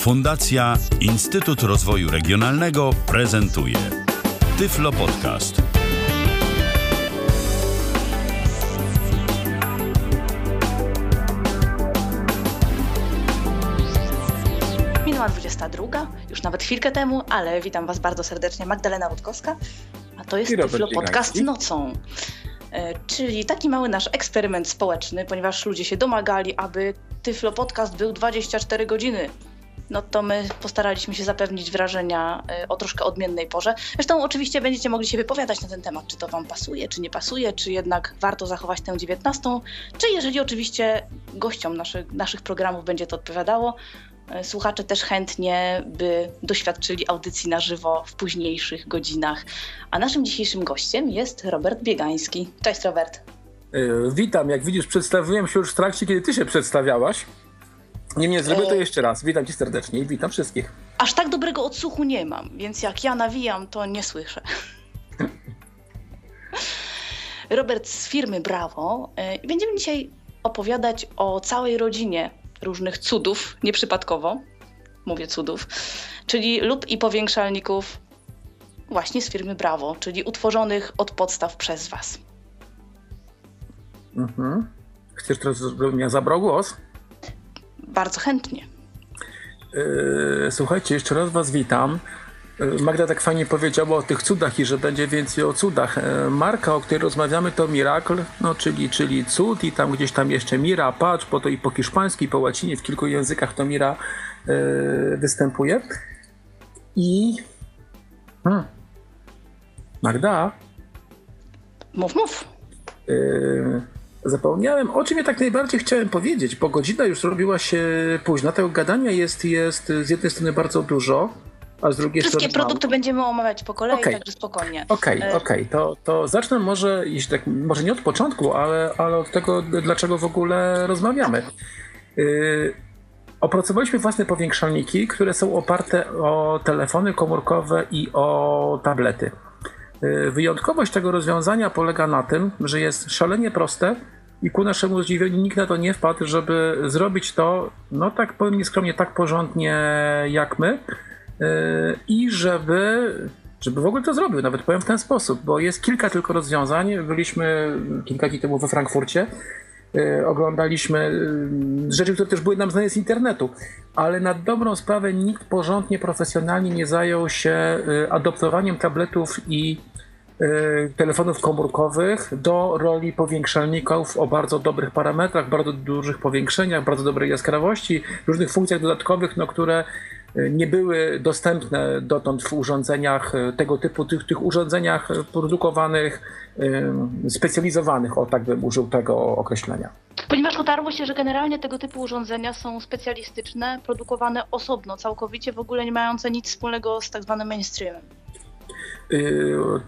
Fundacja Instytut Rozwoju Regionalnego prezentuje Tyflo Podcast. Minęła 22, już nawet chwilkę temu, ale witam Was bardzo serdecznie. Magdalena Rutkowska, a to jest Tyflo Podcast nocą. E, Czyli taki mały nasz eksperyment społeczny, ponieważ ludzie się domagali, aby Tyflo Podcast był 24 godziny. No to my postaraliśmy się zapewnić wrażenia e, o troszkę odmiennej porze. Zresztą oczywiście będziecie mogli się wypowiadać na ten temat, czy to Wam pasuje, czy nie pasuje, czy jednak warto zachować tę 19, czy jeżeli oczywiście gościom naszych, naszych programów będzie to odpowiadało, e, słuchacze też chętnie by doświadczyli audycji na żywo w późniejszych godzinach. A naszym dzisiejszym gościem jest Robert Biegański. Cześć Robert. Yy, Witam, jak widzisz, przedstawiłem się już w trakcie, kiedy ty się przedstawiałaś. Niemniej zrobię to E. jeszcze raz. Witam cię serdecznie i witam wszystkich. Aż tak dobrego odsłuchu nie mam, więc jak ja nawijam, to nie słyszę. Robert z firmy Brawo e, będziemy dzisiaj opowiadać o całej rodzinie różnych cudów, nieprzypadkowo, mówię cudów, czyli lub i powiększalników właśnie z firmy Brawo, czyli utworzonych od podstaw przez Was. Mhm. Chcesz teraz, żebym ja zabrał głos? Bardzo chętnie. Yy, słuchajcie, jeszcze raz was witam. Yy, Magda tak fajnie powiedziała o tych cudach i że będzie więcej o cudach. Yy, Marka, o której rozmawiamy, to Miracle, no, czyli, czyli cud i tam gdzieś tam jeszcze Mira, patrz, bo to i po hiszpańsku, i po łacinie, w kilku językach to Mira yy, występuje. I... Hmm. Magda, Mów, mów. Yy, Zapomniałem, o czym ja tak najbardziej chciałem powiedzieć, bo godzina już robiła się późna. Tego gadania jest, jest z jednej strony bardzo dużo, a z drugiej Wszystkie strony. produkty będziemy omawiać po kolei, Okej. także spokojnie. Okej, E, okej, to, to zacznę może, jeśli tak, może nie od początku, ale, ale od tego, dlaczego w ogóle rozmawiamy. Yy, opracowaliśmy własne powiększalniki, które są oparte o telefony komórkowe i o tablety. Yy, Wyjątkowość tego rozwiązania polega na tym, że jest szalenie proste i ku naszemu zdziwieniu nikt na to nie wpadł, żeby zrobić to, no tak powiem nieskromnie, tak porządnie jak my. Yy, i żeby, żeby w ogóle to zrobił, nawet powiem w ten sposób, bo jest kilka tylko rozwiązań. Byliśmy kilka dni temu we Frankfurcie, yy, oglądaliśmy rzeczy, które też były nam znane z internetu, ale na dobrą sprawę nikt porządnie, profesjonalnie nie zajął się adoptowaniem tabletów i telefonów komórkowych do roli powiększalników o bardzo dobrych parametrach, bardzo dużych powiększeniach, bardzo dobrej jaskrawości, różnych funkcjach dodatkowych, no, które y, nie były dostępne dotąd w urządzeniach y, tego typu, tych, tych urządzeniach y, produkowanych, y, specjalizowanych, o tak bym użył tego określenia. Ponieważ dotarło się, że generalnie tego typu urządzenia są specjalistyczne, produkowane osobno, całkowicie w ogóle nie mające nic wspólnego z tak zwanym mainstreamem.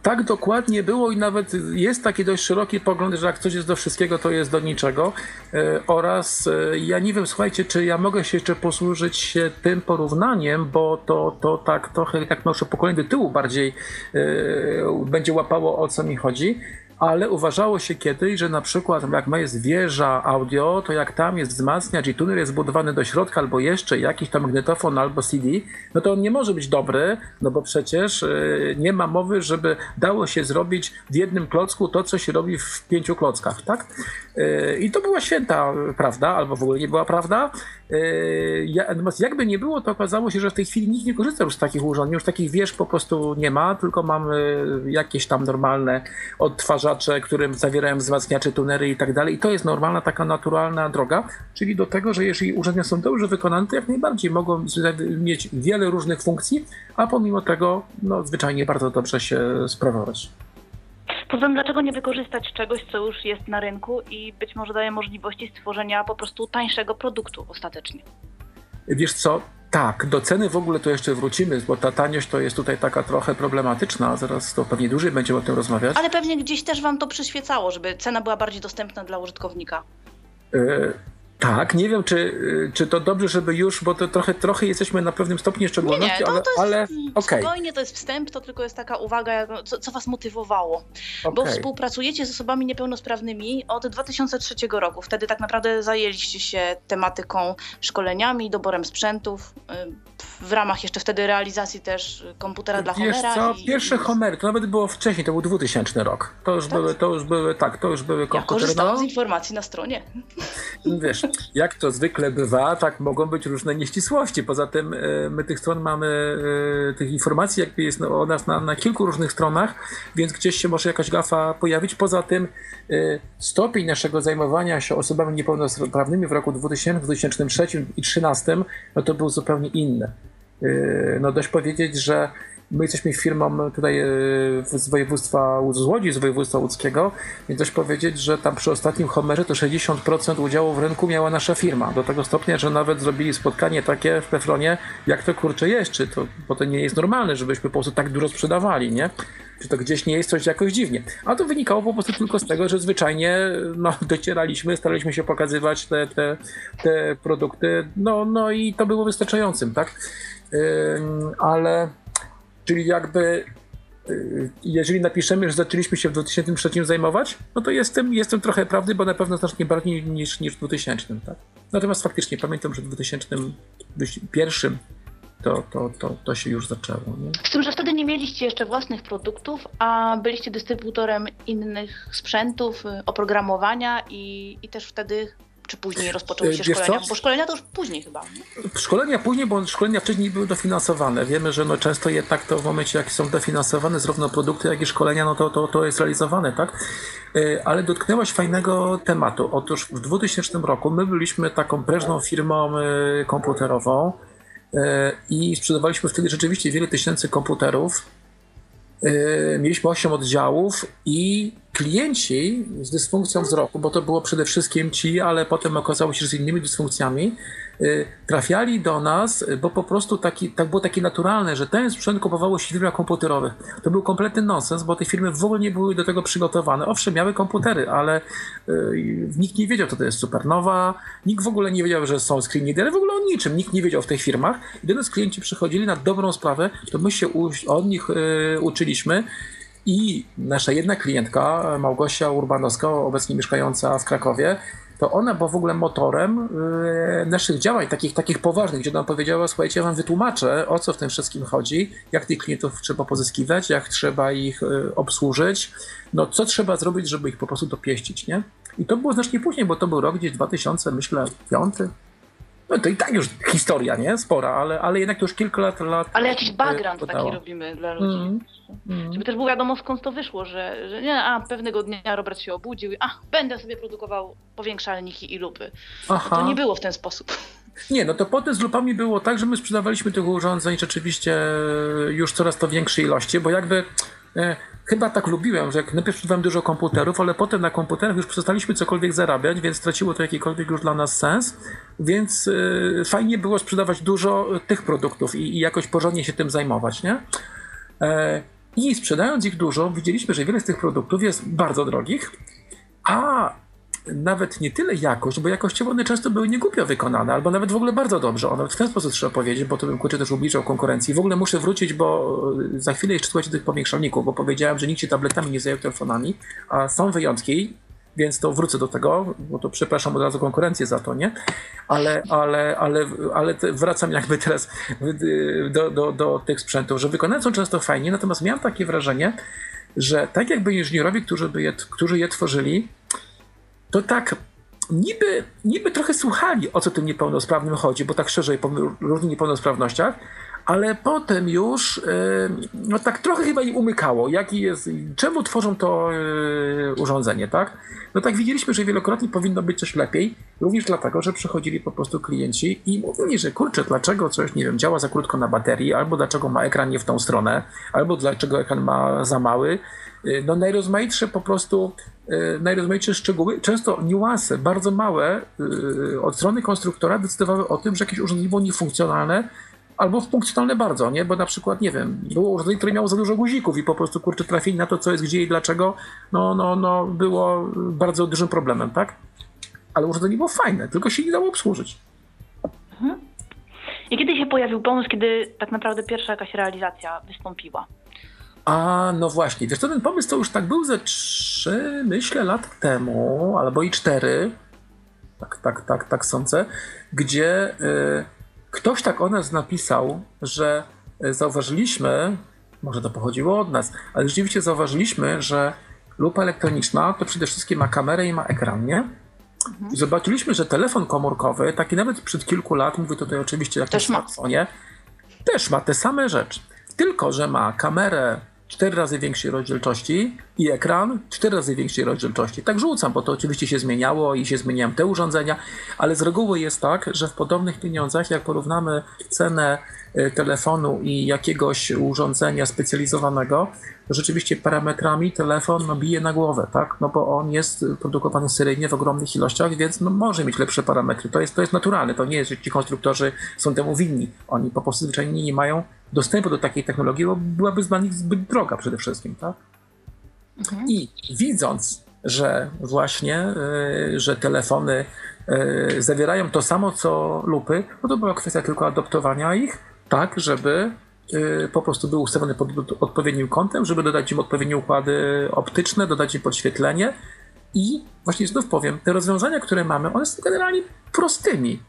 Tak dokładnie było i nawet jest taki dość szeroki pogląd, że jak coś jest do wszystkiego, to jest do niczego. Yy, Oraz yy, ja nie wiem, słuchajcie, czy ja mogę się jeszcze posłużyć tym porównaniem, bo to, to tak trochę jak nasze pokolenie do tyłu bardziej yy, będzie łapało o co mi chodzi. Ale uważało się kiedyś, że na przykład jak ma jest wieża audio, to jak tam jest wzmacniacz i tuner jest zbudowany do środka, albo jeszcze jakiś tam magnetofon albo CD, no to on nie może być dobry, no bo przecież yy, nie ma mowy, żeby dało się zrobić w jednym klocku to, co się robi w pięciu klockach, tak? Yy, I to była święta prawda, albo w ogóle nie była prawda. Ja- Natomiast jakby nie było, to okazało się, że w tej chwili nikt nie korzysta już z takich urządzeń, już takich wież po prostu nie ma, tylko mamy jakieś tam normalne odtwarzacze, którym zawierają wzmacniacze, tunery i tak dalej. I to jest normalna, taka naturalna droga, czyli do tego, że jeżeli urządzenia są dobrze wykonane, to jak najbardziej mogą mieć wiele różnych funkcji, a pomimo tego, no, zwyczajnie bardzo dobrze się sprawować. Poza tym, dlaczego nie wykorzystać czegoś, co już jest na rynku i być może daje możliwości stworzenia po prostu tańszego produktu ostatecznie? Wiesz co? Tak, do ceny w ogóle to jeszcze wrócimy, bo ta taniość to jest tutaj taka trochę problematyczna. Zaraz to pewnie dłużej będziemy o tym rozmawiać. Ale pewnie gdzieś też Wam to przyświecało, żeby cena była bardziej dostępna dla użytkownika. E, Tak, nie wiem, czy, czy to dobrze, żeby już, bo to trochę, trochę jesteśmy na pewnym stopniu szczególności, nie, nie, to, ale, to jest, ale okay. spokojnie, to jest wstęp, to tylko jest taka uwaga, co, co was motywowało. Okay. Bo współpracujecie z osobami niepełnosprawnymi od 2003 roku. Wtedy tak naprawdę zajęliście się tematyką szkoleniami, doborem sprzętów, y, w ramach jeszcze wtedy realizacji też komputera dla Wiesz Homera. co, i... pierwsze Homery, to nawet było wcześniej, to był 2000 rok. To już tak? były, to już były, tak, to już były komputery. Ja korzystałam no. z informacji na stronie. Wiesz, jak to zwykle bywa, tak mogą być różne nieścisłości. Poza tym e, my tych stron mamy, e, tych informacji jakby jest o nas na, na kilku różnych stronach, więc gdzieś się może jakaś gafa pojawić. Poza tym e, stopień naszego zajmowania się osobami niepełnosprawnymi w roku 2000, 2003 i 2013, no to był zupełnie inny. No dość powiedzieć, że My jesteśmy firmą tutaj e, z województwa, z Łodzi, z województwa łódzkiego, więc też powiedzieć, że tam przy ostatnim Homerze to 60% udziału w rynku miała nasza firma. Do tego stopnia, że nawet zrobili spotkanie takie w Pefronie, jak to kurczę jest, czy to, bo to nie jest normalne, żebyśmy po prostu tak dużo sprzedawali, nie? Czy to gdzieś nie jest coś jakoś dziwnie. A to wynikało po prostu tylko z tego, że zwyczajnie no, docieraliśmy, staraliśmy się pokazywać te, te, te produkty, no, no i to było wystarczającym, tak? Yy, ale Czyli jakby y, jeżeli napiszemy, że zaczęliśmy się w 2003 zajmować, no to jestem, jestem trochę prawdy, bo na pewno znacznie bardziej niż, niż w 2000. Tak? Natomiast faktycznie pamiętam, że w 2001 to, to, to, to się już zaczęło. Nie? Z tym, że wtedy nie mieliście jeszcze własnych produktów, a byliście dystrybutorem innych sprzętów, y, oprogramowania i, i też wtedy czy później rozpoczęły się Wiesz szkolenia? Co? Bo szkolenia to już później chyba. Szkolenia później, bo szkolenia wcześniej były dofinansowane. Wiemy, że no często jednak to w momencie, jak są dofinansowane zarówno produkty, jak i szkolenia, no to, to, to jest realizowane, tak? E, ale dotknęłaś fajnego tematu. Otóż w 2000 roku my byliśmy taką prężną firmą e, komputerową e, i sprzedawaliśmy wtedy rzeczywiście wiele tysięcy komputerów mieliśmy 8 oddziałów i klienci z dysfunkcją wzroku, bo to było przede wszystkim ci, ale potem okazało się, że z innymi dysfunkcjami, Y, trafiali do nas, bo po prostu taki, tak było takie naturalne, że ten sprzęt kupowało się w firmach komputerowych. To był kompletny nonsens, bo te firmy w ogóle nie były do tego przygotowane. Owszem, miały komputery, ale y, nikt nie wiedział, co to jest supernowa, nikt w ogóle nie wiedział, że są screen ale w ogóle o niczym. Nikt nie wiedział w tych firmach. I nas klienci przychodzili na dobrą sprawę, to my się u, od nich y, uczyliśmy. I nasza jedna klientka, Małgosia Urbanowska, obecnie mieszkająca w Krakowie, to ona była w ogóle motorem yy, naszych działań, takich, takich poważnych, gdzie nam powiedziała, słuchajcie, ja wam wytłumaczę, o co w tym wszystkim chodzi, jak tych klientów trzeba pozyskiwać, jak trzeba ich yy, obsłużyć, no co trzeba zrobić, żeby ich po prostu dopieścić, nie? I to było znacznie później, bo to był rok gdzieś 2000, myślę, piąty, no to i tak już historia, nie? Spora, ale, ale jednak to już kilka lat... lat ale jakiś e, background taki robimy dla ludzi. Mm, mm. Żeby też było wiadomo skąd to wyszło, że, że nie, a pewnego dnia Robert się obudził i a, będę sobie produkował powiększalniki i lupy. No to nie było w ten sposób. Nie, no to potem z lupami było tak, że my sprzedawaliśmy tych urządzeń rzeczywiście już coraz to większej ilości, bo jakby e, chyba tak lubiłem, że najpierw sprzedawałem dużo komputerów, ale potem na komputerach już przestaliśmy cokolwiek zarabiać, więc straciło to jakikolwiek już dla nas sens, więc yy, fajnie było sprzedawać dużo tych produktów i, i jakoś porządnie się tym zajmować, nie? E, I sprzedając ich dużo, widzieliśmy, że wiele z tych produktów jest bardzo drogich, a nawet nie tyle jakość, bo jakościowo one często były niegłupio wykonane, albo nawet w ogóle bardzo dobrze. One w ten sposób trzeba powiedzieć, bo to bym kurczę też ubliżał konkurencji. W ogóle muszę wrócić, bo e, za chwilę jeszcze słuchajcie tych powiększalników, bo powiedziałem, że nikt się tabletami nie zajął telefonami, a są wyjątki, więc to wrócę do tego, bo to przepraszam od razu konkurencję za to, nie? Ale, ale, ale, ale wracam jakby teraz do, do, do tych sprzętów, że wykonane są często fajnie, natomiast miałem takie wrażenie, że tak jakby inżynierowie, którzy, by je, którzy je tworzyli, to tak niby, niby trochę słuchali, o co tym niepełnosprawnym chodzi, bo tak szerzej po różnych niepełnosprawnościach, ale potem już e, no tak trochę chyba im umykało, jaki jest, czemu tworzą to e, urządzenie, tak? No tak widzieliśmy, że wielokrotnie powinno być coś lepiej, również dlatego, że przychodzili po prostu klienci i mówili, że kurczę, dlaczego coś, nie wiem, działa za krótko na baterii, albo dlaczego ma ekran nie w tą stronę, albo dlaczego ekran ma za mały, Y, no najrozmaitsze po prostu, najrozmaitsze szczegóły, często niuanse, bardzo małe y, od strony konstruktora decydowały o tym, że jakieś urządzenie było niefunkcjonalne, albo funkcjonalne bardzo, nie? Bo na przykład, nie wiem, było urządzenie, które miało za dużo guzików i po prostu, kurczę, trafili na to, co jest gdzie i dlaczego, no, no, no, było bardzo dużym problemem, tak? ale urządzenie było fajne, tylko się nie dało obsłużyć. Mhm. I kiedy się pojawił pomysł, kiedy tak naprawdę pierwsza jakaś realizacja wystąpiła? A no właśnie, wiesz, to ten pomysł to już tak był ze trzy, myślę, lat temu, albo i cztery, tak, tak, tak, tak sądzę, gdzie y, ktoś tak o nas napisał, że y, zauważyliśmy, może to pochodziło od nas, ale rzeczywiście zauważyliśmy, że lupa elektroniczna to przede wszystkim ma kamerę i ma ekran, nie? Mhm. Zobaczyliśmy, że telefon komórkowy, taki nawet przed kilku lat, mówię tutaj oczywiście o jakimś smartfonie, też ma te same rzeczy. Tylko, że ma kamerę 4 razy większej rozdzielczości i ekran 4 razy większej rozdzielczości. Tak rzucam, bo to oczywiście się zmieniało i się zmieniają te urządzenia, ale z reguły jest tak, że w podobnych pieniądzach, jak porównamy cenę y, telefonu i jakiegoś urządzenia specjalizowanego, to rzeczywiście parametrami telefon no, bije na głowę, tak? No bo on jest produkowany seryjnie w ogromnych ilościach, więc no, może mieć lepsze parametry. To jest, to jest naturalne. To nie jest, że ci konstruktorzy są temu winni. Oni po prostu zwyczajnie nie mają dostępu do takiej technologii, bo byłaby dla nich zbyt droga przede wszystkim, tak? Mhm. I widząc, że właśnie, y, że telefony y, zawierają to samo co lupy, no to była kwestia tylko adoptowania ich, tak, żeby y, po prostu był ustawiony pod odpowiednim kątem, żeby dodać im odpowiednie układy optyczne, dodać im podświetlenie i właśnie znów powiem, te rozwiązania, które mamy, one są generalnie prostymi.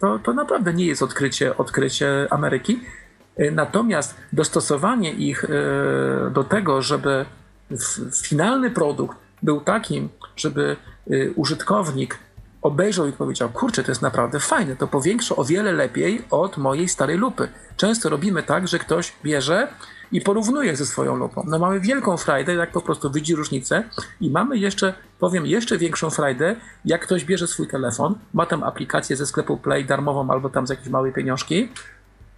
To, to naprawdę nie jest odkrycie, odkrycie Ameryki. Natomiast dostosowanie ich do tego, żeby finalny produkt był takim, żeby y, użytkownik obejrzał i powiedział, kurczę, to jest naprawdę fajne, to powiększa o wiele lepiej od mojej starej lupy. Często robimy tak, że ktoś bierze i porównuje ze swoją lupą. No mamy wielką frajdę, jak po prostu widzi różnicę i mamy jeszcze, powiem, jeszcze większą frajdę, jak ktoś bierze swój telefon, ma tam aplikację ze sklepu Play darmową albo tam za jakieś małe pieniążki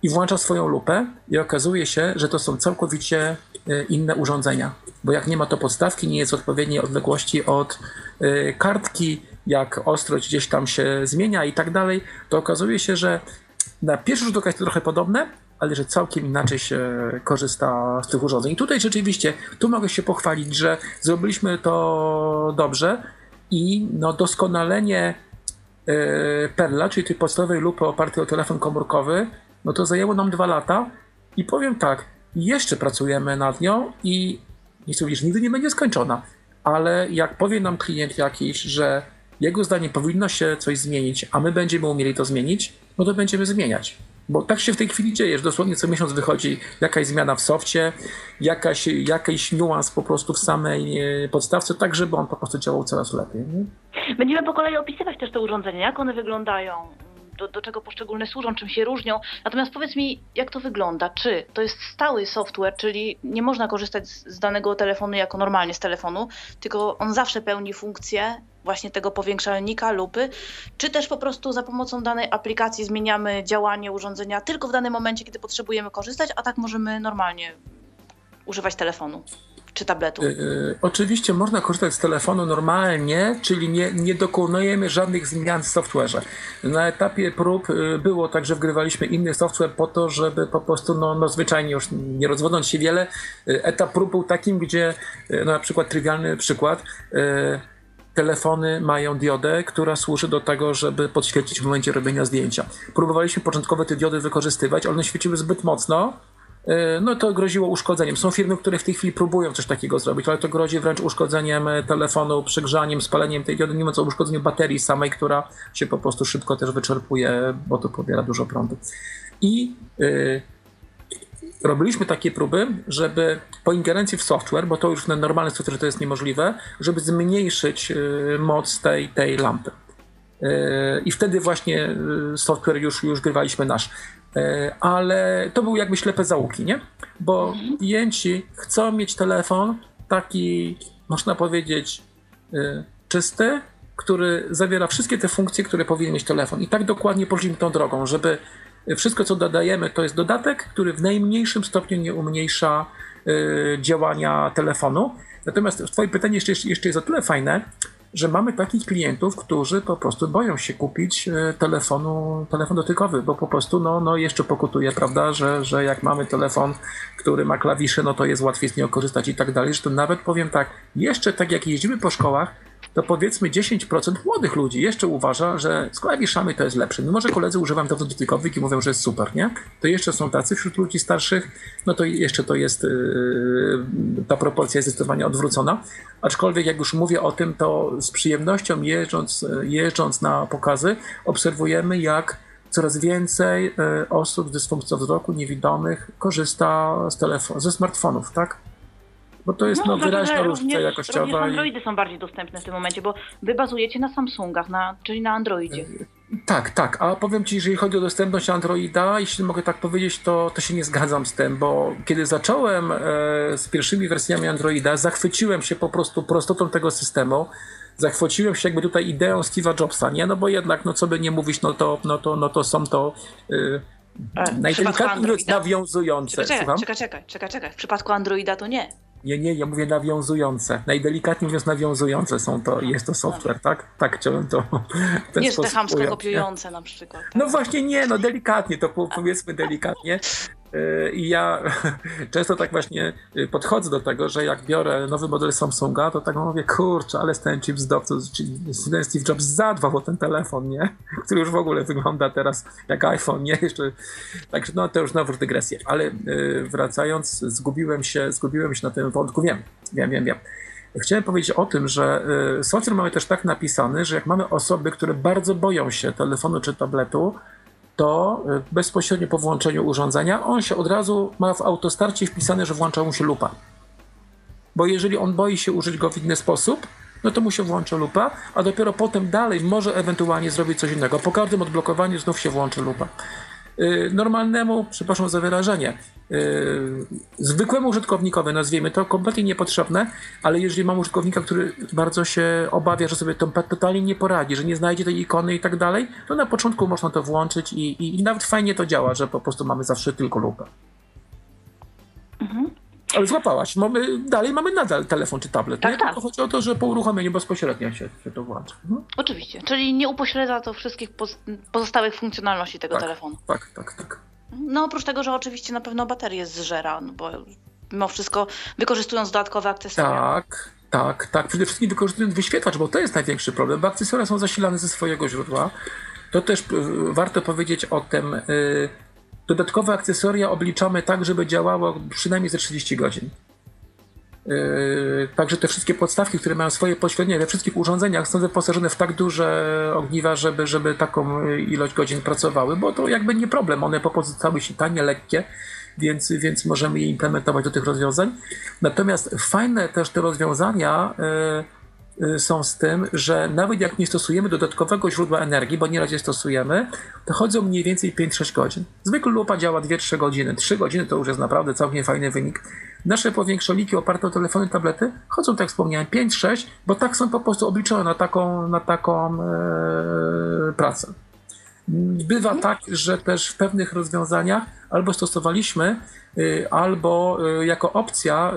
i włącza swoją lupę i okazuje się, że to są całkowicie e, inne urządzenia. Bo jak nie ma to podstawki, nie jest odpowiedniej odległości od e, kartki, jak ostrość gdzieś tam się zmienia i tak dalej, to okazuje się, że na pierwszy rzut oka jest to trochę podobne, ale że całkiem inaczej się korzysta z tych urządzeń. I tutaj rzeczywiście, tu mogę się pochwalić, że zrobiliśmy to dobrze i no doskonalenie e, Perla, czyli tej podstawowej lupy opartej o telefon komórkowy, no to zajęło nam dwa lata i powiem tak, jeszcze pracujemy nad nią i nie chcę nigdy nie będzie skończona, ale jak powie nam klient jakiś, że jego zdaniem powinno się coś zmienić, a my będziemy umieli to zmienić, no to będziemy zmieniać. Bo tak się w tej chwili dzieje, że dosłownie co miesiąc wychodzi jakaś zmiana w softie, jakaś, jakiś niuans po prostu w samej e, podstawce, tak żeby on po prostu działał coraz lepiej. Nie? Będziemy po kolei opisywać też te urządzenia, jak one wyglądają, do, do czego poszczególne służą, czym się różnią. Natomiast powiedz mi, jak to wygląda? Czy to jest stały software, czyli nie można korzystać z, z danego telefonu jako normalnie z telefonu, tylko on zawsze pełni funkcję właśnie tego powiększalnika, lupy, czy też po prostu za pomocą danej aplikacji zmieniamy działanie urządzenia tylko w danym momencie, kiedy potrzebujemy korzystać, a tak możemy normalnie używać telefonu czy tabletu? Yy, oczywiście można korzystać z telefonu normalnie, czyli nie, nie dokonujemy żadnych zmian w software'ze. Na etapie prób yy, było tak, że wgrywaliśmy inny software po to, żeby po prostu, no, no zwyczajnie już nie rozwodząc się wiele, yy, etap prób był takim, gdzie no, na przykład trywialny przykład, telefony mają diodę, która służy do tego, żeby podświecić w momencie robienia zdjęcia. Próbowaliśmy początkowo te diody wykorzystywać, ale one świeciły zbyt mocno, no to groziło uszkodzeniem. Są firmy, które w tej chwili próbują coś takiego zrobić, ale to grozi wręcz uszkodzeniem e, telefonu, przegrzaniem, spaleniem tej diody, nie mówiąc o uszkodzeniu baterii samej, która się po prostu szybko też wyczerpuje, bo to pobiera dużo prądu. I yy, robiliśmy takie próby, żeby po ingerencji w software, bo to już na normalny software to jest niemożliwe, żeby zmniejszyć moc tej, tej lampy. I wtedy właśnie software już, już grywaliśmy nasz. E, ale to były jakby ślepe załuki, nie? Bo mhm. klienci chcą mieć telefon taki, można powiedzieć, e, czysty, który zawiera wszystkie te funkcje, które powinien mieć telefon. I tak dokładnie poszliśmy tą drogą, żeby wszystko, co dodajemy, to jest dodatek, który w najmniejszym stopniu nie umniejsza e, działania telefonu. Natomiast Twoje pytanie jeszcze, jeszcze jest o tyle fajne, że mamy takich klientów, którzy po prostu boją się kupić e, telefonu, telefon dotykowy, bo po prostu no, no jeszcze pokutuje, prawda, że, że jak mamy telefon, który ma klawisze, no to jest łatwiej z niego korzystać i tak dalej, że to nawet powiem tak, jeszcze tak jak jeździmy po szkołach, to powiedzmy 10% młodych ludzi jeszcze uważa, że klawiszami to jest lepsze. Mimo, że koledzy używają dowodów dotykowych i mówią, że jest super, nie? To jeszcze są tacy wśród ludzi starszych, no to jeszcze to jest, yy, ta proporcja jest zdecydowanie odwrócona. Aczkolwiek jak już mówię o tym, to z przyjemnością jeżdżąc, jeżdżąc na pokazy obserwujemy, jak coraz więcej yy, osób z dysfunkcją wzroku, niewidomych korzysta z telefon, ze smartfonów, tak? Bo to jest no, no wyraźna różnica jakościowa. Również Androidy i... są bardziej dostępne w tym momencie, bo wy bazujecie na Samsungach, na, czyli na Androidzie. Tak, tak, a powiem Ci, jeżeli chodzi o dostępność Androida, jeśli mogę tak powiedzieć, to, to się nie zgadzam z tym, bo kiedy zacząłem e, z pierwszymi wersjami Androida, zachwyciłem się po prostu prostotą tego systemu, zachwyciłem się jakby tutaj ideą Steve'a Jobsa, nie? No bo jednak, no co by nie mówić, no to, no to, no to są to... Y, najdelikatniej nawiązujące. Czekaj, czekaj, czekaj, czekaj, czekaj. W przypadku Androida to nie. Nie, nie, ja mówię nawiązujące. Najdelikatniej mówiąc nawiązujące są to, jest to software, tak? Tak chciałem to Nie, że te chamsko kopiujące na przykład. Tak? No właśnie nie, no delikatnie, to powiedzmy delikatnie. I ja często tak właśnie y, podchodzę do tego, że jak biorę nowy model Samsunga, to tak mówię, kurczę, ale ten chip zdobców, czyli ten Steve Jobs zadbał o ten telefon, nie? Który już w ogóle wygląda teraz jak iPhone, nie? Jeszcze, także no to już znowu dygresję. Ale y, wracając, zgubiłem się, zgubiłem się na tym wątku, wiem, wiem, wiem, wiem. Chciałem powiedzieć o tym, że software mamy też tak napisany, że jak mamy osoby, które bardzo boją się telefonu czy tabletu, to y, bezpośrednio po włączeniu urządzenia on się od razu ma w autostarcie wpisane, że włącza mu się lupa. Bo jeżeli on boi się użyć go w inny sposób, no to mu się włącza lupa, a dopiero potem dalej może ewentualnie zrobić coś innego. Po każdym odblokowaniu znów się włączy lupa. Y, normalnemu, przepraszam za wyrażenie, zwykłemu użytkownikowi, nazwijmy to, kompletnie niepotrzebne, ale jeżeli mam użytkownika, który bardzo się obawia, że sobie to totalnie nie poradzi, że nie znajdzie tej ikony i tak dalej, to na początku można to włączyć i, i, i nawet fajnie to działa, że po prostu mamy zawsze tylko lupę. Mhm. Ale złapałaś. Mamy, dalej mamy nadal telefon czy tablet. Tak, nie? tak. Tylko chodzi o to, że po uruchomieniu bezpośrednio się, się to włącza. Mhm. Oczywiście. Czyli nie upośledza to wszystkich pozostałych funkcjonalności tego tak, telefonu. Tak, tak, tak. No oprócz tego, że oczywiście na pewno baterię zżera, no bo mimo wszystko wykorzystując dodatkowe akcesoria. Tak, tak, tak. Przede wszystkim wykorzystując wyświetlacz, bo to jest największy problem, bo akcesoria są zasilane ze swojego źródła. To też y, warto powiedzieć o tym, y, Dodatkowe akcesoria obliczamy tak, żeby działało przynajmniej ze 30 godzin. Yy, także te wszystkie podstawki, które mają swoje pośrednie we wszystkich urządzeniach są wyposażone w tak duże ogniwa, żeby, żeby taką ilość godzin pracowały, bo to jakby nie problem. One pozostały się tanie, lekkie, więc, więc możemy je implementować do tych rozwiązań. Natomiast fajne też te rozwiązania yy, są z tym, że nawet jak nie stosujemy dodatkowego źródła energii, bo nieraz je stosujemy, to chodzą mniej więcej 5-6 godzin. Zwykle lupa działa 2-3 godziny. 3 godziny to już jest naprawdę całkiem fajny wynik. Nasze powiększoliki oparte o telefony i tablety chodzą, tak jak wspomniałem, 5-6, bo tak są po prostu obliczone na taką, na taką e, pracę. Bywa tak, że też w pewnych rozwiązaniach albo stosowaliśmy, y, albo y, jako opcja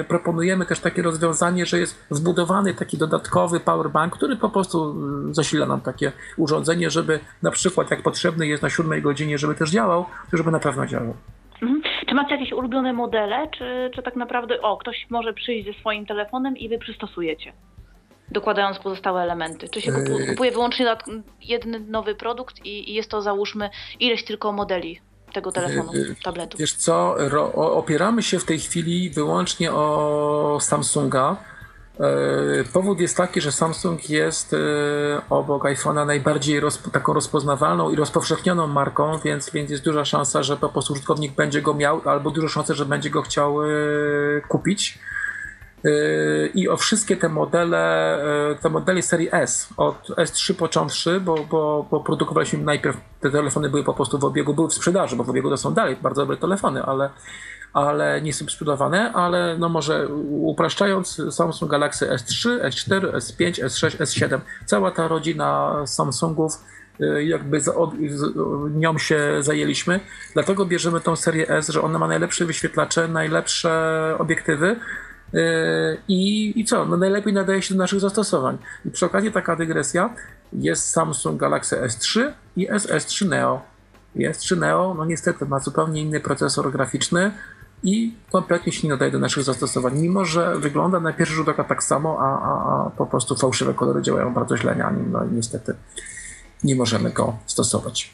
y, proponujemy też takie rozwiązanie, że jest wbudowany taki dodatkowy powerbank, który po prostu zasila nam takie urządzenie, żeby na przykład jak potrzebny jest na siódmej godzinie, żeby też działał, to żeby na pewno działał. Mhm. Czy macie jakieś ulubione modele, czy, czy tak naprawdę, o, ktoś może przyjść ze swoim telefonem i wy przystosujecie? dokładając pozostałe elementy? Czy się yy. kupuje wyłącznie jeden nowy produkt i jest to załóżmy ileś tylko modeli tego telefonu, yy, tabletu? Wiesz co, opieramy się w tej chwili wyłącznie o Samsunga. Yy, powód jest taki, że Samsung jest obok iPhone'a najbardziej rozpo, taką rozpoznawalną i rozpowszechnioną marką, więc, więc jest duża szansa, że po prostu użytkownik będzie go miał, albo duża szansa, że będzie go chciał kupić. Yy, I o wszystkie te modele, te modele serii S, od S3 począwszy, bo, bo, bo produkowaliśmy najpierw, te telefony były po prostu w obiegu, były w sprzedaży, bo w obiegu to są dalej bardzo dobre telefony, ale, ale nie są sprzedawane, ale no może upraszczając, Samsung Galaxy S3, S4, S5, S6, S7, cała ta rodzina Samsungów yy, jakby z, od, nią się zajęliśmy, dlatego bierzemy tą serię S, że ona ma najlepsze wyświetlacze, najlepsze obiektywy, i, I co? No najlepiej nadaje się do naszych zastosowań. I przy okazji taka dygresja, jest Samsung Galaxy S3 i SS3 Neo. S3 Neo, no niestety ma zupełnie inny procesor graficzny, i kompletnie się nie nadaje do naszych zastosowań, mimo że wygląda na pierwszy rzut oka tak samo, a, a, a po prostu fałszywe kolory działają bardzo źle na nim, no i niestety nie możemy go stosować.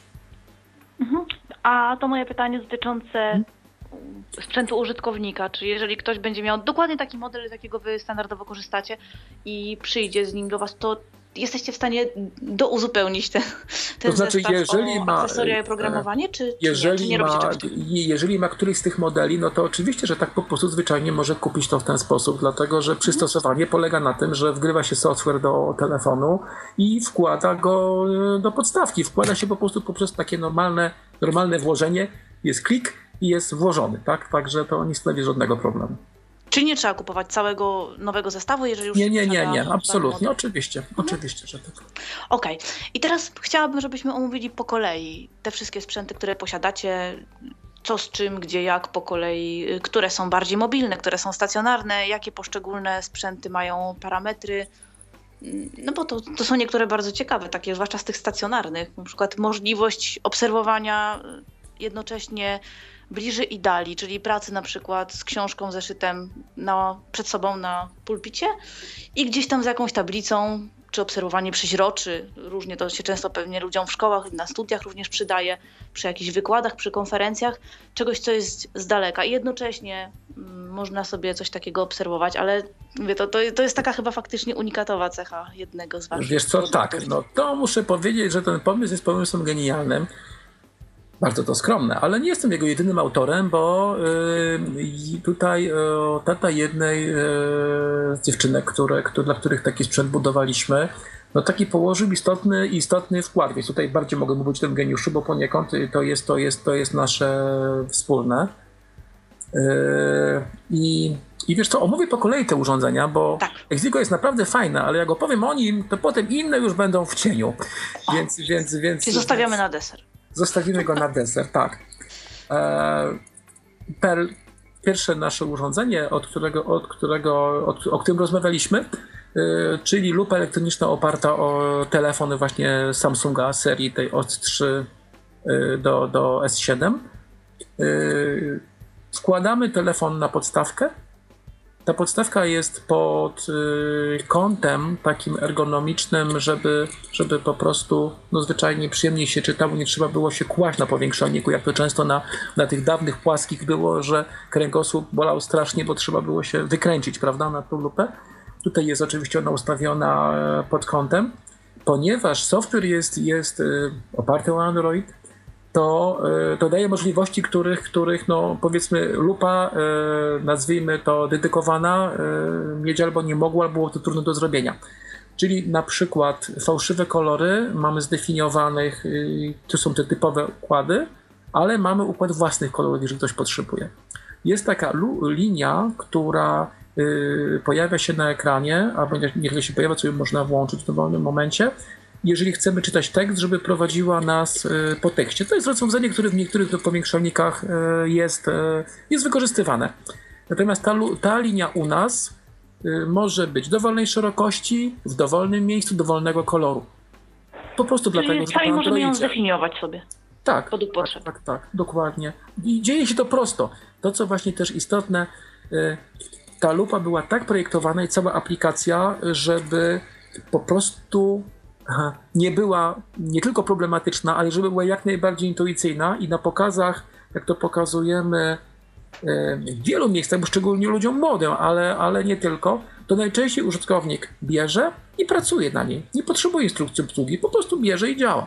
Mhm. A to moje pytanie dotyczące sprzętu użytkownika, czy jeżeli ktoś będzie miał dokładnie taki model, z jakiego wy standardowo korzystacie i przyjdzie z nim do was, to jesteście w stanie douzupełnić ten, ten to znaczy, jeżeli ma akcesoria i programowanie, czy, jeżeli czy nie, czy nie ma, Jeżeli ma któryś z tych modeli, no to oczywiście, że tak po prostu zwyczajnie może kupić to w ten sposób, dlatego że przystosowanie polega na tym, że wgrywa się software do telefonu i wkłada go e, do podstawki. Wkłada się po prostu poprzez takie normalne, normalne włożenie, jest klik i jest włożony, tak? Także to nie stanowi żadnego problemu. Czyli nie trzeba kupować całego nowego zestawu, jeżeli już Nie, nie, nie, nie, absolutnie, oczywiście, mhm. oczywiście, że tak. Okej. Okay. I teraz chciałabym, żebyśmy omówili po kolei te wszystkie sprzęty, które posiadacie, co z czym, gdzie, jak po kolei, które są bardziej mobilne, które są stacjonarne, jakie poszczególne sprzęty mają parametry. No bo to, to są niektóre bardzo ciekawe, takie zwłaszcza z tych stacjonarnych, na przykład możliwość obserwowania jednocześnie bliżej i dali, czyli pracy na przykład z książką, zeszytem na, przed sobą na pulpicie i gdzieś tam z jakąś tablicą, czy obserwowanie przeźroczy, różnie to się często pewnie ludziom w szkołach, na studiach również przydaje, przy jakichś wykładach, przy konferencjach, czegoś, co jest z daleka i jednocześnie mm, można sobie coś takiego obserwować, ale mówię, to, to, to jest taka chyba faktycznie unikatowa cecha jednego z waszych. Wiesz co, tak, no to muszę powiedzieć, że ten pomysł jest pomysłem genialnym. Bardzo to skromne, ale nie jestem jego jedynym autorem, bo yy, tutaj yy, tata jednej yy, z dziewczynek, które, które, dla których taki sprzęt budowaliśmy, no taki położył istotny, istotny wkład, więc tutaj bardziej mogę mówić o tym geniuszu, bo poniekąd to jest, to jest, to jest nasze wspólne. Yy, I, I wiesz co, omówię po kolei te urządzenia, bo tak. Exigo jest naprawdę fajne, ale jak opowiem o nim, to potem inne już będą w cieniu. Więc, więc, więc, zostawiamy na deser. Zostawimy go na deser, tak. E, pierwsze nasze urządzenie, od którego, od którego, od, o którym rozmawialiśmy, e, czyli lupa elektroniczna oparta o telefony właśnie Samsunga serii tej od 3 e, do, do S7. Wkładamy telefon na podstawkę ta podstawka jest pod y, kątem takim ergonomicznym, żeby, żeby po prostu no, zwyczajnie przyjemniej się czytało, nie trzeba było się kłaść na powiększalniku, jak to często na, na tych dawnych płaskich było, że kręgosłup bolał strasznie, bo trzeba było się wykręcić, prawda, na tą lupę. Tutaj jest oczywiście ona ustawiona e, pod kątem. Ponieważ software jest, jest y, oparty o Android, to, e, to daje możliwości, których, których no, powiedzmy lupa, e, nazwijmy to dedykowana, e, mieć albo nie mogła, albo było to trudno do zrobienia. Czyli na przykład fałszywe kolory mamy zdefiniowanych, to są te typowe układy, ale mamy układ własnych kolorów, jeżeli ktoś potrzebuje. Jest taka linia, która pojawia się na ekranie, albo niech się pojawia, co można włączyć w dowolnym momencie jeżeli chcemy czytać tekst, żeby prowadziła nas e, po tekście. To jest rozwiązanie, które w niektórych powiększalnikach e, jest, e, jest wykorzystywane. Natomiast ta, ta linia u nas może być dowolnej szerokości, w dowolnym miejscu, dowolnego koloru. Po prostu Czyli dlatego, że sami możemy ją zdefiniować sobie. Tak, tak, tak, tak, dokładnie. I dzieje się to prosto. To, co właśnie też istotne, ta lupa była tak projektowana i cała aplikacja, żeby po prostu nie była nie tylko problematyczna, ale żeby była jak najbardziej intuicyjna i na pokazach, jak to pokazujemy w wielu miejscach, bo szczególnie ludziom młodym, ale, ale nie tylko, to najczęściej użytkownik bierze i pracuje na niej. Nie potrzebuje instrukcji obsługi, po prostu bierze i działa.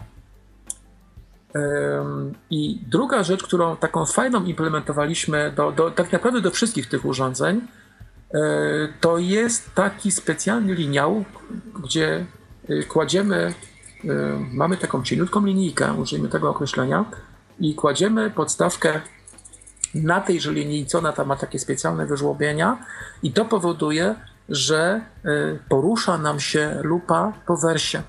I druga rzecz, którą taką fajną implementowaliśmy do, do, tak naprawdę do wszystkich tych urządzeń, e, to jest taki specjalny liniał, gdzie kładziemy, y, mamy taką cieniutką linijkę, użyjmy tego określenia, i kładziemy podstawkę na tejże linijce, ona tam ma takie specjalne wyżłobienia i to powoduje, że y, porusza nam się lupa po wersie.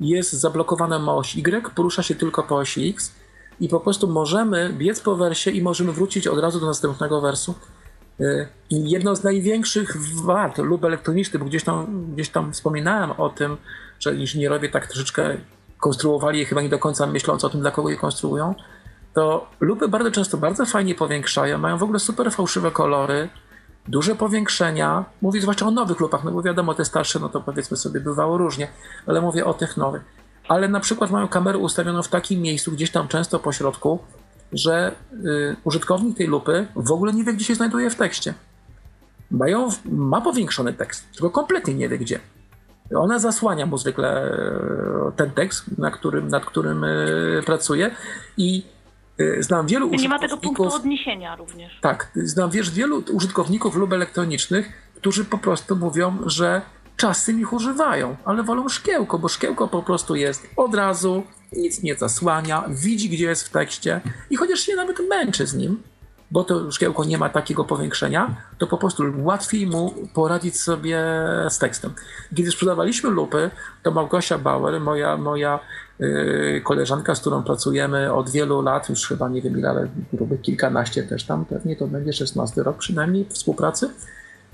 Jest zablokowana ma oś Y, porusza się tylko po osi X i po prostu możemy biec po wersie i możemy wrócić od razu do następnego wersu. Y, jedno z największych wad lub elektronicznych, bo gdzieś tam, gdzieś tam wspominałem o tym, że inżynierowie tak troszeczkę konstruowali je chyba nie do końca myśląc o tym, dla kogo je konstruują, to lupy bardzo często bardzo fajnie powiększają, mają w ogóle super fałszywe kolory, duże powiększenia. Mówię zwłaszcza o nowych lupach, no bo wiadomo, te starsze, no to powiedzmy sobie bywało różnie, ale mówię o tych nowych. Ale na przykład mają kamerę ustawioną w takim miejscu, gdzieś tam często po środku, że y, użytkownik tej lupy w ogóle nie wie, gdzie się znajduje w tekście. Mają, ma powiększony tekst, tylko kompletnie nie wie gdzie. Ona zasłania mu zwykle e, ten tekst, na którym, nad którym e, pracuje i e, znam wielu użytkowników... Nie ma tego punktu odniesienia również. Tak, znam wiesz, wielu użytkowników lub elektronicznych, którzy po prostu mówią, że czasem ich używają, ale wolą szkiełko, bo szkiełko po prostu jest od razu, nic nie zasłania, widzi gdzie jest w tekście i chociaż się nawet męczy z nim, bo to szkiełko nie ma takiego powiększenia, to po prostu łatwiej mu poradzić sobie z tekstem. Kiedy sprzedawaliśmy lupy, to Małgosia Bauer, moja, moja yy, koleżanka, z którą pracujemy od wielu lat, już chyba nie wiem ile, ale kilkanaście też tam, pewnie to będzie 16 rok przynajmniej współpracy,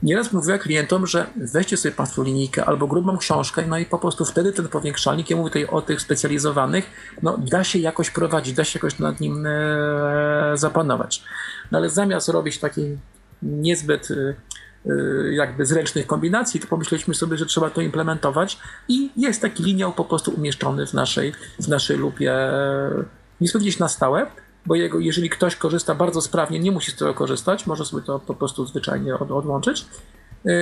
Nieraz mówiła klientom, że weźcie sobie Państwo linijkę albo grubą książkę, no i po prostu wtedy ten powiększalnik, ja mówię tutaj o tych specjalizowanych, no da się jakoś prowadzić, da się jakoś nad nim e, zapanować. No ale zamiast robić takiej niezbyt e, e, jakby zręcznych kombinacji, to pomyśleliśmy sobie, że trzeba to implementować i jest taki liniał po prostu umieszczony w naszej, w naszej lupie, e, nie powiedzieć na stałe, bo jego, jeżeli ktoś korzysta bardzo sprawnie, nie musi z tego korzystać, może sobie to po prostu zwyczajnie od, odłączyć. Yy,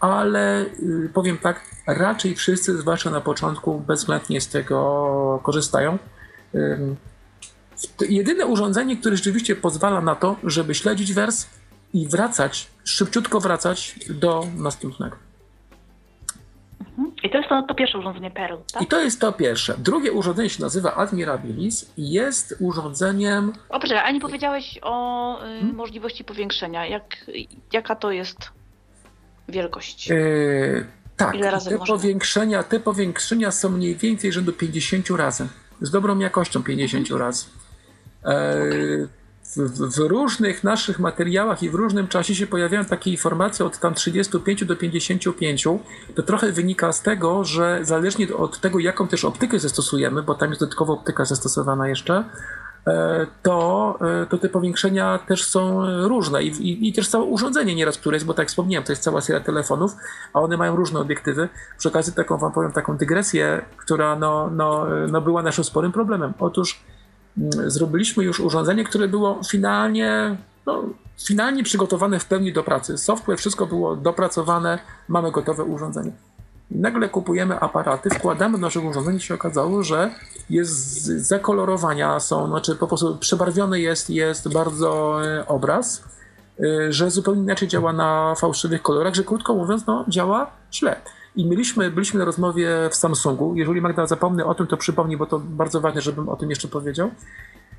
ale yy, powiem tak, raczej wszyscy, zwłaszcza na początku, bezwzględnie z tego korzystają. Jedyne urządzenie, które rzeczywiście pozwala na to, żeby śledzić wers i wracać, szybciutko wracać do następnego. I to jest to, to pierwsze urządzenie Perl, tak? I to jest to pierwsze. Drugie urządzenie się nazywa Admirabilis i jest urządzeniem... Poczekaj, a nie powiedziałeś o y, hmm? możliwości powiększenia. Jak, jaka to jest wielkość? Yy, tak, Ile razy te, powiększenia, te powiększenia są mniej więcej rzędu 50 razy. Z dobrą jakością 50 mhm. razy. Yy, okay w, w, różnych naszych materiałach i w różnym czasie się pojawiają takie informacje od tam 35 do 55. To trochę wynika z tego, że zależnie od tego, jaką też optykę zastosujemy, bo tam jest dodatkowa optyka zastosowana jeszcze, e, to, e, to te powiększenia też są różne I, i, i, też całe urządzenie nieraz, które jest, bo tak jak wspomniałem, to jest cała seria telefonów, a one mają różne obiektywy. Przy okazji taką wam powiem taką dygresję, która no, no, no była naszym sporym problemem. Otóż zrobiliśmy już urządzenie, które było finalnie, no, finalnie przygotowane w pełni do pracy. Software, wszystko było dopracowane, mamy gotowe urządzenie. Nagle kupujemy aparaty, wkładamy do naszego urządzenia i się okazało, że jest zakolorowania są, znaczy po prostu przebarwiony jest, jest bardzo e, obraz, e, że zupełnie inaczej działa na fałszywych kolorach, że krótko mówiąc, no, działa źle. I mieliśmy, byliśmy na rozmowie w Samsungu. Jeżeli Magda zapomnę o tym, to przypomnij, bo to bardzo ważne, żebym o tym jeszcze powiedział.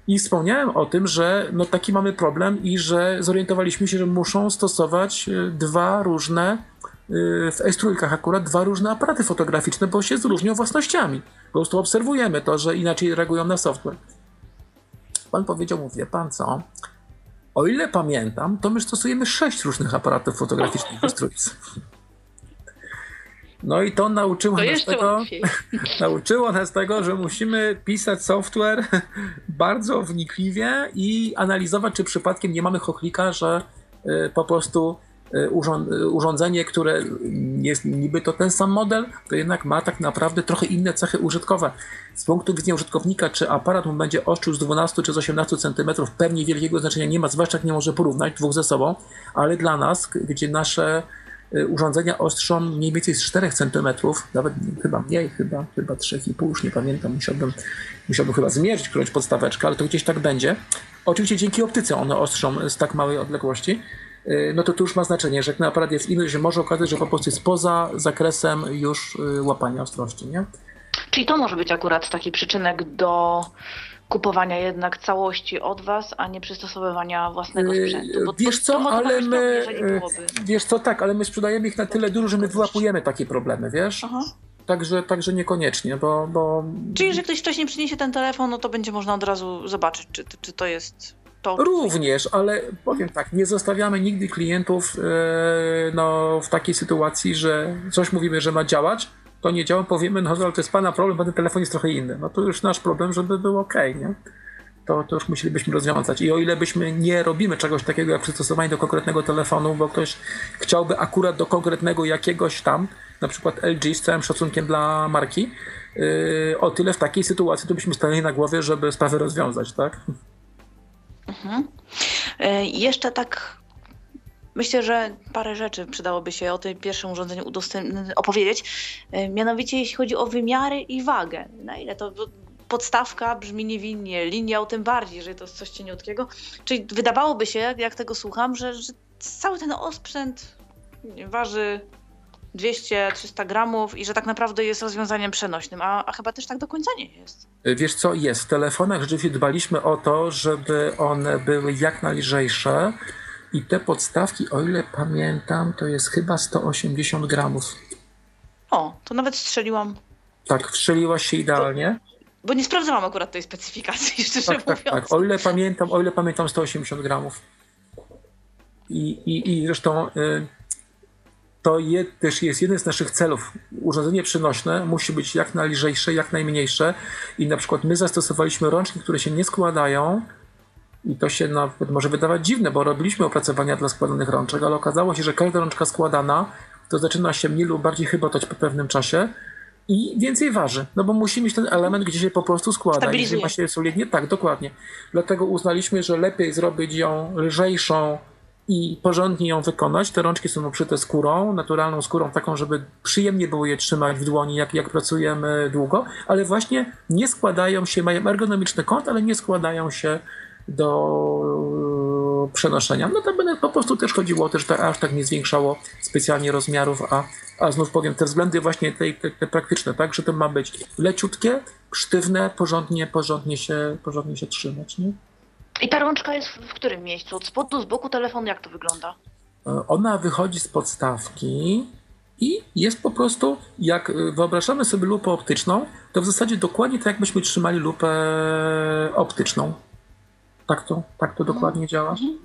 I wspomniałem o tym, że no taki mamy problem i że zorientowaliśmy się, że muszą stosować e, dwa różne, e, w S3 akurat dwa różne aparaty fotograficzne, bo się różnią własnościami. Po prostu obserwujemy to, że inaczej reagują na software. Pan powiedział mu, wie pan co, o ile pamiętam, to my stosujemy sześć różnych aparatów fotograficznych w S3. No i to nauczyło to nas tego, nauczyło nas tego, że musimy pisać software bardzo wnikliwie i analizować, czy przypadkiem nie mamy chochlika, że y, po prostu y, y, urządzenie, które jest niby to ten sam model, to jednak ma tak naprawdę trochę inne cechy użytkowe. Z punktu widzenia użytkownika, czy aparat mu będzie oszczył z 12 czy z 18 cm, pewnie wielkiego znaczenia nie ma, zwłaszcza jak nie może porównać dwóch ze sobą, ale dla nas, gdzie nasze urządzenia ostrzą mniej więcej z 4 cm, nawet chyba mniej, chyba, chyba 3,5, już nie pamiętam, musiałbym, musiałbym chyba zmierzyć którąś podstaweczkę, ale to gdzieś tak będzie. Oczywiście dzięki optyce one ostrzą z tak małej odległości, y, no to to już ma znaczenie, że jak na aparat jest inny, że może okazać, że po prostu jest poza zakresem już y, łapania ostrości, nie? Czyli to może być akurat taki przyczynek do kupowania jednak całości od was, a nie przystosowywania własnego yy, sprzętu. Bo wiesz co, ale my, yy, wiesz co, tak, ale my sprzedajemy ich na tyle dużo, że my wyłapujemy takie problemy, wiesz? Aha. Także, także niekoniecznie, bo, bo... Czyli, że ktoś wcześniej przyniesie ten telefon, no to będzie można od razu zobaczyć, czy, czy to jest to. Również, ale powiem tak, nie zostawiamy nigdy klientów yy, no, w takiej sytuacji, że coś mówimy, że ma działać, to nie działa, powiemy, no ale to jest pana problem, bo ten telefon jest trochę inny. No to już nasz problem, żeby był ok, nie? to, to już musielibyśmy rozwiązać. I o ile byśmy nie robimy czegoś takiego jak przystosowanie do konkretnego telefonu, bo ktoś chciałby akurat do konkretnego jakiegoś tam, na przykład LG z całym szacunkiem dla marki, yy, o tyle w takiej sytuacji to byśmy stanęli na głowie, żeby sprawę rozwiązać, tak? Mhm. Yy, jeszcze tak Myślę, że parę rzeczy przydałoby się o tym pierwszym urządzeniu opowiedzieć. Yy, mianowicie jeśli chodzi o wymiary i wagę. Na ile to podstawka brzmi niewinnie, linia tym bardziej, że to jest coś cieniutkiego. Czyli wydawałoby się, jak tego słucham, że, że cały ten osprzęt waży 200-300 gramów i że tak naprawdę jest rozwiązaniem przenośnym, a, a, chyba też tak do końca nie jest. Wiesz co, jest. W telefonach rzeczywiście dbaliśmy o to, żeby one były jak najlżejsze i te podstawki, o ile pamiętam, to jest chyba 180 gramów. O, to nawet strzeliłam. Tak, strzeliłaś się idealnie. To bo nie sprawdzałam akurat tej specyfikacji, szczerze tak, tak, mówiąc. Tak, o ile pamiętam, o ile pamiętam 180 gramów. I, i, i zresztą y, to je, też jest jeden z naszych celów. Urządzenie przenośne musi być jak najlżejsze, jak najmniejsze i na przykład my zastosowaliśmy rączki, które się nie składają i to się nawet może wydawać dziwne, bo robiliśmy opracowania dla składanych rączek, ale okazało się, że każda rączka składana to zaczyna się mniej lub bardziej chybotać po pewnym czasie i więcej waży, no bo musi mieć ten element, gdzie się po prostu składa. Jeżeli ma się solidnie, tak, dokładnie. Dlatego uznaliśmy, że lepiej zrobić ją lżejszą i porządnie ją wykonać. Te rączki są obszyte skórą, naturalną skórą, taką, żeby przyjemnie było je trzymać w dłoni, jak, jak pracujemy długo, ale właśnie nie składają się, mają ergonomiczny kąt, ale nie składają się do przenoszenia. No to by po prostu też chodziło o to, że to aż tak nie zwiększało specjalnie rozmiarów, a a znów powiem, te względy właśnie te, te, te, praktyczne, tak, że to ma być leciutkie, sztywne, porządnie, porządnie się, porządnie się trzymać, nie? I ta rączka jest w którym miejscu? Od spodu, z boku telefonu, jak to wygląda? E, ona wychodzi z podstawki i jest po prostu, jak wyobrażamy sobie lupę optyczną, to w zasadzie dokładnie tak, jakbyśmy trzymali lupę optyczną. Tak to, tak to dokładnie działa. Mhm.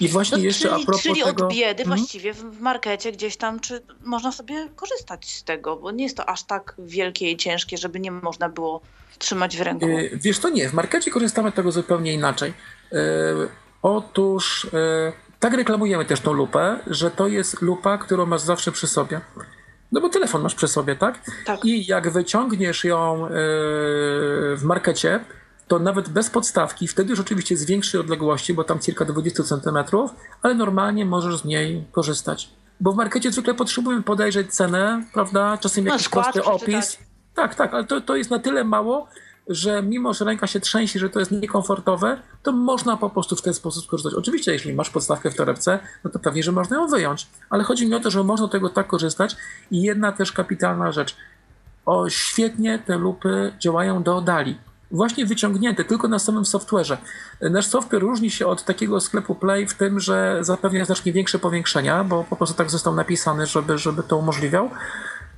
I właśnie no, jeszcze czyli, a propos czyli tego... od biedy mhm. właściwie w, markecie gdzieś tam, czy można sobie korzystać z tego, bo nie jest to aż tak wielkie i ciężkie, żeby nie można było trzymać w ręku. Yy, wiesz, to nie. W markecie korzystamy z tego zupełnie inaczej. Yy, otóż yy, tak reklamujemy też tą lupę, że to jest lupa, którą masz zawsze przy sobie. No bo telefon masz przy sobie, tak? Tak. I jak wyciągniesz ją w markecie, to nawet bez podstawki, wtedy już oczywiście z większej odległości, bo tam cirka 20 cm, ale normalnie możesz z niej korzystać. Bo w markecie zwykle potrzebujemy podejrzeć cenę, prawda? Czasem jakiś prosty opis. Tak, tak, ale to, to jest na tyle mało, że mimo, że ręka się trzęsie, że to jest niekomfortowe, to można po prostu w ten sposób skorzystać. Oczywiście, jeśli masz podstawkę w torebce, no to pewnie, że można ją wyjąć, ale chodzi mi o to, że można tego tak korzystać i jedna też kapitalna rzecz. O, świetnie te lupy działają do dali właśnie wyciągnięte tylko na samym software'ze. Nasz software różni się od takiego sklepu Play w tym, że zapewnia znacznie większe powiększenia, bo po prostu tak został napisany, żeby, żeby to umożliwiał.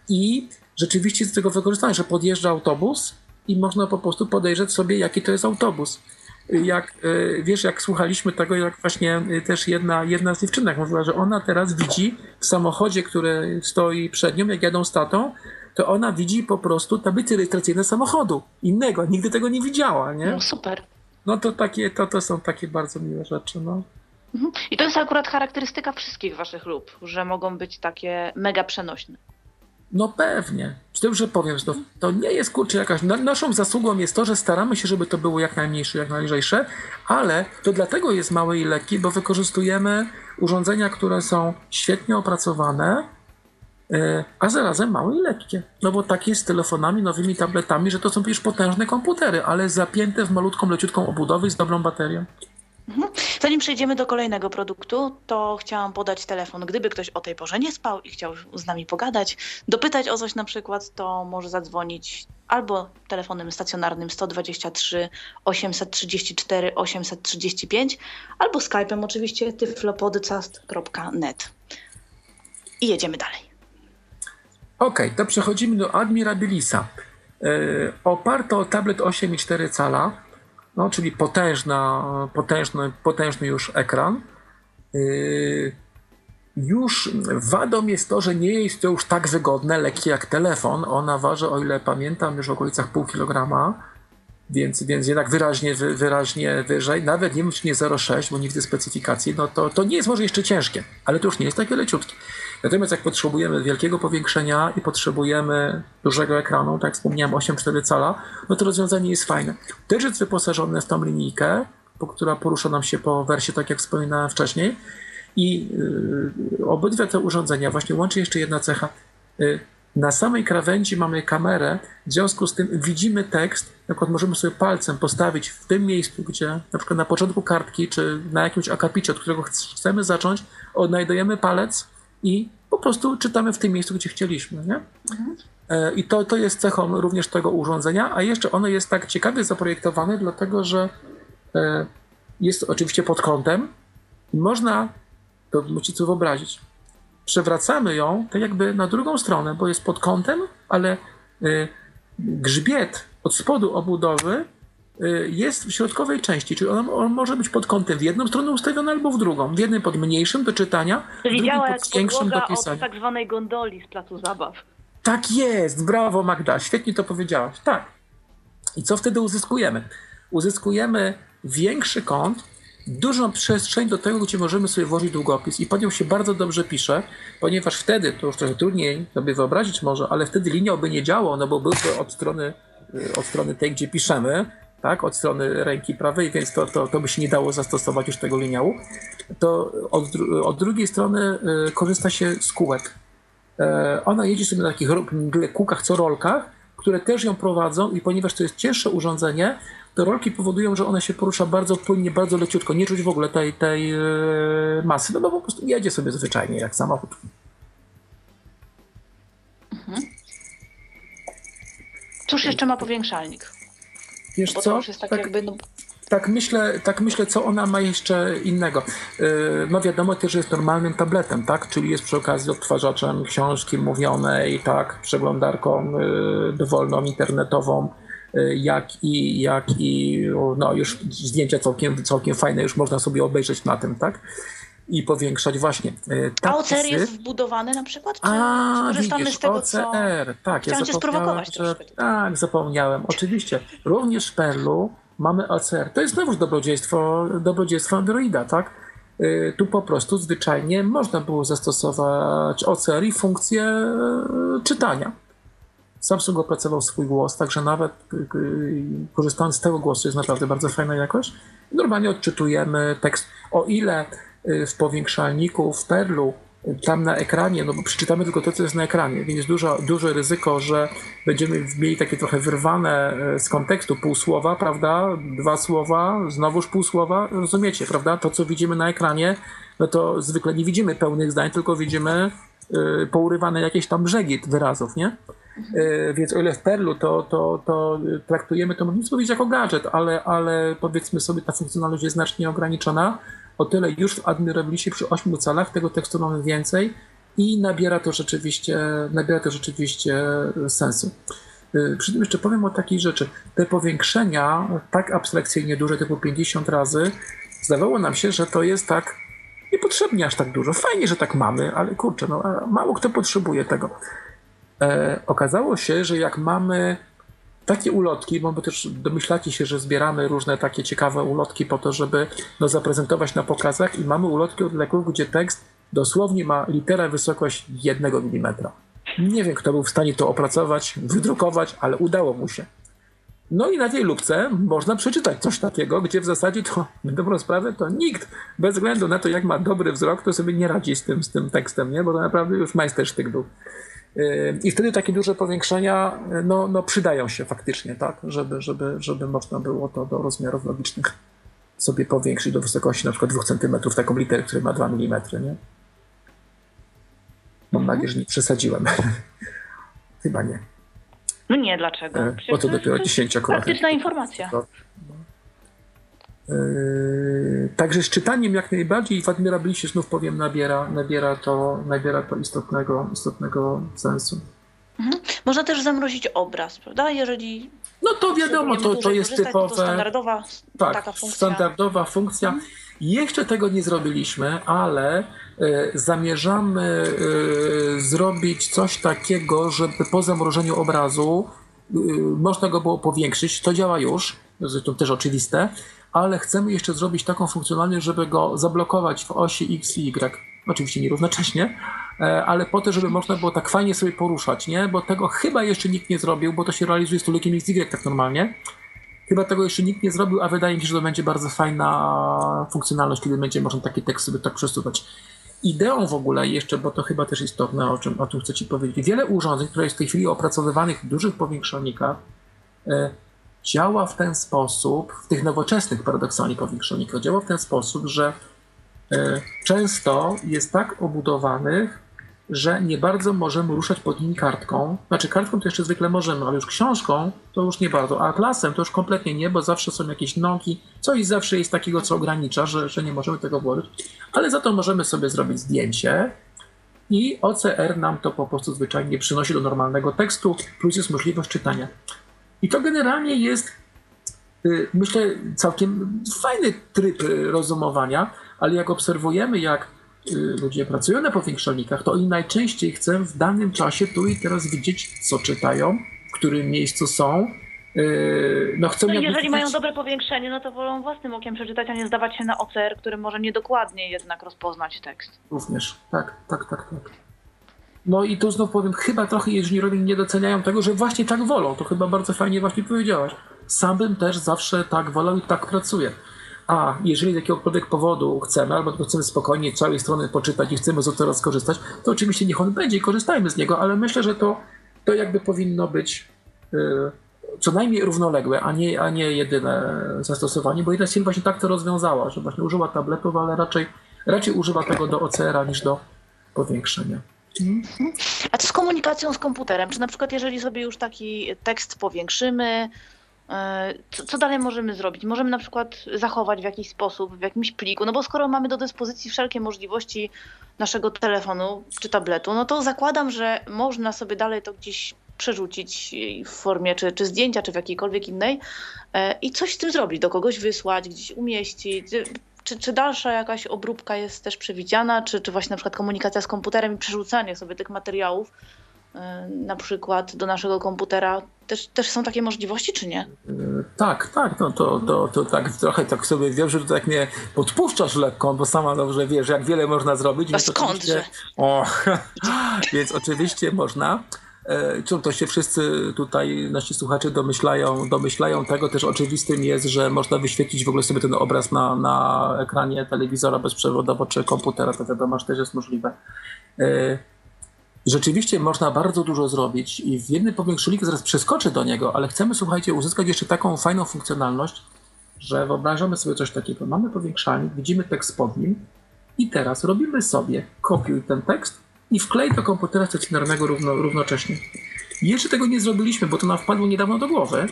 I rzeczywiście z tego wykorzystania, że podjeżdża autobus i można po prostu podejrzeć sobie, jaki to jest autobus. Jak e, wiesz, jak słuchaliśmy tego, jak właśnie e, też jedna, jedna z dziewczynek mówiła, że ona teraz widzi w samochodzie, który stoi przed nią, jak jadą statą, to ona widzi po prostu tablice rejestracyjne samochodu innego. Nigdy tego nie widziała, nie? No super. No to takie, to, to są takie bardzo miłe rzeczy, no. Mhm. I to jest akurat charakterystyka wszystkich waszych lub, że mogą być takie mega przenośne. No pewnie. Z tym, że powiem znów, to nie jest kurczę jakaś. naszą zasługą jest to, że staramy się, żeby to było jak najmniejsze, jak najlżejsze, ale to dlatego jest małe i lekkie, bo wykorzystujemy urządzenia, które są świetnie opracowane, a zarazem małe i lekkie. No bo tak jest z telefonami, nowymi tabletami, że to są przecież potężne komputery, ale zapięte w malutką, leciutką obudowę i z dobrą baterią. Mhm. Zanim przejdziemy do kolejnego produktu, to chciałam podać telefon. Gdyby ktoś o tej porze nie spał i chciał z nami pogadać, dopytać o coś na przykład, to może zadzwonić albo telefonem stacjonarnym 123 834 835, albo skype'em oczywiście tyflopodcast.net. I jedziemy dalej. Ok, to przechodzimy do Admirabilisa. Yy, oparto o tablet 8,4 cala, no, czyli potężna, potężny, potężny już ekran. Yy, już wadą jest to, że nie jest to już tak wygodne, lekkie jak telefon. Ona waży, o ile pamiętam, już w okolicach pół kilograma. więc, więc jednak wyraźnie, wyraźnie wyżej, nawet nie wiem czy nie 0,6, bo nigdy specyfikacji, no to, to nie jest może jeszcze ciężkie, ale to już nie jest takie leciutkie. Natomiast jak potrzebujemy wielkiego powiększenia i potrzebujemy dużego ekranu, tak jak wspomniałem 8,4 cala, no to rozwiązanie jest fajne. Też jest wyposażone w tą linijkę, która porusza nam się po wersie, tak jak wspominałem wcześniej. I yy, obydwie te urządzenia, właśnie łączy jeszcze jedna cecha. Yy, na samej krawędzi mamy kamerę, w związku z tym widzimy tekst, na przykład możemy sobie palcem postawić w tym miejscu, gdzie na przykład na początku kartki, czy na jakimś akapicie, od którego chcemy zacząć, odnajdujemy palec i po prostu czytamy w tym miejscu, gdzie chcieliśmy. Nie? Mhm. I to, to jest cechą również tego urządzenia, a jeszcze ono jest tak ciekawie zaprojektowane, dlatego że e, jest oczywiście pod kątem i można, to musicie sobie wyobrazić, przewracamy ją tak jakby na drugą stronę, bo jest pod kątem, ale e, grzbiet od spodu obudowy jest w środkowej części, czyli on, on, może być pod kątem w jedną stronę ustawiony albo w drugą. W jednym pod mniejszym do czytania, czyli w drugim pod większym do pisania. od tak zwanej gondoli z placu zabaw. Tak jest, brawo Magda, świetnie to powiedziałaś. Tak. I co wtedy uzyskujemy? Uzyskujemy większy kąt, dużą przestrzeń do tego, gdzie możemy sobie włożyć długopis i pod nią się bardzo dobrze pisze, ponieważ wtedy, to już trochę trudniej sobie wyobrazić może, ale wtedy linia by nie działał, no bo byłby od strony, y, od strony tej, gdzie piszemy, tak, od strony ręki prawej, więc to, to, to by się nie dało zastosować już tego liniału, to od, od drugiej strony y, korzysta się z kółek. E, ona jedzie sobie na takich kółkach, co rolkach, które też ją prowadzą i ponieważ to jest cięższe urządzenie, to rolki powodują, że ona się porusza bardzo płynnie, bardzo leciutko. Nie czuć w ogóle tej, tej e, masy, no bo po prostu jedzie sobie zwyczajnie jak samochód. Mhm. Cóż jeszcze ma powiększalnik? Wiesz Bo co? tak, tak, jakby, no... tak, myślę, tak myślę, co ona ma jeszcze innego. Yy, no wiadomo też, że jest normalnym tabletem, tak? Czyli jest przy okazji odtwarzaczem książki mówionej, tak? Przeglądarką yy, dowolną, internetową, yy, jak i, jak i no już zdjęcia całkiem, całkiem fajne, już można sobie obejrzeć na tym, tak? I powiększać właśnie. A OCR jest wbudowany na przykład? Czy A, widzisz, z tego, OCR, co... tak. Chciałam ja cię sprowokować że... Tak, zapomniałem. Oczywiście, również w Perlu mamy OCR. To jest znowuż dobrodziejstwo, dobrodziejstwo Androida, tak? Y, tu po prostu zwyczajnie można było zastosować OCR i funkcję y, czytania. Samsung opracował swój głos, także nawet korzystając z tego głosu jest naprawdę bardzo fajna jakość. Normalnie odczytujemy tekst. O ile w powiększalniku, w Perlu, tam na ekranie, no bo przeczytamy tylko to, co jest na ekranie, więc dużo, duże ryzyko, że będziemy mieli takie trochę wyrwane y, z kontekstu pół słowa, prawda? Dwa słowa, znowuż pół słowa, rozumiecie, prawda? To, co widzimy na ekranie, no to zwykle nie widzimy pełnych zdań, tylko widzimy y, pourywane jakieś tam brzegi wyrazów, nie? Mhm. Więc o ile w Perlu to, to, to traktujemy to, można powiedzieć, jako gadżet, ale, ale powiedzmy sobie, ta funkcjonalność jest znacznie ograniczona o tyle już w Admirabilisie przy 8 calach tego tekstu mamy więcej i nabiera to rzeczywiście, nabiera to rzeczywiście sensu. Y, przy tym jeszcze powiem o takiej rzeczy. Te powiększenia, tak abstrakcyjnie duże, typu 50 razy, zdawało nam się, że to jest tak niepotrzebnie aż tak dużo. Fajnie, że tak mamy, ale kurczę, no, mało kto potrzebuje tego. E, okazało się, że jak mamy takie ulotki, bo też domyślacie się, że zbieramy różne takie ciekawe ulotki po to, żeby no, zaprezentować na pokazach i mamy ulotki od leków, gdzie tekst dosłownie ma literę wysokość jednego milimetra. Nie wiem, kto był w stanie to opracować, wydrukować, ale udało mu się. No i na tej lubce można przeczytać coś takiego, gdzie w zasadzie to, na dobrą sprawę, to nikt, bez względu na to, jak ma dobry wzrok, to sobie nie radzi z tym, z tym tekstem, nie? bo to naprawdę już majstersztyk był. I wtedy takie duże powiększenia no, no przydają się faktycznie, tak, żeby, żeby, żeby można było to do rozmiarów logicznych sobie powiększyć do wysokości na przykład 2 cm, taką literę, która ma 2 mm, nie? Mam mhm. nadzieję, że nie przesadziłem. Chyba nie. No nie, dlaczego? Przecież Bo to dopiero 10 akurat. Praktyczna informacja. Yy, także z czytaniem jak najbardziej w Admirabilisie znów powiem nabiera, nabiera, to, nabiera to istotnego, istotnego sensu. Mhm. Można też zamrozić obraz, prawda? Jeżeli. No to wiadomo, to, to jest typowe. To standardowa tak, funkcja. Standardowa funkcja. Mhm. Jeszcze tego nie zrobiliśmy, ale y, zamierzamy y, zrobić coś takiego, żeby po zamrożeniu obrazu można go było powiększyć, to działa już, zresztą też oczywiste, ale chcemy jeszcze zrobić taką funkcjonalność, żeby go zablokować w osi X i Y. Oczywiście nierównocześnie, e, ale po to, żeby można było tak fajnie sobie poruszać, nie? Bo tego chyba jeszcze nikt nie zrobił, bo to się realizuje z tulikiem XY tak normalnie. Chyba tego jeszcze nikt nie zrobił, a wydaje mi się, że to będzie bardzo fajna funkcjonalność, kiedy będzie można taki tekst sobie tak przesuwać. Ideą w ogóle jeszcze, bo to chyba też istotne, o czym, o chcę Ci powiedzieć, wiele urządzeń, które jest w tej chwili opracowywanych w dużych powiększalnikach, e, działa w ten sposób, w tych nowoczesnych paradoksalnie powiększalnikach, działa w ten sposób, że e, często jest tak obudowanych, że nie bardzo możemy ruszać pod nim kartką. Znaczy kartką to jeszcze zwykle możemy, ale już książką to już nie bardzo, a atlasem to już kompletnie nie, bo zawsze są jakieś nogi, coś zawsze jest takiego, co ogranicza, że, że nie możemy tego włożyć, ale za to możemy sobie zrobić zdjęcie i OCR nam to po prostu zwyczajnie przynosi do normalnego tekstu, plus jest możliwość czytania. I to generalnie jest, y, myślę, całkiem fajny tryb y, rozumowania, ale jak obserwujemy, jak y, ludzie pracują na powiększalnikach, to oni najczęściej chcą w danym czasie tu i teraz widzieć, co czytają, w którym miejscu są. No, chcą no jeżeli mają dobre powiększenie, no to wolą własnym okiem przeczytać, a nie zdawać się na OCR, który może niedokładnie jednak rozpoznać tekst. Również, tak, tak, tak, tak. No i tu znów powiem, chyba trochę inżynierowie nie doceniają tego, że właśnie tak wolą. To chyba bardzo fajnie właśnie powiedziałaś. Sam bym też zawsze tak wolał i tak pracuję. A jeżeli z jakiegokolwiek powodu chcemy, albo chcemy spokojnie całej strony poczytać i chcemy z tego skorzystać, to oczywiście niech on będzie i korzystajmy z niego, ale myślę, że to, to jakby powinno być yy, co najmniej równoległe, a nie, a nie jedyne zastosowanie, bo jedna firma właśnie tak to rozwiązała, że właśnie używa tabletów, ale raczej, raczej używa tego do OCR-a niż do powiększenia. A co z komunikacją z komputerem? Czy na przykład jeżeli sobie już taki tekst powiększymy, e, co, co, dalej możemy zrobić? Możemy na przykład zachować w jakiś sposób, w jakimś pliku, no bo skoro mamy do dyspozycji wszelkie możliwości naszego telefonu czy tabletu, no to zakładam, że można sobie dalej to gdzieś przerzucić w formie czy, czy zdjęcia, czy w jakiejkolwiek innej e, i coś z tym zrobić, do kogoś wysłać, gdzieś umieścić. Czy, czy dalsza jakaś obróbka jest też przewidziana, czy, czy właśnie na przykład komunikacja z komputerem i przerzucanie sobie tych materiałów y, na przykład do naszego komputera. Też, też są takie możliwości, czy nie? Y, tak, tak, no to, to, to tak trochę tak sobie wiem, że tak mnie podpuszczasz lekko, bo sama dobrze wiesz, jak wiele można zrobić. A skądże? O, więc oczywiście można. E, Czym to się wszyscy tutaj, nasi słuchacze domyślają, domyślają tego, też oczywistym jest, że można wyświetlić w ogóle sobie ten obraz na, na ekranie telewizora bezprzewodowo czy komputera, to wiadomo, że też jest możliwe. E, rzeczywiście można bardzo dużo zrobić i w jednym powiększulniku zaraz przeskoczę do niego, ale chcemy, słuchajcie, uzyskać jeszcze taką fajną funkcjonalność, że wyobrażamy sobie coś takiego. Mamy powiększalnik, widzimy tekst pod nim i teraz robimy sobie kopiuj ten tekst i wklej do komputera stacjonarnego równo, równocześnie. Jeszcze tego nie zrobiliśmy, bo to nam wpadło niedawno do głowy,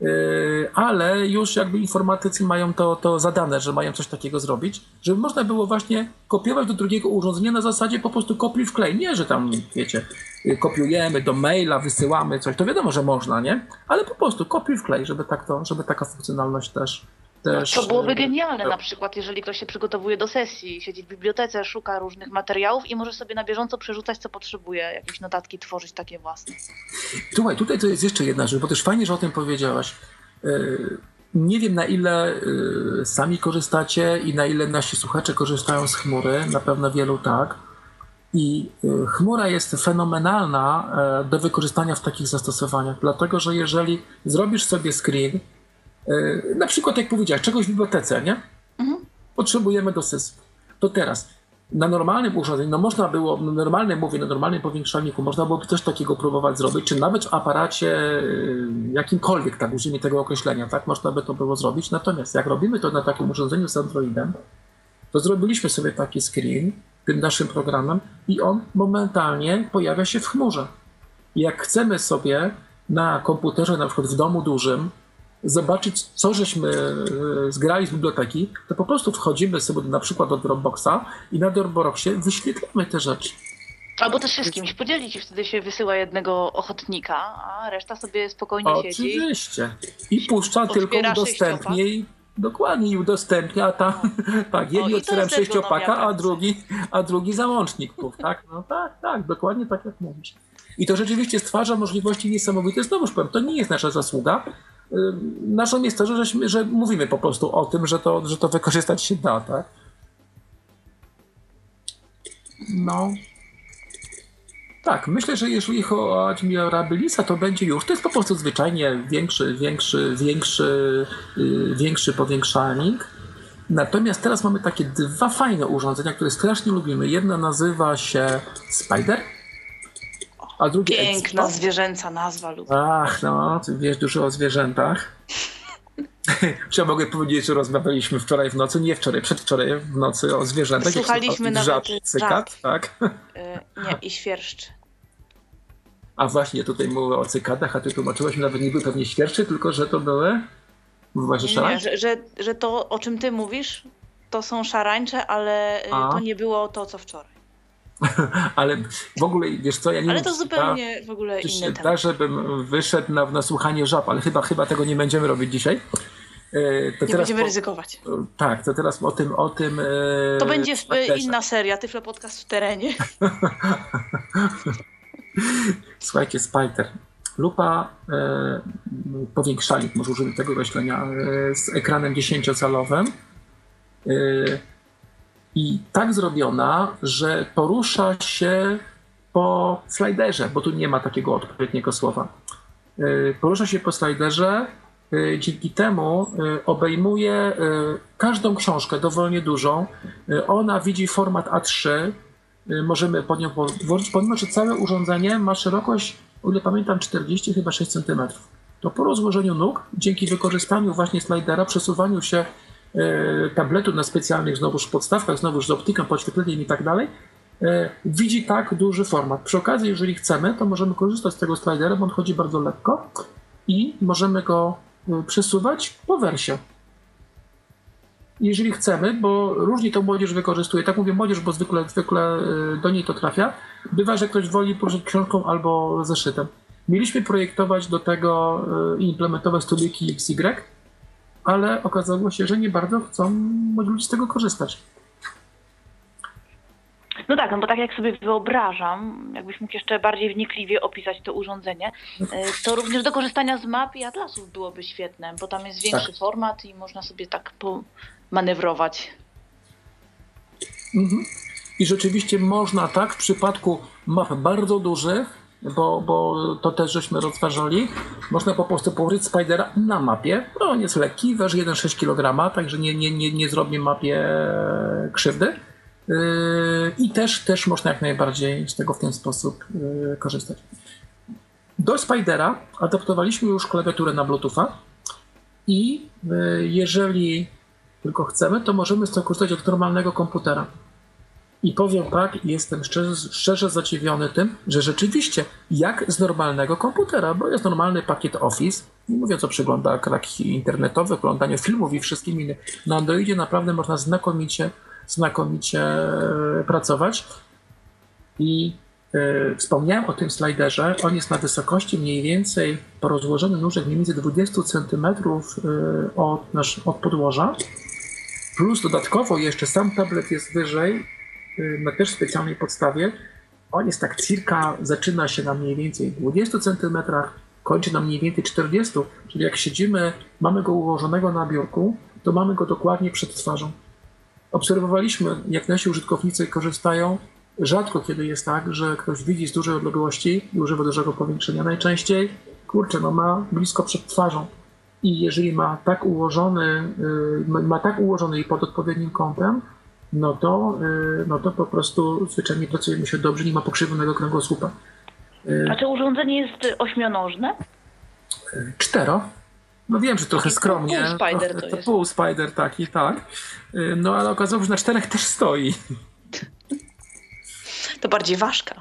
yy, ale już jakby informatycy mają to, to zadane, że mają coś takiego zrobić, żeby można było właśnie kopiować do drugiego urządzenia na zasadzie po prostu kopiuj wklej. Nie, że tam, wiecie, yy, kopiujemy do maila, wysyłamy coś, to wiadomo, że można, nie? Ale po prostu kopiuj wklej, żeby, tak to, żeby taka funkcjonalność też też... To byłoby genialne na przykład, jeżeli ktoś się przygotowuje do sesji, siedzi w bibliotece, szuka różnych materiałów i może sobie na bieżąco przerzucać, co potrzebuje, jakieś notatki tworzyć takie własne. Słuchaj, tutaj to jest jeszcze jedna rzecz, bo też fajnie, że o tym powiedziałaś. E, nie wiem na ile e, sami korzystacie i na ile nasi słuchacze korzystają z chmury, na pewno wielu tak. I e, chmura jest fenomenalna do wykorzystania w takich zastosowaniach, dlatego że jeżeli zrobisz sobie screen, E, na przykład, jak powiedziałeś, czegoś w bibliotece, nie? Mhm. Potrzebujemy do sesji. To teraz, na normalnym urządzeniu, no można było, na normalnym, mówię, na normalnym powiększalniku, można byłoby coś takiego próbować zrobić, czy nawet w aparacie e, jakimkolwiek, tak, użyjmy tego określenia, tak, można by to było zrobić. Natomiast jak robimy to na takim urządzeniu z Androidem, to zrobiliśmy sobie taki screen tym naszym programem i on momentalnie pojawia się w chmurze. I jak chcemy sobie na komputerze, na przykład w domu dużym, zobaczyć, co żeśmy e, zgrali z biblioteki, to po prostu wchodzimy sobie na przykład do Dropboxa i na Dropboxie wyświetlamy te rzeczy. Albo też się z kimś podzielić i wtedy się wysyła jednego ochotnika, a reszta sobie spokojnie Oczywiście. siedzi. Oczywiście. I puszcza tylko udostępnie i dokładnie i udostępnia, a tam tak, jedni otwieram sześciopaka, a drugi, a drugi załącznik, tak? No tak, tak, dokładnie tak jak mówisz. I to rzeczywiście stwarza możliwości niesamowite. Znowuż powiem, to nie jest nasza zasługa. Naszą jest to, że, że mówimy po prostu o tym, że to, że to wykorzystać się da, tak? No. Tak, myślę, że jeżeli chodzi o admirabilisa, to będzie już. To jest po prostu zwyczajnie większy, większy, większy, yy, większy powiększalnik. Natomiast teraz mamy takie dwa fajne urządzenia, które strasznie lubimy. Jedno nazywa się Spider, a drugie Piękna Expo. zwierzęca nazwa. Lub... Ach, no, ty wiesz dużo o zwierzętach. Czy ja mogę powiedzieć, że rozmawialiśmy wczoraj w nocy, nie wczoraj, przedwczoraj w nocy o zwierzętach. Słuchaliśmy nawet cykat, tak? Yy, nie, i świerszczy. A właśnie, tutaj mówię o cykadach, a ty tłumaczyłaś, nawet nie były pewnie świerszczy, tylko że to były... Mówiłaś jeszcze nie, że, że, że to, o czym ty mówisz, to są szarańcze, ale y, a? to nie było to, co wczoraj. ale w ogóle, wiesz co, ja nie Ale to zupełnie w ogóle inny temat. Da, żebym wyszedł na, na słuchanie żab, ale chyba, chyba tego nie będziemy robić dzisiaj. E, to nie będziemy po, ryzykować. Tak, to teraz o tym. O tym to będzie inna seria, Tyflo Podcast w terenie. Słuchajcie, Spider. Lupa e, powiększalik, może użyć tego określenia, e, z ekranem 10-calowym. E, I tak zrobiona, że porusza się po sliderze, bo tu nie ma takiego odpowiedniego słowa. E, porusza się po sliderze, e, dzięki temu e, obejmuje każdą książkę dowolnie dużą. Ona widzi format A3, możemy pod nią włożyć, pomimo że całe urządzenie ma szerokość, o ile pamiętam, 40 chyba 6 cm. To po rozłożeniu nóg, dzięki wykorzystaniu właśnie slidera, przesuwaniu się tabletu na specjalnych znowuż podstawkach, znowuż z optyką, podświetleniem i tak dalej, e, widzi tak duży format. Przy okazji, jeżeli chcemy, to możemy korzystać z tego slidera, bo on chodzi bardzo lekko i możemy go e, przesuwać po wersie jeżeli chcemy, bo różnie to młodzież wykorzystuje. Tak mówię młodzież, bo zwykle, zwykle do niej to trafia. Bywa, że ktoś woli poruszać książką albo zeszytem. Mieliśmy projektować do tego i implementować stuliki XY, ale okazało się, że nie bardzo chcą młodzi ludzie z tego korzystać. No tak, no bo tak jak sobie wyobrażam, jakbyś mógł jeszcze bardziej wnikliwie opisać to urządzenie, y, to również do korzystania z map i atlasów byłoby świetne, bo tam jest większy tak. format i można sobie tak manewrować. Mhm. I rzeczywiście można tak w przypadku map bardzo dużych, bo, bo to też żeśmy rozważali, można po prostu położyć Spidera na mapie. No, on jest lekki, waży 1,6 kg, także nie, nie, nie, nie zrobi mapie krzywdy. Yy, I też, też można jak najbardziej z tego w ten sposób yy, korzystać. Do Spidera adaptowaliśmy już klawiaturę na Bluetootha i yy, jeżeli tylko chcemy, to możemy z tego korzystać od normalnego komputera. I powiem tak, jestem szczerze, szczerze tym, że rzeczywiście jak z normalnego komputera, bo jest normalny pakiet Office, nie mówiąc o przeglądach internetowych, oglądaniu filmów i wszystkim innym, na Androidzie naprawdę można znakomicie, znakomicie e, pracować. I y, wspomniałem o tym slajderze, on jest na wysokości mniej więcej po rozłożeniu nóżek mniej więcej 20 cm y, od, nasz, od podłoża Plus dodatkowo jeszcze sam tablet jest wyżej, y, na też specjalnej podstawie. On jest tak cirka, zaczyna się na mniej więcej 20 cm, kończy na mniej więcej 40, czyli jak siedzimy, mamy go ułożonego na biurku, to mamy go dokładnie przed twarzą. Obserwowaliśmy, jak nasi użytkownicy korzystają. Rzadko kiedy jest tak, że ktoś widzi z dużej odległości i używa dużego powiększenia. Najczęściej, kurczę, no ma blisko przed twarzą. I jeżeli ma tak ułożony, y, ma tak ułożony i pod odpowiednim kątem, no to, y, no to po prostu zwyczajnie pracujemy się dobrze, nie ma pokrzywionego kręgosłupa. Y, A czy urządzenie jest ośmionożne? Cztero. No wiem, że trochę skromnie. Pół spider to, to jest. Pół spider, tak i tak. No ale okazało się, że na czterech też stoi. To bardziej ważka.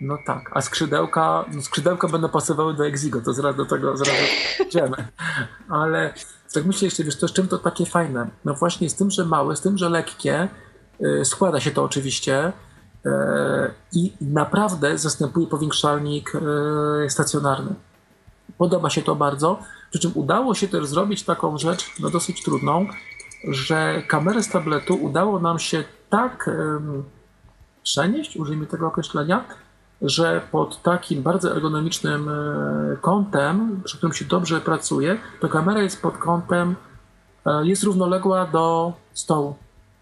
No tak, a skrzydełka, no skrzydełka będą pasowały do Exigo, to zaraz do tego zaraz idziemy. Ale tak myślę jeszcze, wiesz, to z czym to takie fajne? No właśnie z tym, że małe, z tym, że lekkie, yy, składa się to oczywiście yy, i naprawdę zastępuje powiększalnik yy, stacjonarny. Podoba się to bardzo, przy czym udało się też zrobić taką rzecz, no dosyć trudną, że kamerę z tabletu udało nam się tak przenieść, użyjmy tego określenia, że pod takim bardzo ergonomicznym e, kątem, przy którym się dobrze pracuje, to kamera jest pod kątem, e, jest równoległa do stołu,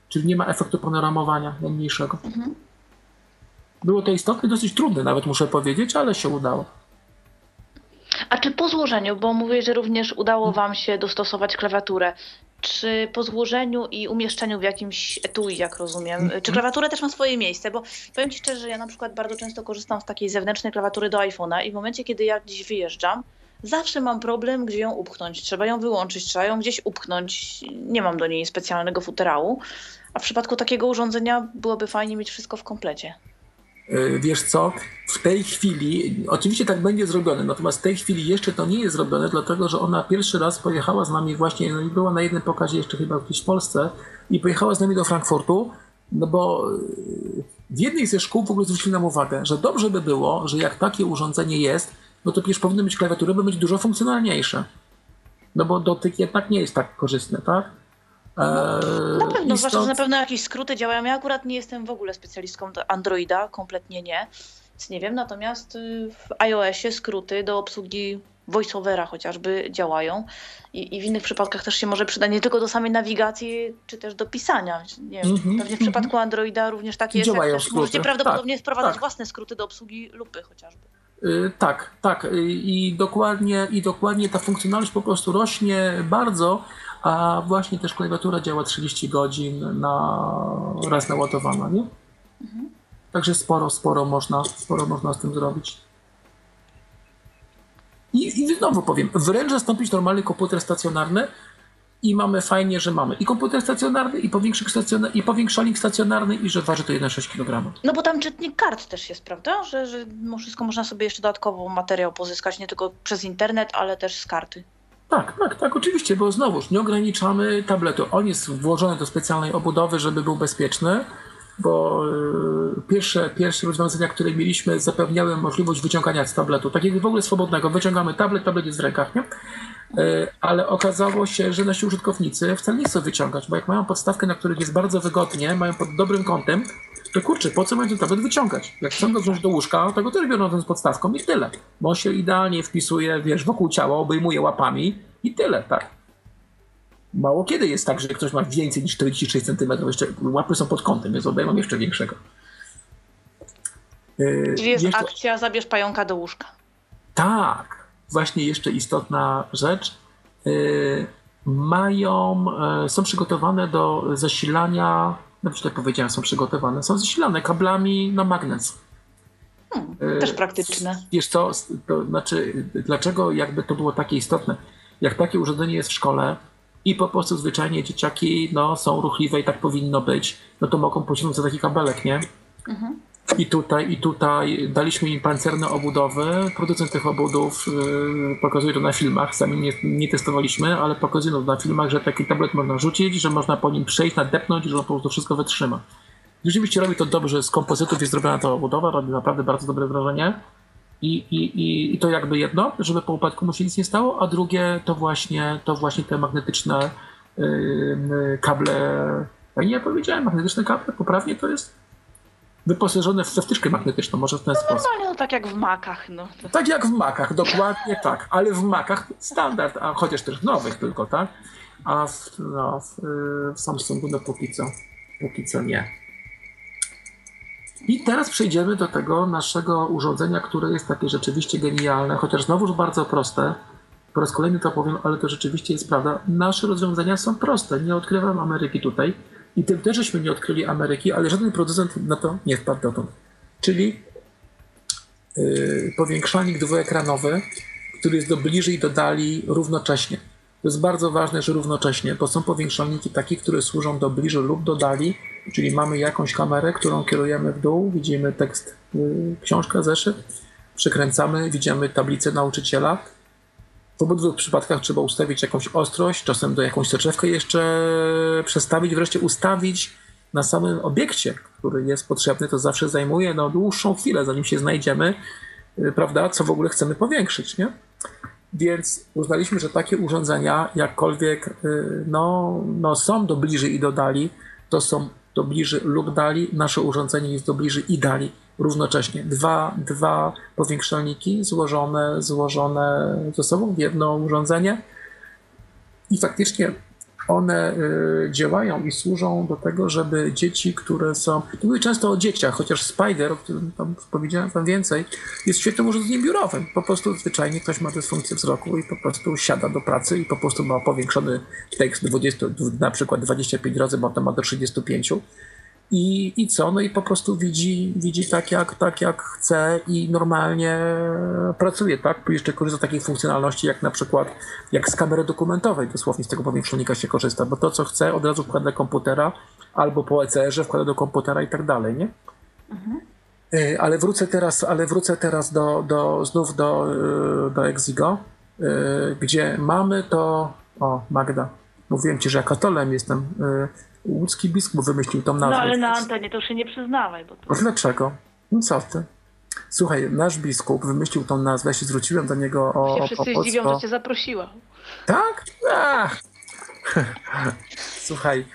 czyli nie ma efektu panoramowania najmniejszego. Mhm. Było to istotne, dosyć trudne nawet muszę powiedzieć, ale się udało. A czy po złożeniu, bo mówię, że również udało Wam się dostosować klawiaturę, czy po złożeniu i umieszczeniu w jakimś etui, jak rozumiem, -hmm. czy klawiatura też ma swoje miejsce? Bo powiem Ci szczerze, że ja na przykład bardzo często korzystam z takiej zewnętrznej klawiatury do iPhone'a i w momencie, kiedy ja gdzieś wyjeżdżam, zawsze mam problem, gdzie ją upchnąć. Trzeba ją wyłączyć, trzeba ją gdzieś upchnąć. Nie mam do niej specjalnego futerału. A w przypadku takiego urządzenia byłoby fajnie mieć wszystko w komplecie. E, wiesz co, w tej chwili, oczywiście tak będzie zrobione, natomiast w tej chwili jeszcze to nie jest zrobione, dlatego że ona pierwszy raz pojechała z nami właśnie, no i była na jednym pokazie jeszcze chyba gdzieś w Polsce i pojechała z nami do Frankfurtu, no bo e, w jednej ze szkół w ogóle zwrócili nam uwagę, że dobrze by było, że jak takie urządzenie jest, no to przecież powinny być klawiatury, by być dużo funkcjonalniejsze. No bo dotyk jednak nie jest tak korzystny, tak? Na pewno, stąd... zwłaszcza, że na pewno jakieś skróty działają. Ja akurat nie jestem w ogóle specjalistką do Androida, kompletnie nie, więc nie wiem. Natomiast y, w iOSie skróty do obsługi voiceovera chociażby działają I, i w innych przypadkach też się może przyda nie tylko do samej nawigacji, czy też do pisania. Nie wiem, mm -hmm, pewnie w przypadku Androida również tak jest. Działają też możecie prawdopodobnie tak, wprowadzać tak. własne skróty do obsługi lupy chociażby. Yy, tak, tak. Yy, I dokładnie, I dokładnie ta funkcjonalność po prostu rośnie bardzo a właśnie też klawiatura działa 30 godzin na raz naładowana, nie? Mhm. Także sporo, sporo można, sporo można z tym zrobić. I, I znowu powiem, wręcz zastąpić normalny komputer stacjonarny i mamy fajnie, że mamy i komputer stacjonarny, i powiększnik stacjonarny, i powiększalnik stacjonarny, i że waży to 1,6 kg. No bo tam czytnik kart też jest, prawda? Że, że wszystko można sobie jeszcze dodatkowo materiał pozyskać, nie tylko przez internet, ale też z karty. Tak, tak, tak, oczywiście, bo znowuż nie ograniczamy tabletu. On jest włożony do specjalnej obudowy, żeby był bezpieczny, bo y, pierwsze, pierwsze rozwiązania, które mieliśmy, zapewniały możliwość wyciągania z tabletu, takiego w ogóle swobodnego. Wyciągamy tablet, tablet jest w rękach, nie? Y, ale okazało się, że nasi użytkownicy wcale nie chcą wyciągać, bo jak mają podstawkę, na których jest bardzo wygodnie, mają pod dobrym kątem, to kurczę, po co ten tablet wyciągać? Jak chcą go wziąć do łóżka, to go też biorą ten z podstawką i tyle. Bo on się idealnie wpisuje, wiesz, wokół ciała, obejmuje łapami i tyle, tak. Mało kiedy jest tak, że ktoś ma więcej niż 46 cm, jeszcze łapy są pod kątem, więc obejmą jeszcze większego. Yy, Czyli jest jeszcze... akcja zabierz pająka do łóżka. Tak. Właśnie jeszcze istotna rzecz. Yy, mają, yy, są przygotowane do zasilania no źle powiedziałem, są przygotowane, są zasilane kablami na magnes. Hmm, e, też praktyczne. Wiesz co, to znaczy, dlaczego jakby to było takie istotne? Jak takie urządzenie jest w szkole i po prostu zwyczajnie dzieciaki no, są ruchliwe i tak powinno być, no to mogą pociągnąć za taki kabelek, nie? Mhm. I tutaj, I tutaj daliśmy im pancerne obudowy. Producent tych obudów yy, pokazuje to na filmach. Sami nie, nie testowaliśmy, ale pokazuje to na filmach, że taki tablet można rzucić, że można po nim przejść, nadepnąć że on po prostu wszystko wytrzyma. Rzeczywiście robi to dobrze, z kompozytów jest zrobiona ta obudowa, robi naprawdę bardzo dobre wrażenie. I, i, i, to jakby jedno, żeby po upadku mu się nic nie stało, a drugie to właśnie, to właśnie te magnetyczne yy, kable. Ja nie powiedziałem, magnetyczne kable, poprawnie to jest? Wyposażone w wtyczkę magnetyczną, może w ten no, sposób. Normalnie, no tak jak w makach. No. Tak jak w makach, dokładnie tak, ale w makach standard, a chociaż też nowych tylko, tak? A w, no, w, w Samsungu no póki co, póki co nie. I teraz przejdziemy do tego naszego urządzenia, które jest takie rzeczywiście genialne, chociaż znowuż bardzo proste. Po raz kolejny to powiem, ale to rzeczywiście jest prawda. Nasze rozwiązania są proste. Nie odkrywam Ameryki tutaj i tym też żeśmy nie odkryli Ameryki, ale żaden producent na to nie wpadł dotąd. Czyli yy, powiększalnik dwuekranowy, który jest do bliżej do dali równocześnie. To jest bardzo ważne, że równocześnie, bo są powiększalniki takie, które służą do bliżej lub do dali, czyli mamy jakąś kamerę, którą kierujemy w dół, widzimy tekst, yy, książka, zeszyt, przekręcamy, widzimy tablicę nauczyciela, w obydwu przypadkach trzeba ustawić jakąś ostrość, czasem do jakąś soczewkę jeszcze przestawić, wreszcie ustawić na samym obiekcie, który jest potrzebny, to zawsze zajmuje no, dłuższą chwilę, zanim się znajdziemy, y, prawda, co w ogóle chcemy powiększyć, nie? Więc uznaliśmy, że takie urządzenia, jakkolwiek y, no, no, są do bliżej i do dali, to są do bliżej lub dali, nasze urządzenie jest do bliżej i dali, równocześnie. Dwa, dwa powiększalniki złożone, złożone ze sobą w jedno urządzenie i faktycznie one y, działają i służą do tego, żeby dzieci, które są. Mówię często o dzieciach, chociaż Spider, o którym tam powiedziałem wam więcej, jest świetnym urządzeniem biurowym. Po prostu zwyczajnie ktoś ma dysfunkcję wzroku i po prostu siada do pracy i po prostu ma powiększony tekst 20, na przykład 25 razy, bo to ma do 35 i, I co? No i po prostu widzi, widzi tak, jak, tak, jak chce i normalnie pracuje, tak? Jeszcze korzysta z takich funkcjonalności, jak na przykład jak z kamery dokumentowej, dosłownie z tego powiększalnika się korzysta, bo to, co chce, od razu wkłada do komputera, albo po ECR-ze wkłada do komputera i tak dalej, nie? Mhm. E, ale wrócę teraz, ale wrócę teraz do, do, znów do, e, do Exigo, e, gdzie mamy to... O, Magda, mówiłem ci, że ja katolem jestem łódzki biskup wymyślił tą nazwę. No ale na antenie to się nie przyznawaj. Bo to... Dlaczego? No co ty? Słuchaj, nasz biskup wymyślił tą nazwę, ja się zwróciłem do niego o się wszyscy o zdziwią, że cię zaprosiła. Tak? Ach. Słuchaj.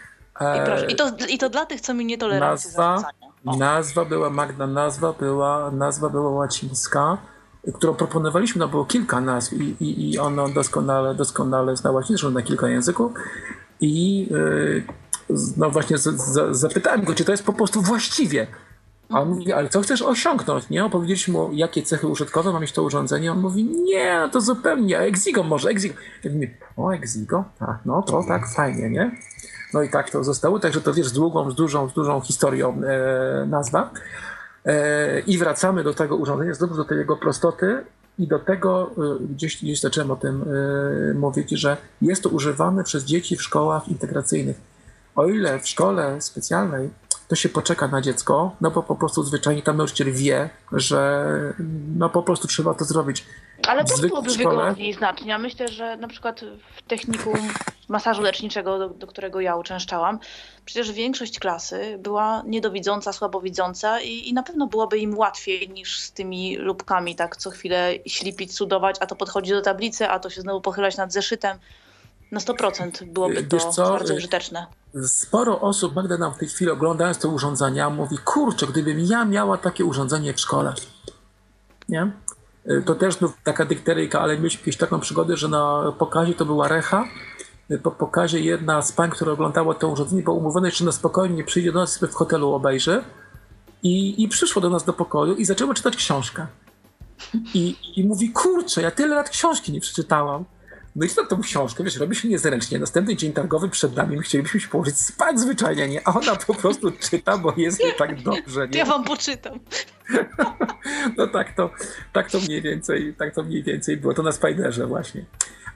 I, proszę, i, to, I to dla tych, co mi nie tolerancję nazwa, nazwa była, Magda, nazwa była, nazwa była łacińska, którą proponowaliśmy, no było kilka nazw i, i, i ono doskonale, doskonale zna łacińską na kilka języków i yy, no właśnie z, z, zapytałem go, czy to jest po prostu właściwie. A on mówi, ale co chcesz osiągnąć, nie? Opowiedzieliśmy mu, jakie cechy użytkowe ma mieć to urządzenie. On mówi, nie, to zupełnie, a Exigo może, Exigo. Ja mówię, o, Exigo? Tak, no to tak, fajnie, nie? No i tak to zostało, także to wiesz, z długą, z dużą, z dużą historią e, nazwa. E, I wracamy do tego urządzenia, znów do tej jego prostoty i do tego, e, gdzieś, gdzieś zacząłem o tym e, mówić, że jest to używane przez dzieci w szkołach integracyjnych o ile w szkole specjalnej to się poczeka na dziecko, no bo po prostu zwyczajnie tam nauczyciel wie, że no po prostu trzeba to zrobić. Ale to byłoby szkole... wygodniej znacznie. Ja myślę, że na przykład w technikum masażu leczniczego, do, do, którego ja uczęszczałam, przecież większość klasy była niedowidząca, słabowidząca i, i na pewno byłoby im łatwiej niż z tymi lubkami tak co chwilę ślipić, cudować, a to podchodzi do tablicy, a to się znowu pochylać nad zeszytem. Na 100% byłoby to bardzo użyteczne. Sporo osób, Magda nam w tej chwili oglądając te urządzenia, mówi, kurczę, gdybym ja miała takie urządzenie w szkole. Nie? To też no, taka dykteryjka, ale mieliśmy jakąś taką przygodę, że na pokazie to była recha. Po pokazie jedna z pań, która oglądała to urządzenie, była umówiona jeszcze na spokojnie przyjdzie do nas sobie w hotelu obejrzy. I, I przyszło do nas do pokoju i zaczęła czytać książkę. I, I mówi, kurczę, ja tyle lat książki nie przeczytałam. No i czytam tą książkę, wiesz, robi się niezręcznie. Następny dzień targowy przed nami, my chcielibyśmy się położyć spać zwyczajnie, nie? A ona po prostu czyta, bo jest jej tak dobrze, nie? Ja wam poczytam. no tak to, tak to mniej więcej, tak to mniej więcej było. To na Spiderze właśnie.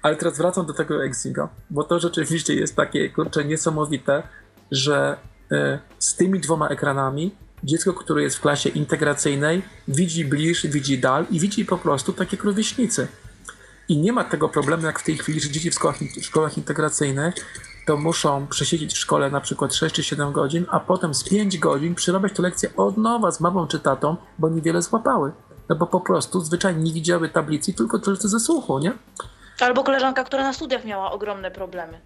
Ale teraz wracam do tego Exigo, bo to rzeczywiście jest takie, kurczę, niesamowite, że y, z tymi dwoma ekranami dziecko, które jest w klasie integracyjnej, widzi bliż, widzi dal i widzi po prostu takie rówieśnicy. I nie ma tego problemu, jak w tej chwili, że dzieci w szkołach, w szkołach integracyjnych to muszą przesiedzieć w szkole na przykład 6 czy 7 godzin, a potem z 5 godzin przyrabiać tę lekcję od nowa z mamą czy tatą, bo niewiele złapały. No bo po prostu zwyczajnie nie widziały tablicy, tylko tylko ze słuchu, nie? Albo koleżanka, która na studiach miała ogromne problemy.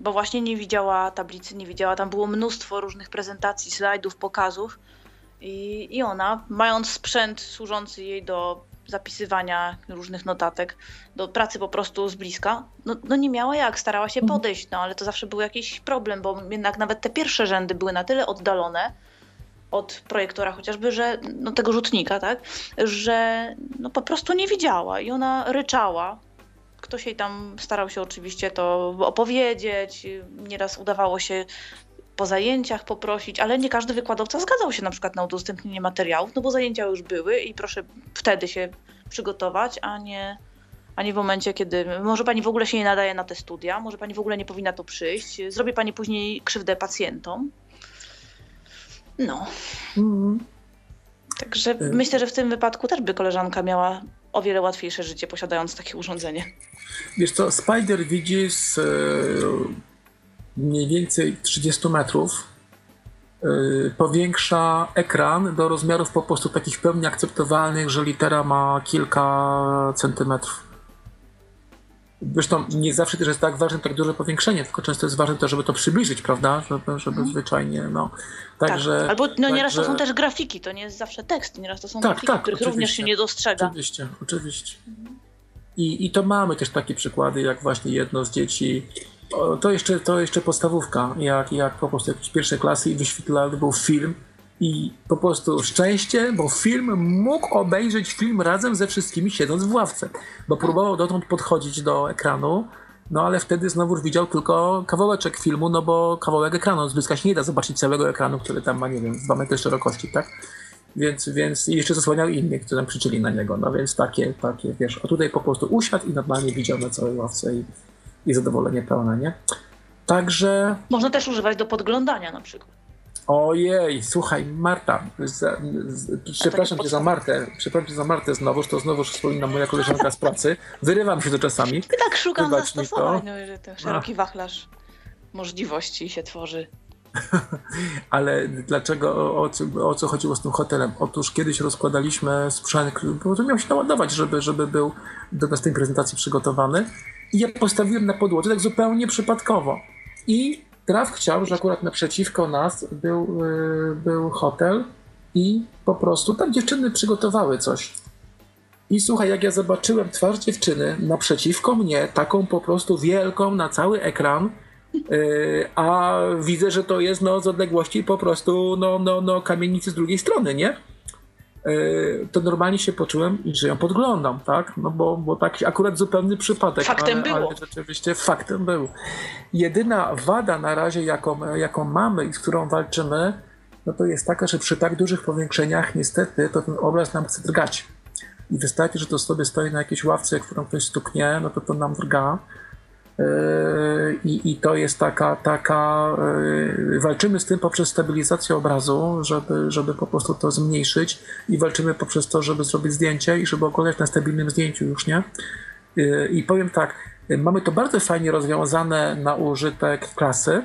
Bo właśnie nie widziała tablicy, nie widziała, tam było mnóstwo różnych prezentacji, slajdów, pokazów. I, I ona, mając sprzęt służący jej do zapisywania różnych notatek, do pracy po prostu z bliska, no, no nie miała jak, starała się mhm. podejść, no ale to zawsze był jakiś problem, bo jednak nawet te pierwsze rzędy były na tyle oddalone od projektora chociażby, że no tego rzutnika, tak, że no po prostu nie widziała i ona ryczała. Ktoś jej tam starał się oczywiście to opowiedzieć, nieraz udawało się po zajęciach poprosić, ale nie każdy wykładowca zgadzał się na przykład na udostępnienie materiałów, no bo zajęcia już były i proszę wtedy się przygotować, a nie, a nie w momencie, kiedy może pani w ogóle się nie nadaje na te studia, może pani w ogóle nie powinna tu przyjść, zrobi pani później krzywdę pacjentom. No. Mm. Także y myślę, że w tym wypadku też by koleżanka miała o wiele łatwiejsze życie posiadając takie urządzenie. Wiesz co, Spider widzi z mniej więcej 30 metrów y, powiększa ekran do rozmiarów po prostu takich w pełni akceptowalnych, że litera ma kilka centymetrów. Zresztą nie zawsze też jest tak ważne tak duże powiększenie, tylko często jest ważne to, żeby to przybliżyć, prawda? Żeby, żeby mhm. zwyczajnie, no. Także, tak. Albo no, nieraz także... to są też grafiki, to nie jest zawsze tekst, nieraz to są tak, grafiki, tak, których również się nie dostrzega. Oczywiście, oczywiście. I, I to mamy też takie przykłady, jak właśnie jedno z dzieci, to jeszcze, to jeszcze podstawówka, jak, jak po prostu jakieś pierwsze klasy i wyświetlany był film, i po prostu szczęście, bo film mógł obejrzeć film razem ze wszystkimi siedząc w ławce, bo próbował dotąd podchodzić do ekranu, no ale wtedy znowu widział tylko kawałeczek filmu, no bo kawałek ekranu z bliska się nie da zobaczyć całego ekranu, który tam ma, nie wiem, 2 metry szerokości, tak? Więc, więc jeszcze zasłaniał innych, którzy tam krzyczyli na niego, no więc takie, takie, wiesz, a tutaj po prostu usiadł i normalnie widział na całej ławce i, i zadowolenie pełne, nie? Także... Można też używać do podglądania na przykład. Ojej, słuchaj, Marta, z, z, przepraszam cię za Martę, przepraszam cię za Martę znowu, to znowu wspomina moja koleżanka z pracy. Wyrywam się to czasami. I tak szukam Wybacz zastosowań, no, że ten szeroki wachlarz możliwości się tworzy. Ale dlaczego, o, o, o, co chodziło z tym hotelem? Otóż kiedyś rozkładaliśmy sprzęt, bo to miał się naładować, żeby, żeby był do następnej prezentacji przygotowany. I ja postawiłem na podłodze tak zupełnie przypadkowo. I Traf chciał, że akurat naprzeciwko nas był, yy, był hotel i po prostu tam dziewczyny przygotowały coś. I słuchaj, jak ja zobaczyłem twarz dziewczyny naprzeciwko mnie, taką po prostu wielką na cały ekran, yy, a widzę, że to jest no, z odległości po prostu no, no, no, kamienicy z drugiej strony, nie? E, to normalnie się poczułem, że ją podglądam, tak? No bo, bo taki akurat zupełny przypadek. Faktem ale, było. Ale rzeczywiście faktem był. Jedyna wada na razie, jaką, jaką mamy i z którą walczymy, no to jest taka, że przy tak dużych powiększeniach niestety to ten obraz nam chce drgać. I wystarczy, że to sobie stoi na jakiejś ławce, którą ktoś stuknie, no to to nam drga. Yy, I, I to jest taka, taka yy, walczymy z tym poprzez stabilizację obrazu, żeby, żeby po prostu to zmniejszyć i walczymy poprzez to, żeby zrobić zdjęcie i żeby oglądać na stabilnym zdjęciu już, nie? Yy, I powiem tak, mamy to bardzo fajnie rozwiązane na użytek klasy,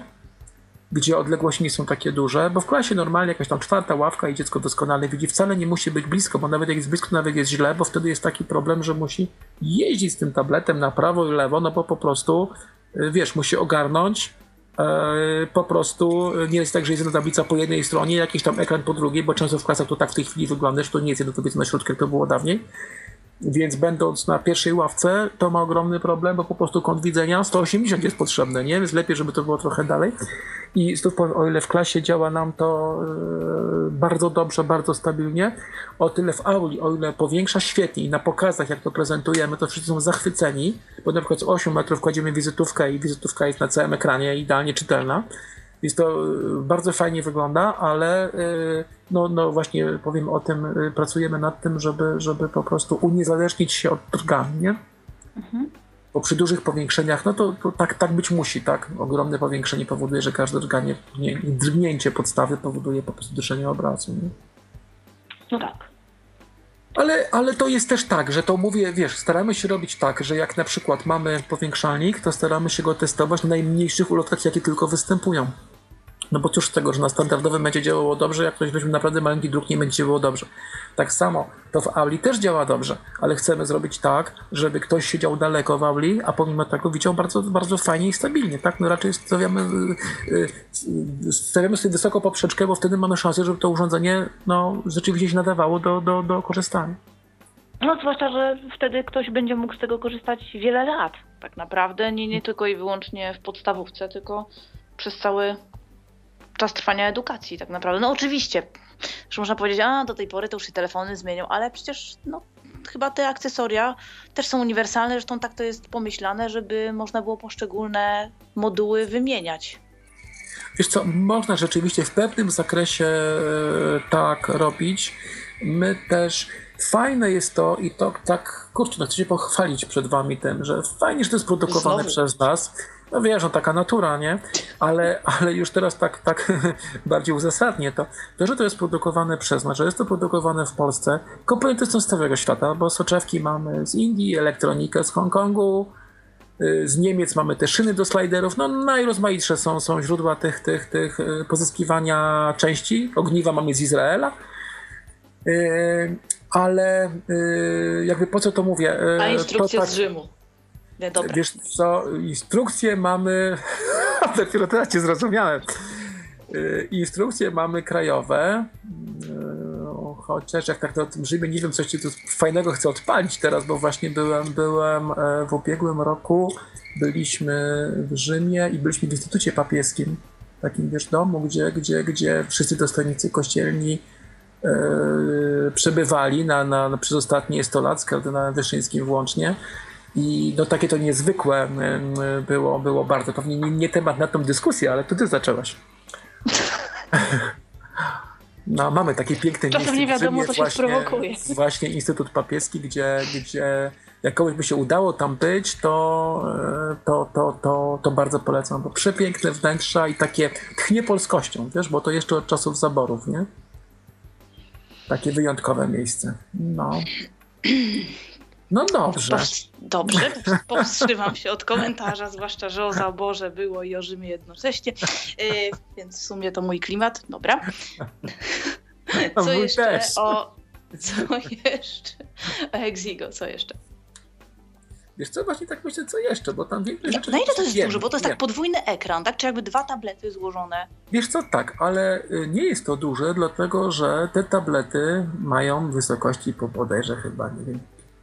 gdzie odległości nie są takie duże, bo w klasie normalnie jakaś tam czwarta ławka i dziecko doskonale widzi, wcale nie musi być blisko, bo nawet jak jest blisko, nawet jest źle, bo wtedy jest taki problem, że musi jeździć z tym tabletem na prawo i lewo, no bo po prostu, y, wiesz, musi ogarnąć, e, po prostu nie jest tak, że jest jedna tablica po jednej stronie, jakiś tam ekran po drugiej, bo często w klasach to tak w tej chwili wygląda, że to nie jest jedna tablica na środku, jak to było dawniej. Więc będąc na pierwszej ławce, to ma ogromny problem, bo po prostu kąt widzenia 180 jest potrzebny, nie? Więc lepiej, żeby to było trochę dalej. I znów powiem, o ile w klasie działa nam to yy, bardzo dobrze, bardzo stabilnie, o tyle w auli, o ile powiększa świetnie i na pokazach, jak to prezentujemy, to wszyscy są zachwyceni, bo na przykład z 8 metrów kładziemy wizytówkę i wizytówka jest na całym ekranie idealnie czytelna. Więc to y, bardzo fajnie wygląda, ale y, no, no właśnie powiem o tym, y, pracujemy nad tym, żeby, żeby po prostu uniezależnić się od drgań, nie? Mhm. Bo przy dużych powiększeniach, no to, to, tak, tak być musi, tak? Ogromne powiększenie powoduje, że każde drganie, nie, drgnięcie podstawy powoduje po prostu duszenie obrazu, nie? No tak. Ale, ale to jest też tak, że to mówię, wiesz, staramy się robić tak, że jak na przykład mamy powiększalnik, to staramy się go testować na najmniejszych ulotkach, jakie tylko występują. No bo cóż z tego, że na standardowym będzie działało dobrze, jak ktoś weźmie naprawdę malutki druk, nie będzie działało dobrze. Tak samo to w Auli też działa dobrze, ale chcemy zrobić tak, żeby ktoś siedział daleko w Auli, a pomimo tego widział bardzo, bardzo fajnie i stabilnie, tak? No raczej stawiamy, y, y, stawiamy sobie wysoko poprzeczkę, bo wtedy mamy szansę, żeby to urządzenie no, rzeczywiście się nadawało do, do, do korzystania. No zwłaszcza, że wtedy ktoś będzie mógł z tego korzystać wiele lat. Tak naprawdę nie, nie tylko i wyłącznie w podstawówce, tylko przez cały czas trwania edukacji tak naprawdę. No oczywiście, że można powiedzieć, a do tej pory to już się telefony zmienią, ale przecież no, chyba te akcesoria też są uniwersalne, zresztą tak to jest pomyślane, żeby można było poszczególne moduły wymieniać. Wiesz co, można rzeczywiście w pewnym zakresie e, tak robić. My też Fajne jest to i to tak, kurczę, no chcę się pochwalić przed wami tym, że fajnie, że to jest produkowane Znowu. przez nas. No wiesz, no taka natura, nie? Ale, ale już teraz tak, tak bardziej uzasadnię to. To, że to jest produkowane przez nas, że jest to produkowane w Polsce, komponenty są z całego świata, bo soczewki mamy z Indii, elektronikę z Hongkongu, y, z Niemiec mamy te szyny do sliderów, no najrozmaitsze są, są źródła tych, tych, tych y, pozyskiwania części. Ogniwa mamy z Izraela. Y, ale jakby po co to mówię? A instrukcja tak, z Rzymu. Dobra. Wiesz co, instrukcje mamy, dopiero teraz cię zrozumiałem. Y, instrukcje mamy krajowe, y, chociaż jak tak o tym Rzymie, nie wiem, coś ci tu fajnego chcę odpalić teraz, bo właśnie byłem, byłem e, w ubiegłym roku, byliśmy w Rzymie i byliśmy w Instytucie Papieskim, takim wiesz domu, gdzie, gdzie, gdzie wszyscy dostojnicy kościelni e, przebywali na, na, na, przez ostatnie 100 lat, z kardynałem Wyszyńskim włącznie. I no takie to niezwykłe było, było bardzo. Pewnie nie, nie temat na tą dyskusję, ale to ty zaczęłaś. No, mamy takie piękne Czasem nie wiadomo, co się właśnie, sprowokuje. Właśnie Instytut Papieski, gdzie, gdzie jak komuś by się udało tam być, to, to, to, to, to bardzo polecam, bo przepiękne wnętrza i takie tchnie polskością, wiesz, bo to jeszcze od czasów zaborów, nie? Takie wyjątkowe miejsce. No. No dobrze. Dobrze, powstrzymam się od komentarza, zwłaszcza, że o zaborze było i o Rzymie jednocześnie, yy, więc w sumie to mój klimat. Dobra. Co jeszcze też. o... Co jeszcze? O Exigo, co jeszcze? Wiesz co, właśnie tak myślę, co jeszcze, bo tam większość rzeczy... Na ile to jest wiem, dużo? Bo to jest wiem. tak podwójny ekran, tak? Czy jakby dwa tablety złożone? Wiesz co, tak, ale y, nie jest to duże, dlatego że te tablety mają wysokości po bodajże chyba, nie wiem,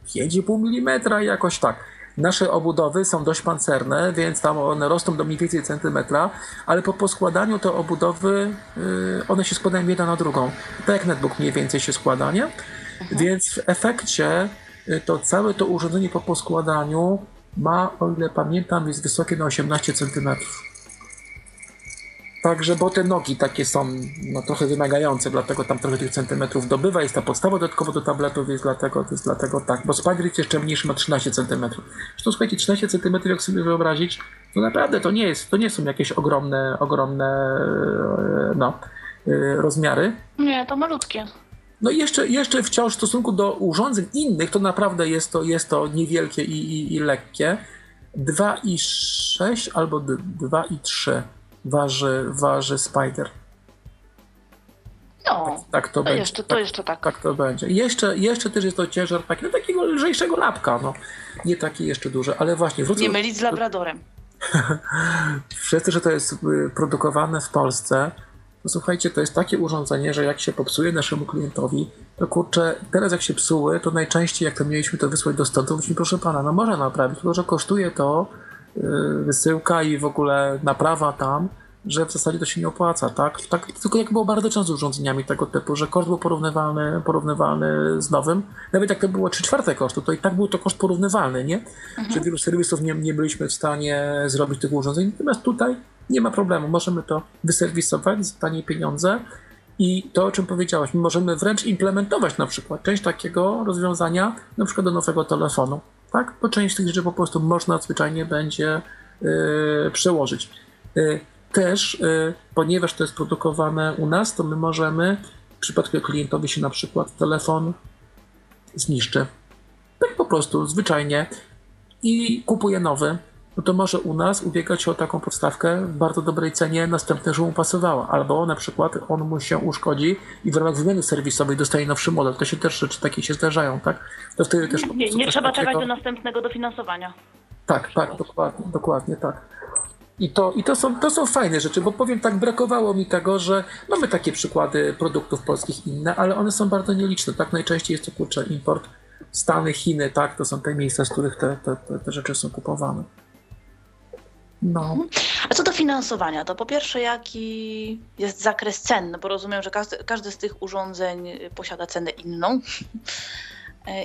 5,5 mm, jakoś tak. Nasze obudowy są dość pancerne, więc tam one rosną do mniej więcej centymetra, ale po poskładaniu te obudowy, y, one się składają jedna na drugą. Tak jak netbook mniej więcej się składa, nie? Mhm. Więc w efekcie y, to całe to urządzenie po poskładaniu ma, o ile pamiętam, jest wysokie na 18 centymetrów. Także, bo te nogi takie są no, trochę wymagające, dlatego tam trochę tych centymetrów dobywa. Jest ta podstawa dodatkowo do tabletów, jest dlatego, to jest dlatego tak. Bo Spider jest jeszcze mniejszy, ma 13 centymetrów. Zresztą słuchajcie, 13 centymetrów, jak sobie wyobrazić, to naprawdę to nie jest, to nie są jakieś ogromne, ogromne e, no, e, rozmiary. Nie, to malutkie. No i jeszcze, jeszcze wciąż w stosunku do urządzeń innych, to naprawdę jest to, jest to niewielkie i, i, i lekkie. 2,6 albo 2,3 waży, waży Spider. No, tak, tak to, to będzie. Jeszcze, to tak, jeszcze tak. Tak to będzie. Jeszcze, jeszcze też jest to ciężar taki, no, takiego lżejszego lapka, no. Nie taki jeszcze duży, ale właśnie wrócę... Nie mylić z Labradorem. To, że to jest y, produkowane w Polsce, to słuchajcie, to jest takie urządzenie, że jak się popsuje naszemu klientowi, to kurczę, teraz jak się psuły, to najczęściej jak to mieliśmy to wysłać do stąd, to mówimy, proszę pana, no można naprawić, tylko że kosztuje to wysyłka i w ogóle naprawa tam, że w zasadzie to się nie opłaca, tak? tak tylko jak było bardzo często z urządzeniami tego typu, że koszt był porównywalny, porównywalny z nowym. Nawet jak to było 3 czwarte kosztu, to i tak był to koszt porównywalny, nie? Mhm. Że wielu serwisów nie, nie byliśmy w stanie zrobić tych urządzeń. Natomiast tutaj nie ma problemu. Możemy to wyserwisować za tanie pieniądze i to, o czym powiedziałaś, my możemy wręcz implementować na przykład część takiego rozwiązania na przykład do nowego telefonu tak? Bo część tych rzeczy po prostu można zwyczajnie będzie yy, przełożyć. Yy, też, yy, ponieważ to jest produkowane u nas, to my możemy, w przypadku klientowi się na przykład telefon zniszczy. Tak po prostu, zwyczajnie. I kupuje nowy no to może u nas ubiegać się o taką podstawkę w bardzo dobrej cenie, następne, żeby mu pasowała. Albo na przykład on mu się uszkodzi i w ramach wymiany serwisowej dostaje nowszy model. To się też rzeczy takie się zdarzają, tak? To wtedy też nie, nie trzeba takiego... czekać do następnego dofinansowania. Tak, tak, dokładnie, dokładnie tak. I, to, i to, są, to są fajne rzeczy, bo powiem tak, brakowało mi tego, że mamy takie przykłady produktów polskich inne, ale one są bardzo nieliczne. Tak najczęściej jest to kurczę import Stany, Chiny, tak, to są te miejsca, z których te, te, te, te rzeczy są kupowane. No. Mhm. A co do finansowania, to po pierwsze, jaki jest zakres cen? No bo rozumiem, że każdy, każdy z tych urządzeń posiada cenę inną.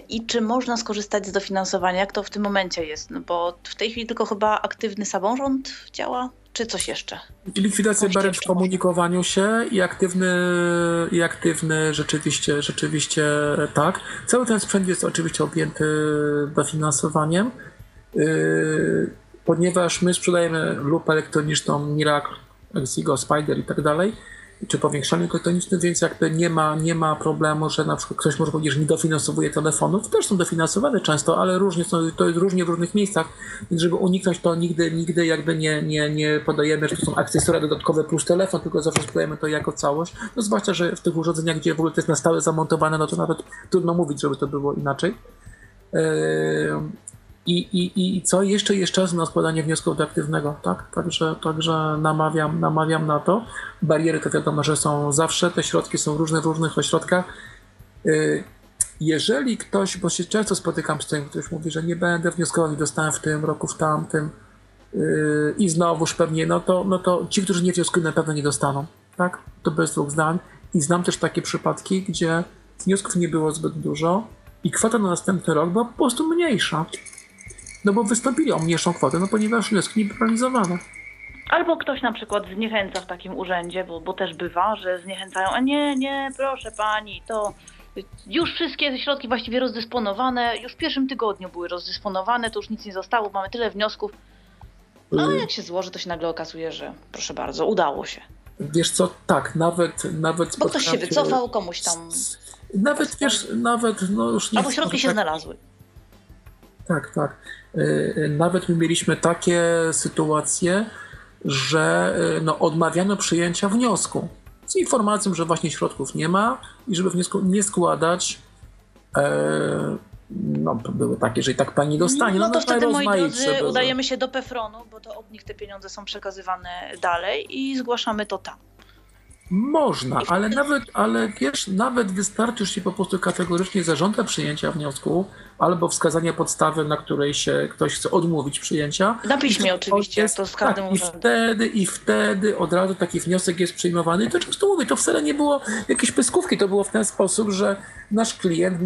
I czy można skorzystać z dofinansowania? Jak to w tym momencie jest? No bo w tej chwili tylko chyba aktywny samorząd działa, czy coś jeszcze? Likwidacja barier w komunikowaniu się i aktywny, i aktywny rzeczywiście, rzeczywiście tak. Cały ten sprzęt jest oczywiście objęty dofinansowaniem. Yy, ponieważ my sprzedajemy lupę elektroniczną Miracle, Exigo, Spider i tak dalej, czy powiększalnik elektroniczny, więc jakby nie ma, nie ma problemu, że na przykład ktoś może powiedzieć, że nie dofinansowuje telefonów. Też są dofinansowane często, ale różnie są, to jest różnie w różnych miejscach, więc żeby uniknąć to nigdy, nigdy jakby nie, nie, nie podajemy, że to są akcesoria dodatkowe plus telefon, tylko zawsze sprzedajemy to jako całość. No zwłaszcza, że w tych urządzeniach, gdzie w ogóle to jest na stałe zamontowane, no to nawet trudno mówić, żeby to było inaczej. I, i, I co? Jeszcze jest czas na składanie wniosków do aktywnego, tak? Także, także namawiam, namawiam na to. Bariery to wiadomo, że są zawsze, te środki są różne w różnych ośrodkach. Y, jeżeli ktoś, bo się często spotykam z tym, ktoś mówi, że nie będę wnioskował i dostałem w tym roku, w tamtym yy, i znowuż pewnie, no to, no to ci, którzy nie wnioskują, na pewno nie dostaną, tak? To bez dwóch zdań. I znam też takie przypadki, gdzie wniosków nie było zbyt dużo i kwota na następny rok była po prostu mniejsza. No bo wystąpili o mniejszą kwotę, no ponieważ wnioski nie były realizowane. Albo ktoś na przykład zniechęca w takim urzędzie, bo, bo też bywa, że zniechęcają, a nie, nie, proszę pani, to już wszystkie środki właściwie rozdysponowane, już w pierwszym tygodniu były rozdysponowane, to już nic nie zostało, mamy tyle wniosków. No jak się złoży, to się nagle okazuje, że proszę bardzo, udało się. Wiesz co, tak, nawet... nawet Bo ktoś się wycofał, komuś tam... Nawet, wiesz, nawet, no już nie... Albo środki się tak, znalazły. Tak, tak. Y, y, nawet my mieliśmy takie sytuacje, że y, no, odmawiano przyjęcia wniosku z informacją, że właśnie środków nie ma i żeby wniosku nie składać. E, no, były takie, że i tak pani dostanie. No, no to wtedy, moi drodzy, udajemy się do Pefronu, bo to od nich te pieniądze są przekazywane dalej i zgłaszamy to tam. Można, ale nawet, ale wiesz, nawet wystarczy, że się po prostu kategorycznie zażąda przyjęcia wniosku albo wskazania podstawy, na której się ktoś chce odmówić przyjęcia. Na piśmie oczywiście, jest, to z każdym tak, I wtedy, I wtedy od razu taki wniosek jest przyjmowany. I to często mówię, to wcale nie było jakieś pyskówki, to było w ten sposób, że nasz klient,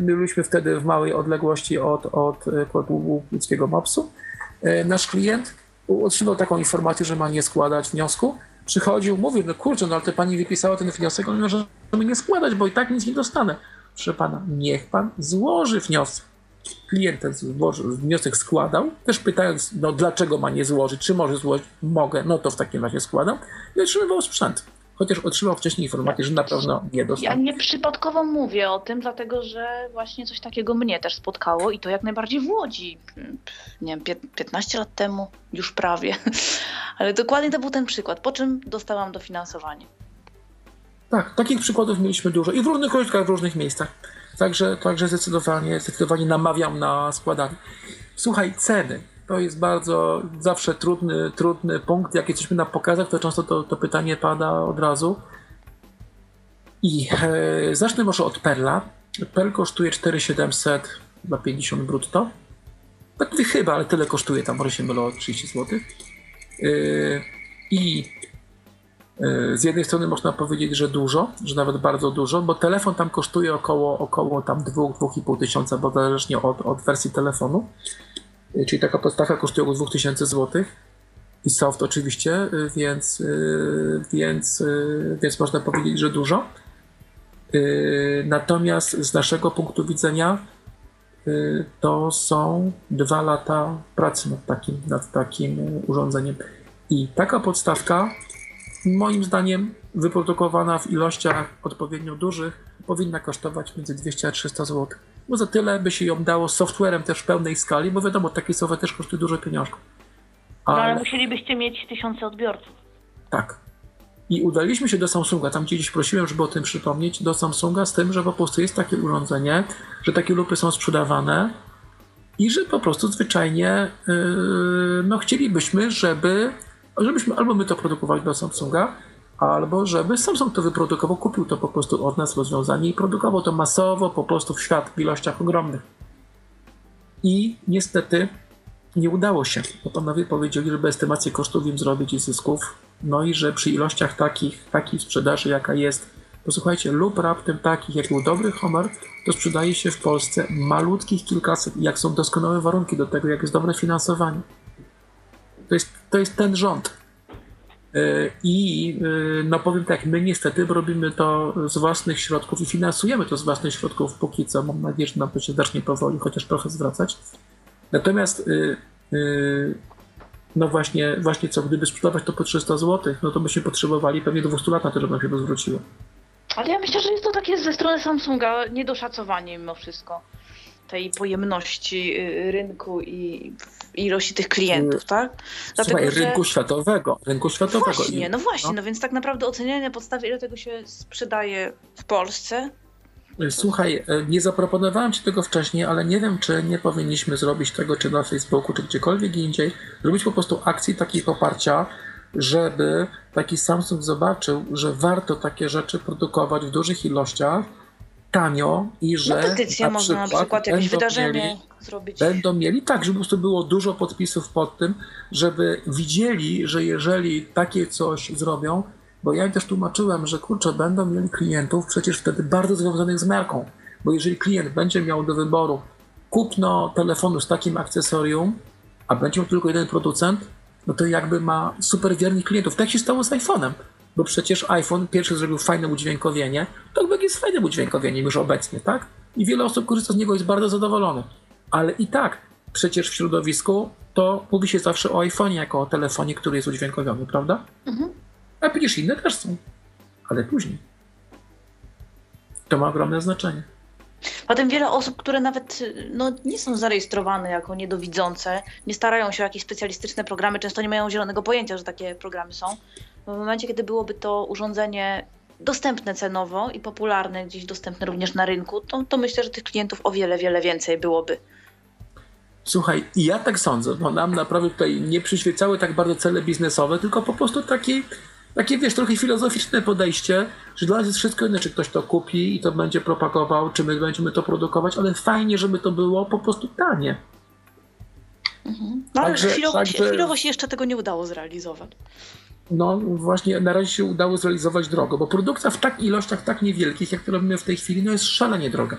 my byliśmy wtedy w małej odległości od, od ludzkiego MOPS-u, e, nasz klient otrzymał taką informację, że ma nie składać wniosku, przychodził, mówił, no kurczę, no ale to pani wypisała ten wniosek, on może nie składać, bo i tak nic nie dostanę. Proszę pana, niech pan złoży wniosek. Klient ten wniosek składał, też pytając, no dlaczego ma nie złożyć, czy może złożyć, mogę, no to w takim razie składam i otrzymywał sprzęt. Chociaż otrzymał wcześniej informację, że na pewno nie dostał. Ja nie przypadkowo mówię o tym, dlatego że właśnie coś takiego mnie też spotkało i to jak najbardziej w Łodzi. Nie wiem, 15 lat temu, już prawie. Ale dokładnie to był ten przykład, po czym dostałam dofinansowanie. Tak, takich przykładów mieliśmy dużo i w różnych ośrodkach, w różnych miejscach. Także, także zdecydowanie, zdecydowanie namawiam na składanie. Słuchaj, ceny. To jest bardzo zawsze trudny, trudny punkt. Jak jesteśmy na pokazach, to często to, to pytanie pada od razu. I e, zacznę może od Perla. Perl kosztuje 4700 za 50 brutto. Tak mówię chyba, ale tyle kosztuje, tam może się mylę o 30 zł. E, I e, z jednej strony można powiedzieć, że dużo, że nawet bardzo dużo, bo telefon tam kosztuje około, około tam 2-2,5 tysiąca, bo zależnie od, od wersji telefonu. Y, czyli taka podstawka kosztuje około 2000 zł. I soft oczywiście, y, więc, y, więc, więc można powiedzieć, że dużo. Natomiast z naszego punktu widzenia to są dwa lata pracy nad takim, nad takim urządzeniem. I taka podstawka, moim zdaniem, wyprodukowana w ilościach odpowiednio dużych, powinna kosztować między 200 a 300 zł bo za tyle by się ją dało softwarem też w pełnej skali, bo wiadomo, taki software też kosztuje dużo pieniążków. Ale... No ale musielibyście mieć tysiące odbiorców. Tak. I udaliśmy się do Samsunga, tam gdzieś prosiłem, żeby o tym przypomnieć, do Samsunga z tym, że po prostu jest takie urządzenie, że takie lupy są sprzedawane i że po prostu zwyczajnie yy, no chcielibyśmy, żeby żebyśmy albo my to produkowali do Samsunga, albo żeby Samsung to wyprodukował, kupił to po prostu od nas rozwiązanie i produkował to masowo po prostu w świat w ilościach ogromnych. I niestety nie udało się, bo panowie powiedzieli, żeby estymację kosztów im zrobić i zysków, no i że przy ilościach takich, takiej sprzedaży, jaka jest, posłuchajcie, lub raptem takich, jak był dobry Homer, to sprzedaje się w Polsce malutkich kilkaset, jak są doskonałe warunki do tego, jak jest dobre finansowanie. To jest, to jest ten rząd. E, I e, no powiem tak, my niestety robimy to z własnych środków i finansujemy to z własnych środków póki co. Mam nadzieję, że nam to się zacznie powoli chociaż trochę zwracać. Natomiast e, no właśnie, właśnie co, gdyby sprzedawać to po 300 zł, no to byśmy potrzebowali pewnie 200 lat na to, żeby nam się to zwróciło. Ale ja myślę, że jest to takie ze strony Samsunga niedoszacowanie mimo wszystko tej pojemności y, rynku i ilości tych klientów, y, tak? Dlatego, Słuchaj, rynku że... światowego, rynku światowego. Właśnie, no właśnie, no. no więc tak naprawdę ocenianie na podstawie ile tego się sprzedaje w Polsce, Słuchaj, e, nie zaproponowałem Ci tego wcześniej, ale nie wiem, czy nie powinniśmy zrobić tego, czy na Facebooku, czy gdziekolwiek indziej, zrobić po prostu akcji takiej poparcia, żeby taki Samsung zobaczył, że warto takie rzeczy produkować w dużych ilościach, tanio i że. No petycję na można na przykład przykład jakieś wydarzenie mieli- zrobić. Będą mieli, tak, żeby po prostu było dużo podpisów pod tym, żeby widzieli, że jeżeli takie coś zrobią, bo ja im też tłumaczyłem, że kurczę, będą mieli klientów przecież wtedy bardzo związanych z marką, bo jeżeli klient będzie miał do wyboru kupno telefonu z takim akcesorium, a będzie miał tylko jeden producent, no to jakby ma super wiernych klientów. Tak się stało z iPhone'em, bo przecież iPhone pierwszy zrobił fajne udźwiękowienie, TalkBack jest fajnym udźwiękowieniem już obecnie, tak? I wiele osób korzysta z niego, jest bardzo zadowolonych. Ale i tak, przecież w środowisku to mówi się zawsze o iPhone'ie jako o telefonie, który jest udźwiękowiony, prawda? Mhm. A przecież inne też są, ale później. To ma ogromne znaczenie. Potem wiele osób, które nawet no, nie są zarejestrowane jako niedowidzące, nie starają się o jakieś specjalistyczne programy, często nie mają zielonego pojęcia, że takie programy są. W momencie, kiedy byłoby to urządzenie dostępne cenowo i popularne, gdzieś dostępne również na rynku, to, to myślę, że tych klientów o wiele, wiele więcej byłoby. Słuchaj, i ja tak sądzę, bo nam naprawdę tutaj nie przyświecały tak bardzo cele biznesowe, tylko po prostu takie, takie wiesz, trochę filozoficzne podejście, że dla nas jest wszystko inne, czy ktoś to kupi i to będzie propagował, czy my będziemy to produkować, ale fajnie, żeby to było po prostu tanie. No ale Także- chwilowo, także- chwilowo się jeszcze tego nie udało zrealizować. No właśnie na razie się udało zrealizować drogo, bo produkcja w tak ilościach tak niewielkich, jak to robimy w tej chwili, no jest szalenie droga.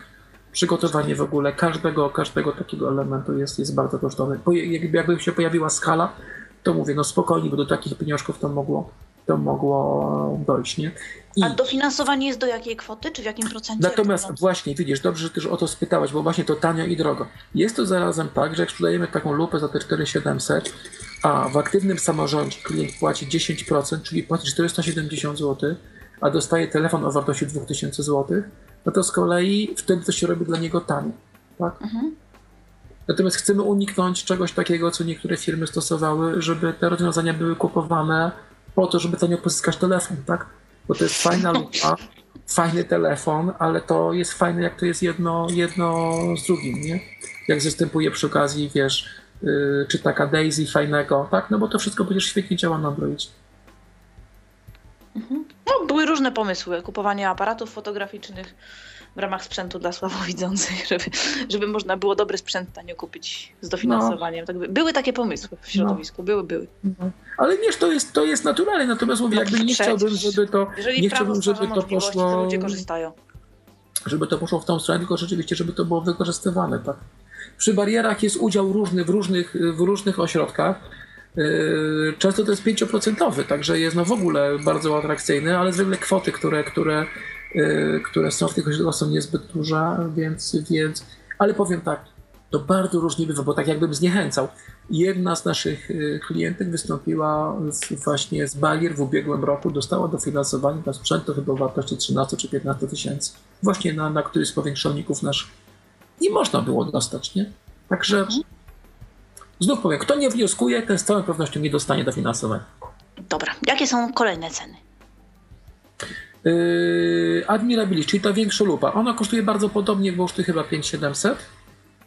Przygotowanie w ogóle każdego, każdego takiego elementu jest, jest bardzo kosztowne. Jakby, jakby się pojawiła skala, to mówię, no spokojnie, bo do takich pieniążków to mogło, to mogło dojść, nie? I A dofinansowanie jest do jakiej kwoty, czy w jakim procencie? natomiast właśnie, widzisz, dobrze, że też o to spytałaś, bo właśnie to tanio i drogo. Jest to zarazem tak, że jak sprzedajemy taką lupę za te 4700, a w aktywnym samorządzie klient płaci 10%, czyli płaci 470 zł, a dostaje telefon o wartości 2000 zł, no to z kolei wtedy to się robi dla niego tanio. Tak? Mhm. Natomiast chcemy uniknąć czegoś takiego, co niektóre firmy stosowały, żeby te rozwiązania były kupowane po to, żeby tanio pozyskać telefon, tak? Bo to jest fajna lupa, fajny telefon, ale to jest fajne, jak to jest jedno, jedno z drugim, nie? Jak zastępuje przy okazji, wiesz, czy taka Daisy fajnego, tak? No bo to wszystko przecież świetnie działa na Androidzie. No, były różne pomysły. Kupowanie aparatów fotograficznych w ramach sprzętu dla słabowidzących, żeby, żeby można było dobry sprzęt tanio kupić z dofinansowaniem. Tak by, były takie pomysły w środowisku, były, były. Ale wiesz, to jest, to jest naturalne, natomiast mówię, No jakby nie chciałbym, żeby to, Jeżeli nie chciałbym, żeby to możliwości, to poszło, ludzie korzystają. żeby to poszło w tą stronę, tylko rzeczywiście, żeby to było wykorzystywane, tak. Przy barierach jest udział różny w różnych, w różnych ośrodkach. Yy, Często to jest 5%, także jest no w ogóle bardzo atrakcyjny, ale zwykle kwoty, które, które, yy, które są w tych ośrodkach są niezbyt duże, więc, więc ale powiem tak, to bardzo różnie bywa, bo tak jakbym zniechęcał. Jedna z naszych yy, klientek wystąpiła właśnie z barier w ubiegłym roku, dostała dofinansowanie na sprzęt to chyba o wartości 13 czy 15 tysięcy. Właśnie na, na któryś z powiększalników naszych. Nie można było dostać, nie? Także znów powiem, kto nie wnioskuje, ten z całą pewnością nie dostanie dofinansowania. Dobra, jakie są kolejne ceny? Yy, Admirabilis, czyli ta większa lupa, ona kosztuje bardzo podobnie, bo kosztuje chyba 5700.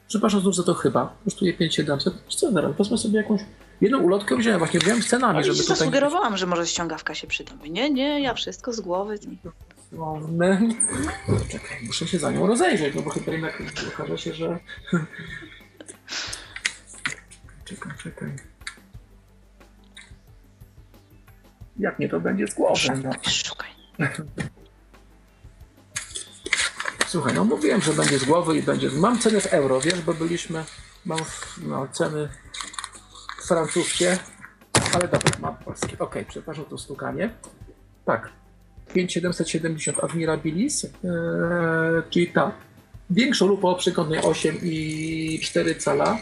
Przepraszam znów za to chyba. Kosztuje 5700. Wiesz Co zaraz, wezmę sobie jakąś jedną ulotkę wziąłem, właśnie wziąłem z cenami, Ale żeby tutaj... zasugerowałam, że może ściągawka się przyda. Nie, nie, ja wszystko z głowy. Słowny. Czekaj, muszę się za nią rozejrzeć, no bo chyba jednak okaże się, że... Czekaj, czekaj. Jak nie to będzie z głowy, no. Szukaj. Słuchaj, no mówiłem, że będzie z głowy i będzie. Mam ceny w euro, wiesz, bo byliśmy. Mam no, ceny francuskie, ale dobra, mam polskie. Okej, przepraszam to stukanie. Tak. 5770 Admirabilis, yy, czyli ta większa lupa o przekątnej 8 i 4 cala.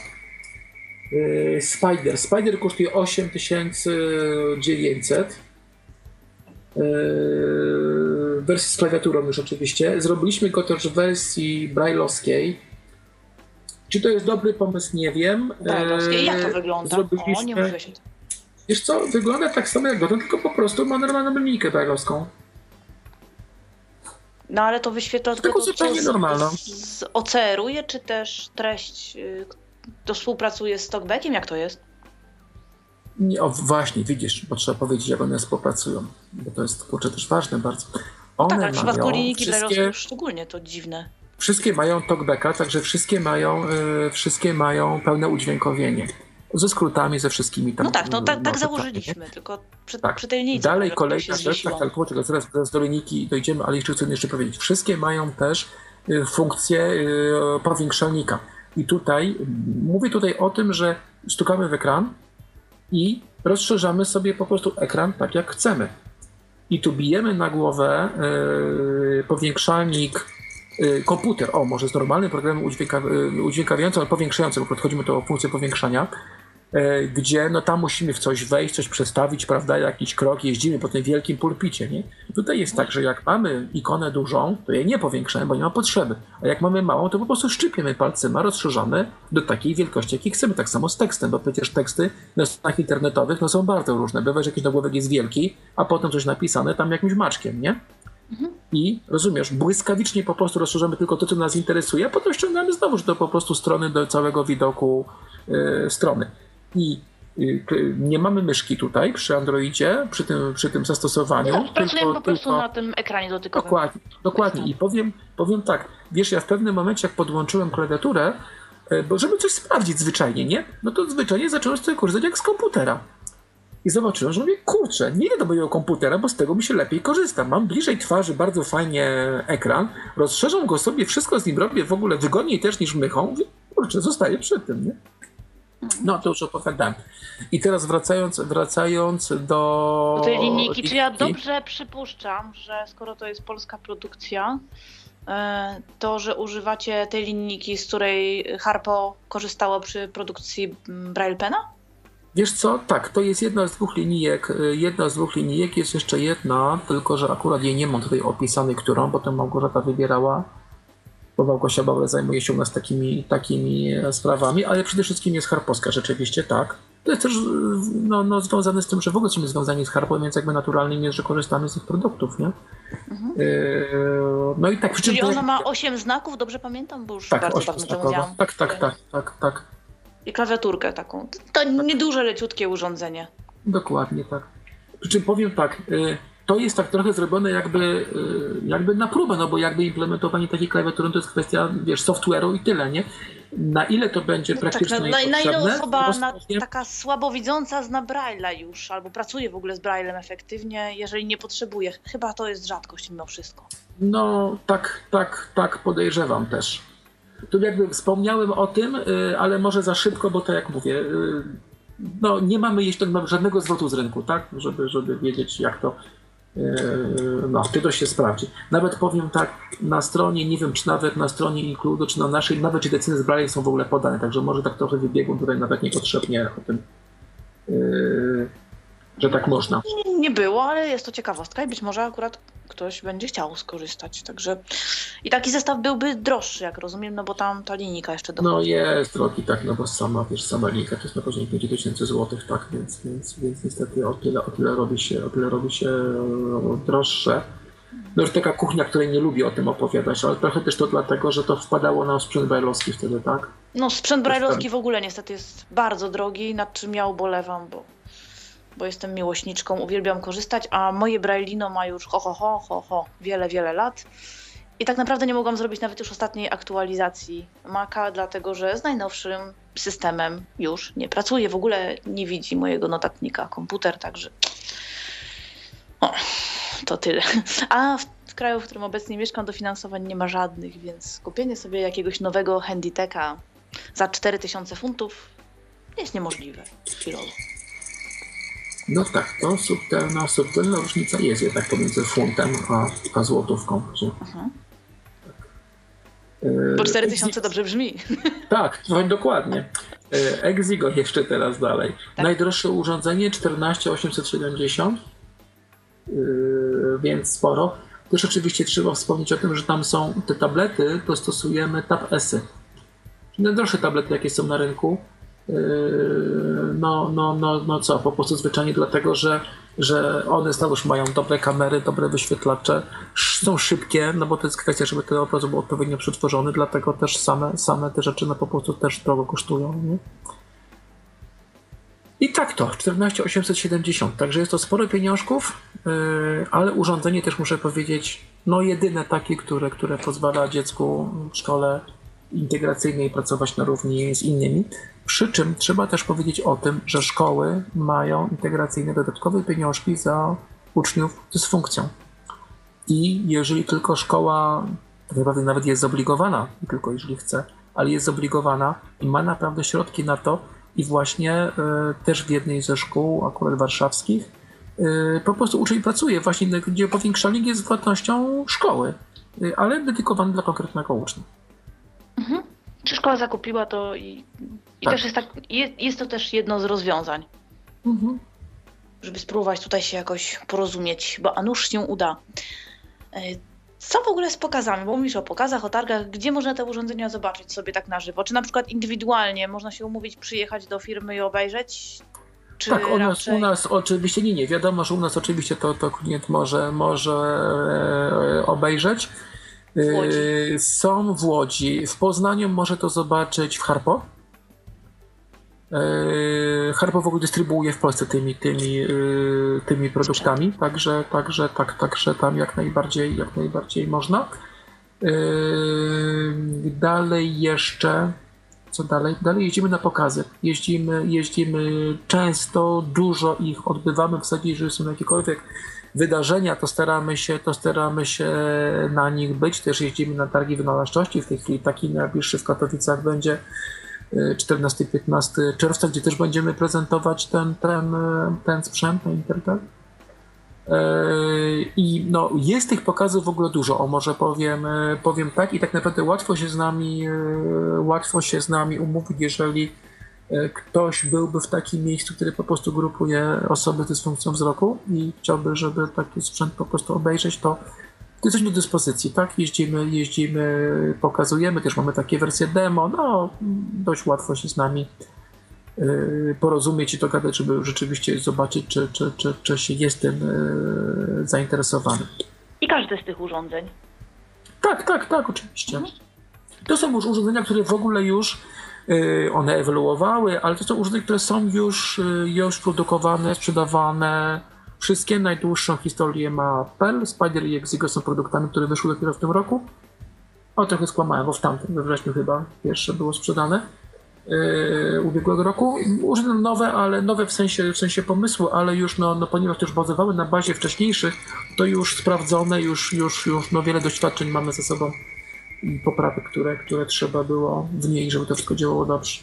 Yy, Spider. Spider kosztuje 8900. Yy, wersji z klawiaturą już oczywiście. Zrobiliśmy go też w wersji brailleowskiej. Czy to jest dobry pomysł? Nie wiem. Brajlowskie. Jak to wygląda? Zrobiliśmy... O, nie tym. Wiesz co, wygląda tak samo jak Goten, tylko po prostu ma normalną linijkę brailleowską. No ale to wyświetla Taką tylko to, co zupełnie normalną. z OCR-uje, czy też treść y, to współpracuje z Talkbackiem? Jak to jest? Nie, o, właśnie, widzisz, bo trzeba powiedzieć, jak one współpracują, bo to jest, kurczę, też ważne bardzo. One tak, ale w przypadku linijki wszystkie, szczególnie to dziwne. wszystkie mają talkbacka, także wszystkie mają, y, wszystkie mają pełne udźwiękowienie. Ze skrótami, ze wszystkimi tam. No tak, no tak, tak notatami, założyliśmy, tylko przy, Tak. przy tej Dalej kolejna rzecz, tak, tak, poczekaj, zaraz, zaraz do linijki dojdziemy, ale jeszcze chcę jeszcze powiedzieć. Wszystkie mają też y, funkcję y, powiększalnika. I tutaj, mm, mówię tutaj o tym, że stukamy w ekran i rozszerzamy sobie po prostu ekran tak jak chcemy. I tu bijemy na głowę y, powiększalnik, komputer, o może z normalnym programem udźwięka, y, udźwiękawiającym, ale powiększającym, bo tu o funkcję powiększania, e, gdzie no tam musimy w coś wejść, coś przestawić, prawda, jakiś krok, jeździmy po tym wielkim pulpicie, nie? Tutaj jest tak, że jak mamy ikonę dużą, to jej nie powiększamy, bo nie ma potrzeby, a jak mamy małą, to po prostu szczypiemy palcem, rozszerzamy do takiej wielkości, jakiej chcemy, tak samo z tekstem, bo przecież teksty na stronach internetowych no, są bardzo różne, bywa, że jakiś nagłówek jest wielki, a potem coś napisane tam jakimś maczkiem, nie? I rozumiesz, błyskawicznie po prostu rozszerzamy tylko to, co nas interesuje, a potem ściągamy znowu, że to po prostu strony do całego widoku y, strony. I y, nie mamy myszki tutaj przy Androidzie, przy tym, przy tym zastosowaniu. No, pracujemy po prostu tylko- na tym ekranie dotykowym. Dokładnie, dokładnie. I powiem, powiem tak, wiesz, ja w pewnym momencie, jak podłączyłem klawiaturę, e, bo żeby coś sprawdzić zwyczajnie, nie? No to zwyczajnie zacząłem tego korzystać jak z komputera. I zobaczyłem, że mówię, kurczę, nie idę do mojego komputera, bo z tego mi się lepiej korzysta. Mam bliżej twarzy bardzo fajnie ekran, rozszerzam go sobie, wszystko z nim robię w ogóle wygodniej też niż mychą. Mówię, kurczę, zostaję przy tym, nie? No, to już opowiadałem. I teraz wracając, wracając do... Do tej linijki, czy ja dobrze przypuszczam, że skoro to jest polska produkcja, e, to, że używacie tej linijki, z której Harpo korzystało przy produkcji mm, Braille Pena? Wiesz co? Tak, to jest jedna z dwóch linijek. y, Jedna z dwóch linijek jest jeszcze jedna, tylko że akurat jej nie mam tutaj opisanej, którą potem Małgorzata wybierała, bo Małgosia Bauer zajmuje się u nas takimi, takimi e, sprawami, ale przede wszystkim jest Harpowska, rzeczywiście tak. To jest też y, no, no, związane z tym, że w ogóle jesteśmy związani z Harpą, więc jakby naturalnym jest, że korzystamy z ich produktów, nie? Y, No i tak, Mhm. Czyli ona ma 8 znaków, dobrze pamiętam, bo już tak, bardzo dawno temu tak, tak, tak, tak, tak. I klawiaturkę taką. To nieduże, leciutkie urządzenie. Dokładnie tak. Przy czym powiem tak, y, to jest tak trochę zrobione jakby, y, jakby na próbę, no bo jakby implementowanie takiej klawiatury to jest kwestia, wiesz, software'u i tyle, nie? Na ile to będzie No tak, praktyczne na, i na, na ile potrzebne, osoba na, taka słabowidząca zna Braille'a już, albo pracuje w ogóle z Braille'em efektywnie, jeżeli nie potrzebuje. Chyba to jest rzadkość mimo wszystko. No, tak, tak, tak podejrzewam też. Tu jakby wspomniałem o tym, y, ale może za szybko, bo to jak mówię, y, no nie mamy jeszcze żadnego zwrotu z rynku, tak? Żeby, żeby wiedzieć jak to, y, no, czy to się sprawdzi. Nawet powiem tak, na stronie, nie wiem, czy nawet na stronie Includo, czy na naszej, nawet czy te ceny z Braille są w ogóle podane, także może tak trochę wybiegłem tutaj nawet niepotrzebnie o tym, że tak można. Nie, było, ale jest to ciekawostka i być może akurat ktoś będzie chciał skorzystać. Także i taki zestaw byłby droższy, jak rozumiem, no bo tam ta linijka jeszcze No dochodzi. jest drogi, tak, no bo sama, wiesz, sama linka to jest na poziomie 5000 zł, tak, więc, więc, więc niestety o tyle, o tyle robi się, o tyle robi się e, droższe. No już taka kuchnia, której nie lubię o tym opowiadać, ale trochę też to dlatego, że to wpadało na sprzęt bajlowski wtedy, tak? No sprzęt brajlowski w ogóle niestety jest bardzo drogi, nad czym ja ubolewam, bo, bo jestem miłośniczką, uwielbiam korzystać, a moje braillino ma już ho, ho, ho, ho, ho, wiele, wiele lat. I tak naprawdę nie mogłam zrobić nawet już ostatniej aktualizacji Maca, dlatego że z najnowszym systemem już nie pracuje. W ogóle nie widzi mojego notatnika komputer, także o, to tyle. A w, w kraju, w którym obecnie mieszkam, dofinansowań nie ma żadnych, więc kupienie sobie jakiegoś nowego Handyteka za 4000 funtów jest niemożliwe chwilowo. No tak, to subtelna, subtelna różnica jest jednak pomiędzy funtem a, a złotówką. Że, Mhm. E, Bo 4000 dobrze brzmi. Tak, no dokładnie. E, Exigo jeszcze teraz dalej. Tak. Najdroższe urządzenie 14870, yy, więc sporo. Też oczywiście trzeba wspomnieć o tym, że tam są te tablety, to stosujemy Tab. Czyli Najdroższe tablety, jakie są na rynku. Yy, No, no, no, no co, po prostu zwyczajnie dlatego, że że one znowuż mają dobre kamery, dobre wyświetlacze, są szybkie, no bo to jest kwestia, żeby ten obraz był odpowiednio przetworzony, dlatego też same, same te rzeczy no po prostu też drogo kosztują. Nie? I tak to, 14870, także jest to sporo pieniążków, yy, ale urządzenie też muszę powiedzieć, no jedyne takie, które, które pozwala dziecku w szkole integracyjnej pracować na równi z innymi. Przy czym trzeba też powiedzieć o tym, że szkoły mają integracyjne dodatkowe pieniążki za uczniów z funkcją. I jeżeli tylko szkoła tak naprawdę nawet jest zobligowana, tylko jeżeli chce, ale jest zobligowana i ma naprawdę środki na to, i właśnie y, też w jednej ze szkół, akurat warszawskich, y, po prostu uczeń pracuje właśnie, gdzie powiększalnik jest własnością szkoły, y, ale dedykowany dla konkretnego ucznia. Mhm. Czy szkoła zakupiła to i, i tak. też jest tak, jest, jest, to też jedno z rozwiązań. Mhm. Żeby spróbować tutaj się jakoś porozumieć, bo a nuż się uda. Co w ogóle z pokazami? Bo mówisz o pokazach, o targach. Gdzie można te urządzenia zobaczyć sobie tak na żywo? Czy na przykład indywidualnie można się umówić, przyjechać do firmy i obejrzeć? Czy tak, u nas, u nas oczywiście nie, nie. Wiadomo, że u nas oczywiście to, to klient może, może e, obejrzeć. E, są w Łodzi. W Poznaniu może to zobaczyć w Harpo. E, Harpo w ogóle dystrybuuje w Polsce tymi, tymi, e, tymi produktami, także, także, tak, także tam jak najbardziej, jak najbardziej można. Dalej jeszcze, co dalej? Dalej jeździmy na pokazy. Jeździmy, jeździmy często, dużo ich odbywamy w zasadzie, jeżeli są jakiekolwiek wydarzenia, to staramy się, to staramy się na nich być. Też jeździmy na targi wynalazczości. W tej chwili taki najbliższy w Katowicach będzie 14-15 czerwca, gdzie też będziemy prezentować ten, ten, ten sprzęt na Intertel. I no, jest tych pokazów w ogóle dużo, o może powiem, powiem tak i tak naprawdę łatwo się z nami łatwo się z nami umówić, jeżeli ktoś byłby w takim miejscu, który po prostu grupuje osoby z dysfunkcją wzroku i chciałby, żeby taki sprzęt po prostu obejrzeć, to jesteśmy do dyspozycji, tak? Jeździmy, jeździmy, pokazujemy, też mamy takie wersje demo, no dość łatwo się z nami y, porozumieć i dogadać, żeby rzeczywiście zobaczyć, czy, czy, czy, czy się jest tym y, zainteresowany. I każde z tych urządzeń? Tak, tak, tak, oczywiście. Mhm. To są już urządzenia, które w ogóle już one ewoluowały, ale to są urządzenia, które są już, już produkowane, sprzedawane, Wszystkie najdłuższą historię ma Pearl, Spider i Exigo są produktami, które wyszły dopiero w tym roku. O, trochę skłamałem, bo w tamtym, we wrześniu chyba pierwsze było sprzedane yy, ubiegłego roku. Urządzenia nowe, ale nowe w sensie, w sensie pomysłu, ale już, no, no, ponieważ też bazowały na bazie wcześniejszych, to już sprawdzone, już, już, już no, wiele doświadczeń mamy ze sobą i poprawek, które, które trzeba było w niej, żeby to wszystko działało dobrze.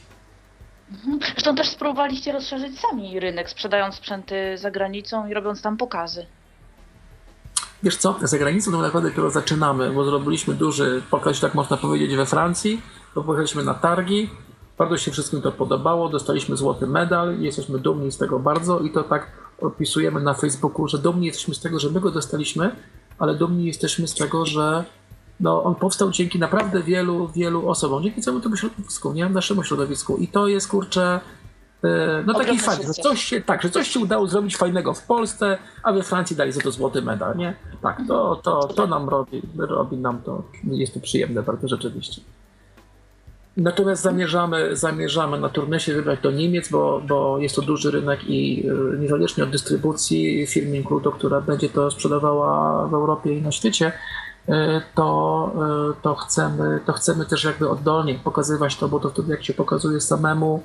Mhm. Zresztą też spróbowaliście rozszerzyć sami rynek, sprzedając sprzęty za granicą i robiąc tam pokazy. Wiesz co, za granicą to naprawdę dopiero zaczynamy, bo zrobiliśmy duży pokaz, tak można powiedzieć, we Francji, pojechaliśmy na targi, bardzo się wszystkim to podobało, dostaliśmy złoty medal i jesteśmy dumni z tego bardzo i to tak opisujemy na Facebooku, że dumni jesteśmy z tego, że my go dostaliśmy, ale dumni jesteśmy z tego, że no, on powstał dzięki naprawdę wielu, wielu osobom, dzięki całemu temu środowisku, nie? naszemu środowisku. I to jest kurczę. E, no taki fakt, że coś się, tak, że coś się udało zrobić fajnego w Polsce, a we Francji dali za to złoty medal, nie? Tak, to, to, to nam robi, robi nam to, jest to przyjemne bardzo rzeczywiście. Natomiast zamierzamy, zamierzamy na turnesie wybrać do Niemiec, bo, bo jest to duży rynek i e, niezależnie od dystrybucji firmy Includo, która będzie to sprzedawała w Europie i na świecie, to, e, to, chcemy, to chcemy też jakby oddolnie pokazywać to, bo to wtedy jak się pokazuje samemu,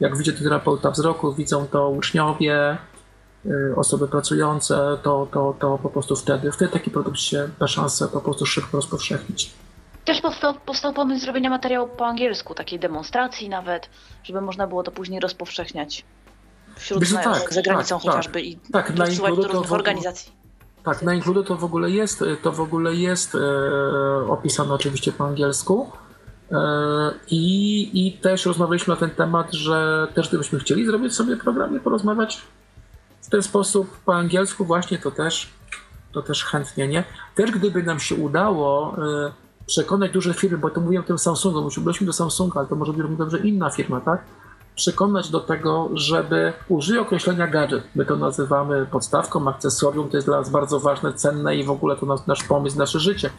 jak widzi to terapeuta wzroku, widzą to uczniowie, e, osoby pracujące, to, to, to po prostu wtedy, wtedy taki produkt się da szansę po prostu szybko rozpowszechnić. Też powstał, powstał pomysł zrobienia materiału po angielsku, takiej demonstracji nawet, żeby można było to później rozpowszechniać wśród Wiesz, tak, za granicą tak, chociażby tak, i tak, do różnych organizacji. Tak, na Include to w ogóle jest, to w ogóle jest e, opisane oczywiście po angielsku. E, I, I też rozmawialiśmy na ten temat, że też gdybyśmy chcieli zrobić sobie program i porozmawiać w ten sposób po angielsku, właśnie to też, to też chętnie, nie? Też gdyby nam się udało e, przekonać duże firmy, bo to mówiłem o tym Samsungu, byliśmy do Samsunga, ale to może być dobrze inna firma, tak? Przekonać do tego, żeby użyć określenia gadżet. My to nazywamy podstawką, akcesorium, to jest dla nas bardzo ważne, cenne i w ogóle to nasz, nasz pomysł, nasze życie.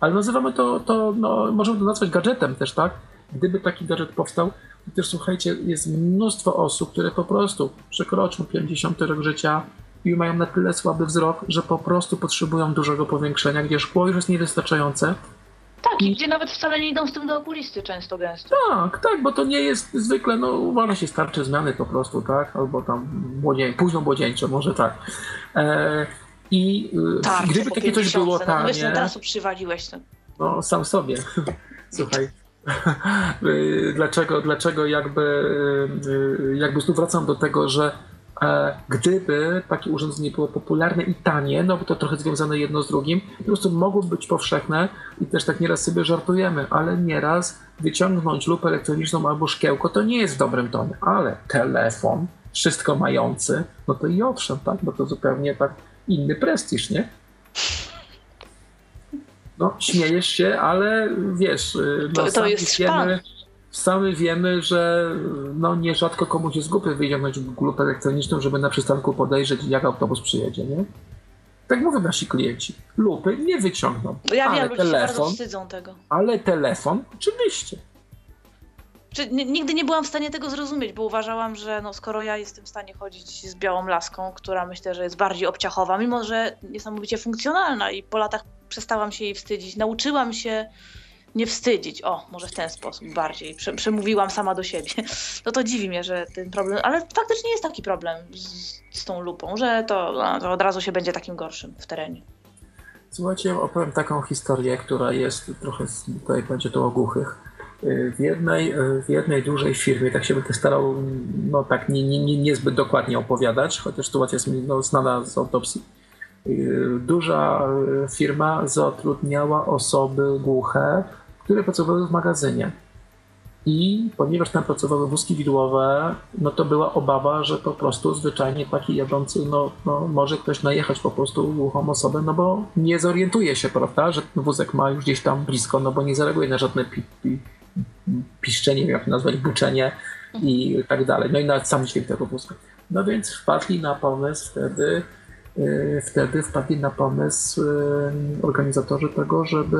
Ale nazywamy to, to no, możemy to nazwać gadżetem też, tak? Gdyby taki gadżet powstał, to też słuchajcie, jest mnóstwo osób, które po prostu przekroczą 50 rok życia i mają na tyle słaby wzrok, że po prostu potrzebują dużego powiększenia, gdzie szkło już jest niewystarczające. Tak, i gdzie nawet wcale nie idą z tym do okulisty często gęsto. Tak, tak, bo to nie jest zwykle, no uważa się starcze zmiany po prostu, tak? Albo tam młodzień, późno młodzieńcze, może tak. E, I y, Tak, gdyby takie coś 50, było no, wiesz, tanie, od razu przywaliłeś to. no sam sobie, słuchaj. Y, dlaczego, dlaczego jakby, y, jakby znów wracam do tego, że gdyby takie urządzenie było popularne i tanie, no bo to trochę związane jedno z drugim, po prostu mogłoby być powszechne i też tak nieraz sobie żartujemy, ale nieraz wyciągnąć lupę elektroniczną albo szkiełko to nie jest w dobrym tonie, ale telefon, wszystko mający, no to i owszem, tak, bo to zupełnie tak inny prestiż, nie? No, śmiejesz się, ale wiesz, no, To- to sami jest wiemy, sami wiemy, że no, nierzadko komuś jest głupio wyciągnąć lupę elektroniczną, żeby na przystanku podejrzeć, jak autobus przyjedzie, nie? Tak mówią nasi klienci. Lupy nie wyciągną, ja ale wiem, ludzie się bardzo telefon, wstydzą tego. ale telefon oczywiście. Czy, nigdy nie byłam w stanie tego zrozumieć, bo uważałam, że no, skoro ja jestem w stanie chodzić z białą laską, która myślę, że jest bardziej obciachowa, mimo że niesamowicie funkcjonalna i po latach przestałam się jej wstydzić, nauczyłam się nie wstydzić. O, może w ten sposób bardziej. Prze, przemówiłam sama do siebie. No to dziwi mnie, że ten problem, ale faktycznie jest taki problem z, z tą lupą, że to, no, to od razu się będzie takim gorszym w terenie. Słuchajcie, opowiem taką historię, która jest trochę, tutaj będzie to o głuchych. Y, W jednej, y, w jednej dużej firmie, tak się będę starał, no tak nie, nie, nie, niezbyt dokładnie opowiadać, chociaż sytuacja jest mi no, znana z autopsji. Y, Duża firma zatrudniała osoby głuche, które pracowały w magazynie. I ponieważ tam pracowały wózki widłowe, no to była obawa, że po prostu zwyczajnie taki jadący, no, no może ktoś najechać po prostu głuchą osobę, no bo nie zorientuje się, prawda, że ten wózek ma już gdzieś tam blisko, no bo nie zareaguje na żadne pi, pi, piszczenie, jak to nazwać, buczenie i tak dalej. No i nawet sam dźwięk tego wózka. No więc wpadli na pomysł wtedy, wtedy wpadli na pomysł y, organizatorzy tego, żeby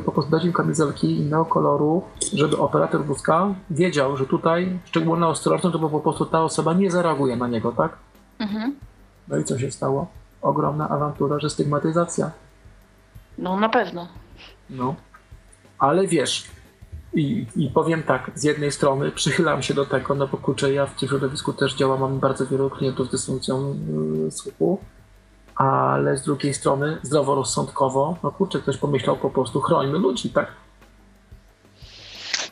y, po prostu dać im kamizelki innego koloru, żeby operator wózka wiedział, że tutaj szczególna ostrożność, to bo po prostu ta osoba nie zareaguje na niego, tak? Mhm. No i co się stało? Ogromna awantura, że stygmatyzacja. No na pewno. No. Ale wiesz, i, i powiem tak, z jednej strony przychylam się do tego, no bo kurczę, ja w tym środowisku też działam, mam bardzo wielu klientów z dysfunkcją słuchu, ale z drugiej strony zdroworozsądkowo, no kurczę, ktoś pomyślał po prostu chrońmy ludzi, tak?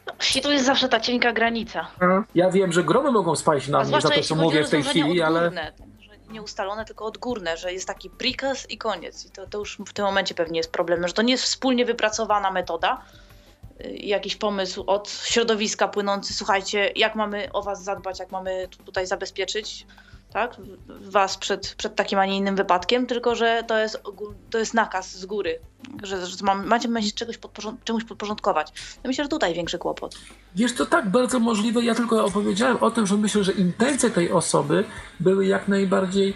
No, I tu jest zawsze ta cienka granica. Ja wiem, że gromy mogą spaść na mnie za to, co mówię w tej chwili, ale nie ustalone, tylko odgórne, że jest taki prikaz i koniec. I to, to już w tym momencie pewnie jest problemem, że to nie jest wspólnie wypracowana metoda, y, jakiś pomysł od środowiska płynący, słuchajcie, jak mamy o was zadbać, jak mamy tu- tutaj zabezpieczyć tak, was przed, przed takim, a nie innym wypadkiem, tylko że to jest, to jest nakaz z góry, że, że macie się czegoś podporząd- czemuś podporządkować. Ja myślę, że tutaj większy kłopot. Wiesz, to tak bardzo możliwe. Ja tylko opowiedziałem o tym, że myślę, że intencje tej osoby były jak najbardziej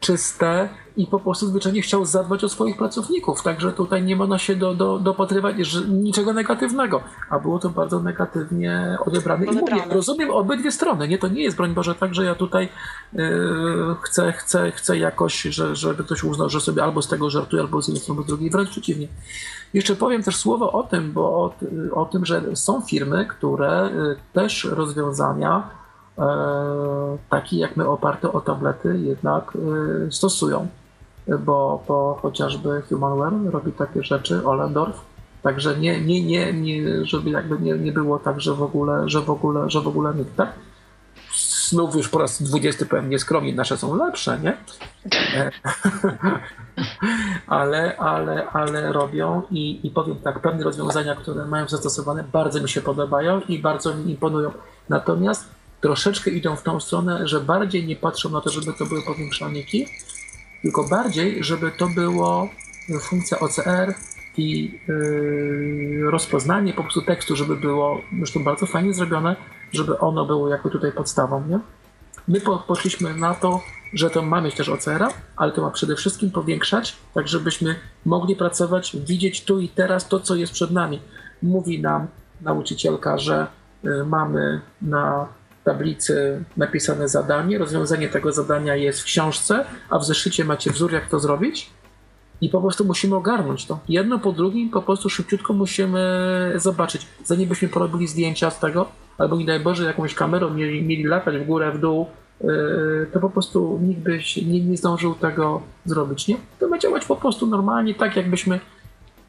czyste i po prostu zwyczajnie chciał zadbać o swoich pracowników. Także tutaj nie można się do, do, dopatrywać niczego negatywnego. A było to bardzo negatywnie odebrane. I mówię, rozumiem obydwie strony. Nie, to nie jest broń Boże tak, że ja tutaj y, chcę, chcę, chcę jakoś, że, żeby ktoś uznał, że sobie albo z tego żartuje, albo z jednej strony, albo z drugiej. Wręcz przeciwnie. Jeszcze powiem też słowo o tym, bo o, o tym, że są firmy, które y, też rozwiązania e, takie jak my oparte o tablety jednak y, stosują. Bo, bo chociażby Humanware robi takie rzeczy, Olendorf. Także nie, nie, nie, nie, żeby jakby nie, nie było tak, że w ogóle, że w ogóle, że w ogóle nikt, tak? Znów już po raz dwudziesty powiem nieskromnie, nasze są lepsze, nie? E, ale, ale, ale robią i, i powiem tak, pewne rozwiązania, które mają zastosowane, bardzo mi się podobają i bardzo mi imponują. Natomiast troszeczkę idą w tą stronę, że bardziej nie patrzą na to, żeby to były powiększalniki, tylko bardziej, żeby to było funkcja OCR i yy, rozpoznanie po prostu tekstu, żeby było zresztą bardzo fajnie zrobione, żeby ono było jakby tutaj podstawą, nie? My po, poszliśmy na to, że to ma mieć też OCR-a, ale to ma przede wszystkim powiększać, tak żebyśmy mogli pracować, widzieć tu i teraz to, co jest przed nami. Mówi nam nauczycielka, że y, mamy na tablicy napisane zadanie, rozwiązanie tego zadania jest w książce, a w zeszycie macie wzór, jak to zrobić. I po prostu musimy ogarnąć to. Jedno po drugim, po prostu szybciutko musimy zobaczyć. Zanim byśmy porobili zdjęcia z tego, albo nie daj Boże, jakąś kamerą mieli, mieli latać w górę, w dół, yy, to po prostu nikt by się, nie, nie zdążył tego zrobić, nie? To ma działać po prostu normalnie, tak jakbyśmy,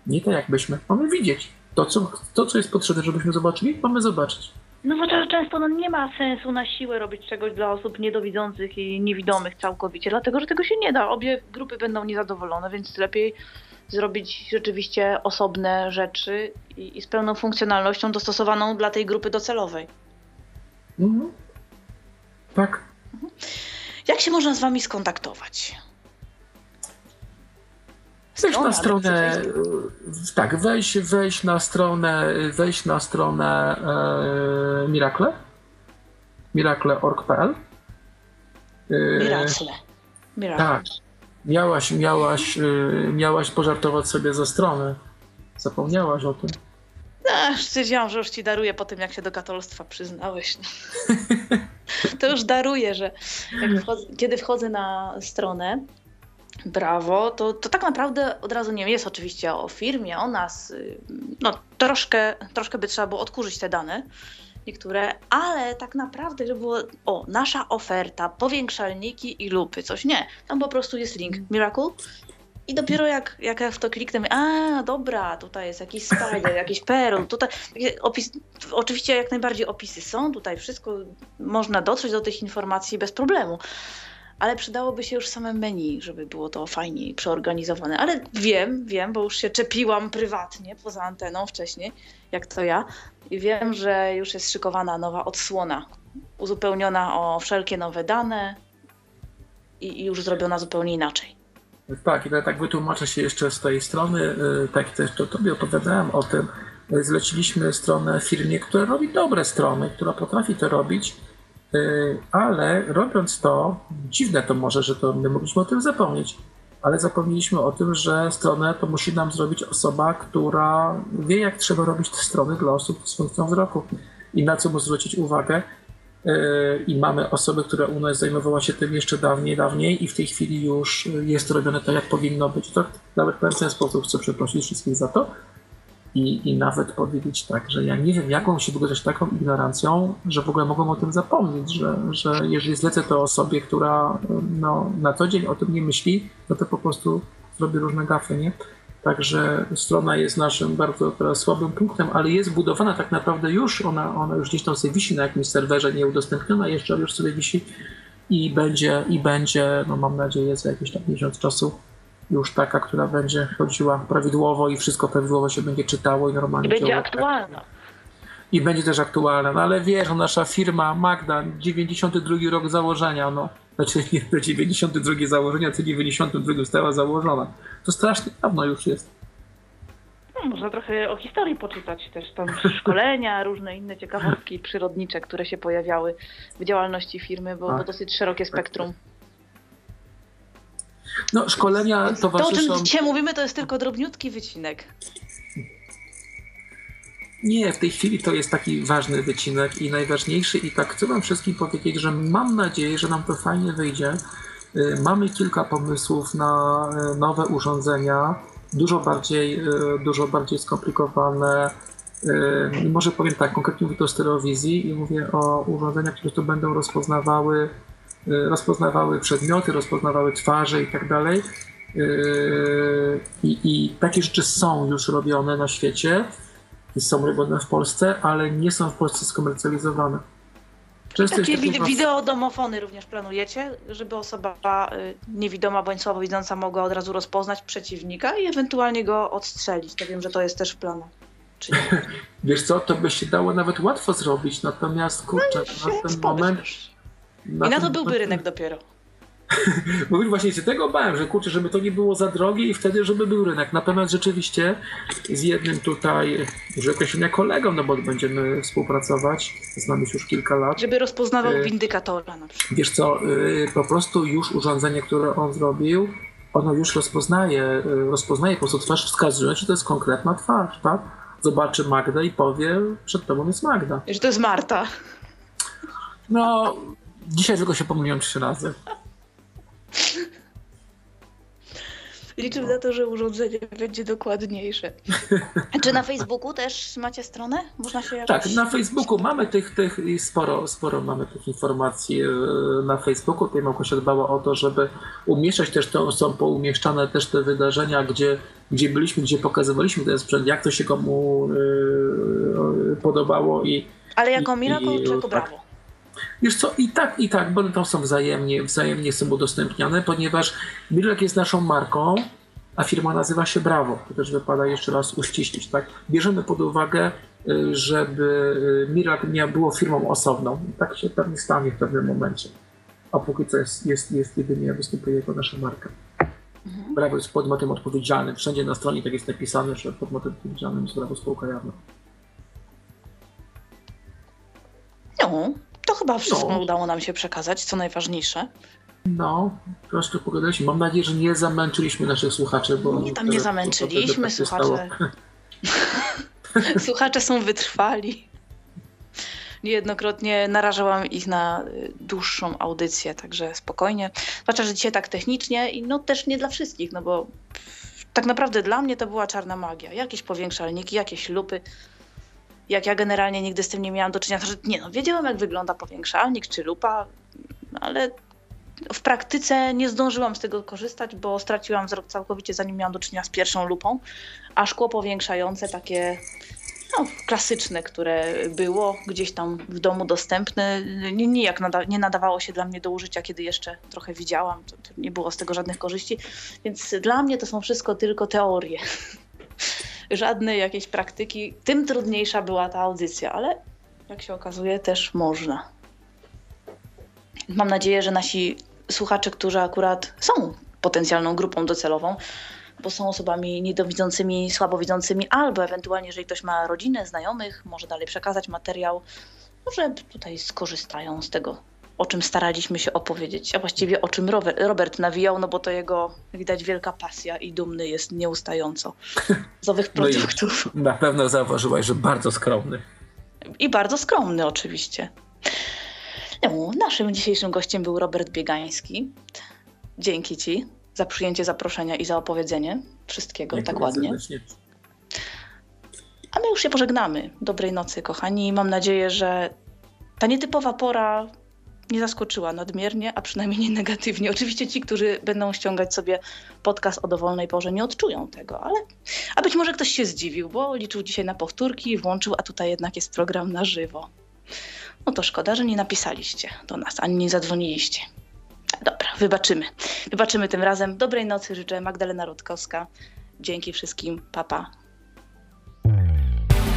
nie tak jakbyśmy, mamy widzieć. To co, to, co jest potrzebne, żebyśmy zobaczyli, mamy zobaczyć. No bo to często no, nie ma sensu na siłę robić czegoś dla osób niedowidzących i niewidomych całkowicie, dlatego że tego się nie da. Obie grupy będą niezadowolone, więc lepiej zrobić rzeczywiście osobne rzeczy i, i z pełną funkcjonalnością dostosowaną dla tej grupy docelowej. Mhm. Tak. Jak się można z wami skontaktować? Wejść na stronę, tak, wejść, wejść na stronę, wejść na stronę e, Miracle, miracle.org.pl. E, Miracle. Miracle. Tak. Miałaś, miałaś, e, miałaś pożartować sobie ze strony. Zapomniałaś o tym. No, stwierdziłam, że już ci daruję po tym, jak się do katolstwa przyznałeś. to już daruję, że wchodzę, kiedy wchodzę na stronę, Brawo, to, to tak naprawdę od razu nie jest oczywiście o firmie, o nas. Y, no troszkę, troszkę by trzeba było odkurzyć te dane, niektóre, ale tak naprawdę, żeby było, o, nasza oferta, powiększalniki i lupy, coś nie. Tam po prostu jest link Miracle i dopiero jak, jak ja w to kliknę, a dobra, tutaj jest jakiś spider, jakiś perl, tutaj opis, oczywiście jak najbardziej opisy są, tutaj wszystko można dotrzeć do tych informacji bez problemu ale przydałoby się już same menu, żeby było to fajniej przeorganizowane. Ale wiem, wiem, bo już się czepiłam prywatnie poza anteną wcześniej, jak to ja, i wiem, że już jest szykowana nowa odsłona, uzupełniona o wszelkie nowe dane i, i już zrobiona zupełnie inaczej. Tak, i tak wytłumaczę się jeszcze z tej strony, y, tak też to tobie opowiadałem o tym, zleciliśmy stronę firmie, która robi dobre strony, która potrafi to robić, Y, ale robiąc to, dziwne to może, że to my mogliśmy o tym zapomnieć, ale zapomnieliśmy o tym, że stronę to musi nam zrobić osoba, która wie, jak trzeba robić te strony dla osób z funkcją wzroku i na co mu zwrócić uwagę. Y, I mamy osobę, która u nas zajmowała się tym jeszcze dawniej, dawniej i w tej chwili już jest robione tak, jak powinno być. To nawet w ten sposób chcę przeprosić wszystkich za to i, i nawet powiedzieć tak, że ja nie wiem, jaką się wygodzić taką ignorancją, że w ogóle mogą o tym zapomnieć, że, że jeżeli zlecę to osobie, która no, na co dzień o tym nie myśli, no to po prostu zrobi różne gafy, nie? Także strona jest naszym bardzo teraz słabym punktem, ale jest budowana tak naprawdę już, ona, ona już gdzieś tam sobie wisi na jakimś serwerze, nie udostępniona jeszcze, już sobie wisi i będzie, i będzie, no mam nadzieję, za jakiś tam miesiąc czasu już taka, która będzie chodziła prawidłowo i wszystko prawidłowo się będzie czytało i normalnie I będzie aktualna. I będzie też aktualna, no ale wiesz, no, nasza firma Magda, 92 rok założenia, no, znaczy nie 92 założenia, to 92 została założona. To strasznie dawno już jest. No, można trochę o historii poczytać też tam szkolenia, różne inne ciekawostki przyrodnicze, które się pojawiały w działalności firmy, bo, bo tak. dosyć szerokie spektrum. No, szkolenia towarzyszą... To, o czym dzisiaj mówimy, to jest tylko drobniutki wycinek. Nie, w tej chwili to jest taki ważny wycinek i najważniejszy i tak chcę wam wszystkim powiedzieć, że mam nadzieję, że nam to fajnie wyjdzie. Y, mamy kilka pomysłów na y, nowe urządzenia, dużo bardziej, y, dużo bardziej skomplikowane. Może powiem tak, konkretnie mówię o stereowizji i mówię o urządzeniach, które to będą rozpoznawały rozpoznawały przedmioty, rozpoznawały twarze i tak dalej. Y, I, I takie rzeczy są już robione na świecie i są robione w Polsce, ale nie są w Polsce skomercjalizowane. Często Takie wi- wideodomofony również planujecie, żeby osoba y, niewidoma bądź słabowidząca mogła od razu rozpoznać przeciwnika i ewentualnie go odstrzelić. To wiem, że to jest też w planach. Wiesz co, to by się dało nawet łatwo zrobić, natomiast kurczę, no, na ten moment I na to byłby rynek dopiero. Bo właśnie się tego bałem, że kurczę, żeby to nie było za drogie i wtedy, żeby był rynek. Natomiast rzeczywiście z jednym tutaj, że określenia kolegą, no bo będziemy współpracować, znamy się już kilka lat. Żeby rozpoznawał y windykatora na przykład. Wiesz co, y po prostu już urządzenie, które on zrobił, ono już rozpoznaje, y rozpoznaje po prostu twarz, wskazując, że to jest konkretna twarz, tak? Zobaczy Magdę i powie, przed tobą jest Magda. Że to jest Marta. No, dzisiaj tylko się pomyliłem trzy razy. Liczę na to, że urządzenie będzie dokładniejsze. Czy na Facebooku też macie stronę? Można się jakoś... Tak, na Facebooku mamy tych, tych i sporo, sporo mamy tych informacji na Facebooku. Tutaj Małgosia dbała o to, żeby umieszczać też to, są poumieszczane też te wydarzenia, gdzie, gdzie byliśmy, gdzie pokazywaliśmy ten sprzęt, jak to się komu yy, podobało i Ale jako Miracle czy jako Brawo? Wiesz co, i tak, i tak, bo to są wzajemnie, wzajemnie są udostępniane, ponieważ Mirek jest naszą marką, a firma nazywa się Brawo. To też wypada jeszcze raz uściślić, tak? Bierzemy pod uwagę, żeby Mirak miał, było firmą osobną. Tak się pewnie stanie w pewnym momencie. A póki co jest, jest, jest jedynie występuje jako nasza marka. Mhm. Brawo jest podmiotem odpowiedzialnym. Wszędzie na stronie tak jest napisane, że podmiotem odpowiedzialnym jest Brawo spółka jawna. No, to chyba wszystko no. udało nam się przekazać, co najważniejsze. No, troszkę pogadaliśmy. Mam nadzieję, że nie zamęczyliśmy naszych słuchaczy, bo... Nie, tam nie zamęczyliśmy, tak słuchacze... słuchacze są wytrwali. Niejednokrotnie narażałam ich na y, dłuższą audycję, także spokojnie. Zwłaszcza, że dzisiaj tak technicznie i no też nie dla wszystkich, no bo tak naprawdę dla mnie to była czarna magia. Jakieś powiększalniki, jakieś lupy jak ja generalnie nigdy z tym nie miałam do czynienia, że nie no, wiedziałam jak wygląda powiększalnik czy lupa, ale w praktyce nie zdążyłam z tego korzystać, bo straciłam wzrok całkowicie zanim miałam do czynienia z pierwszą lupą, a szkło powiększające takie no, klasyczne, które było gdzieś tam w domu dostępne, nijak nada nie nadawało się dla mnie do użycia, kiedy jeszcze trochę widziałam, to, to nie było z tego żadnych korzyści, więc dla mnie to są wszystko tylko teorie żadnej jakiejś praktyki, tym trudniejsza była ta audycja, ale jak się okazuje, też można. Mam nadzieję, że nasi słuchacze, którzy akurat są potencjalną grupą docelową, bo są osobami niedowidzącymi, słabowidzącymi, albo ewentualnie, jeżeli ktoś ma rodzinę, znajomych, może dalej przekazać materiał, może tutaj skorzystają z tego o czym staraliśmy się opowiedzieć, a właściwie o czym Robert nawijał, no bo to jego, widać, wielka pasja i dumny jest nieustająco z owych produktów. No na pewno zauważyłaś, że bardzo skromny. I bardzo skromny oczywiście. No, naszym dzisiejszym gościem był Robert Biegański. Dzięki Ci za przyjęcie zaproszenia i za opowiedzenie wszystkiego Dziękuję tak ładnie. Serdecznie. A my już się pożegnamy. Dobrej nocy, kochani. Mam nadzieję, że ta nietypowa pora nie zaskoczyła nadmiernie, a przynajmniej nie negatywnie. Oczywiście ci, którzy będą ściągać sobie podcast o dowolnej porze, nie odczują tego, ale a być może ktoś się zdziwił, bo liczył dzisiaj na powtórki, włączył, a tutaj jednak jest program na żywo. No to szkoda, że nie napisaliście do nas, ani nie zadzwoniliście. Dobra, wybaczymy. Wybaczymy tym razem. Dobrej nocy życzę Magdalena Rutkowska. Dzięki wszystkim. Papa.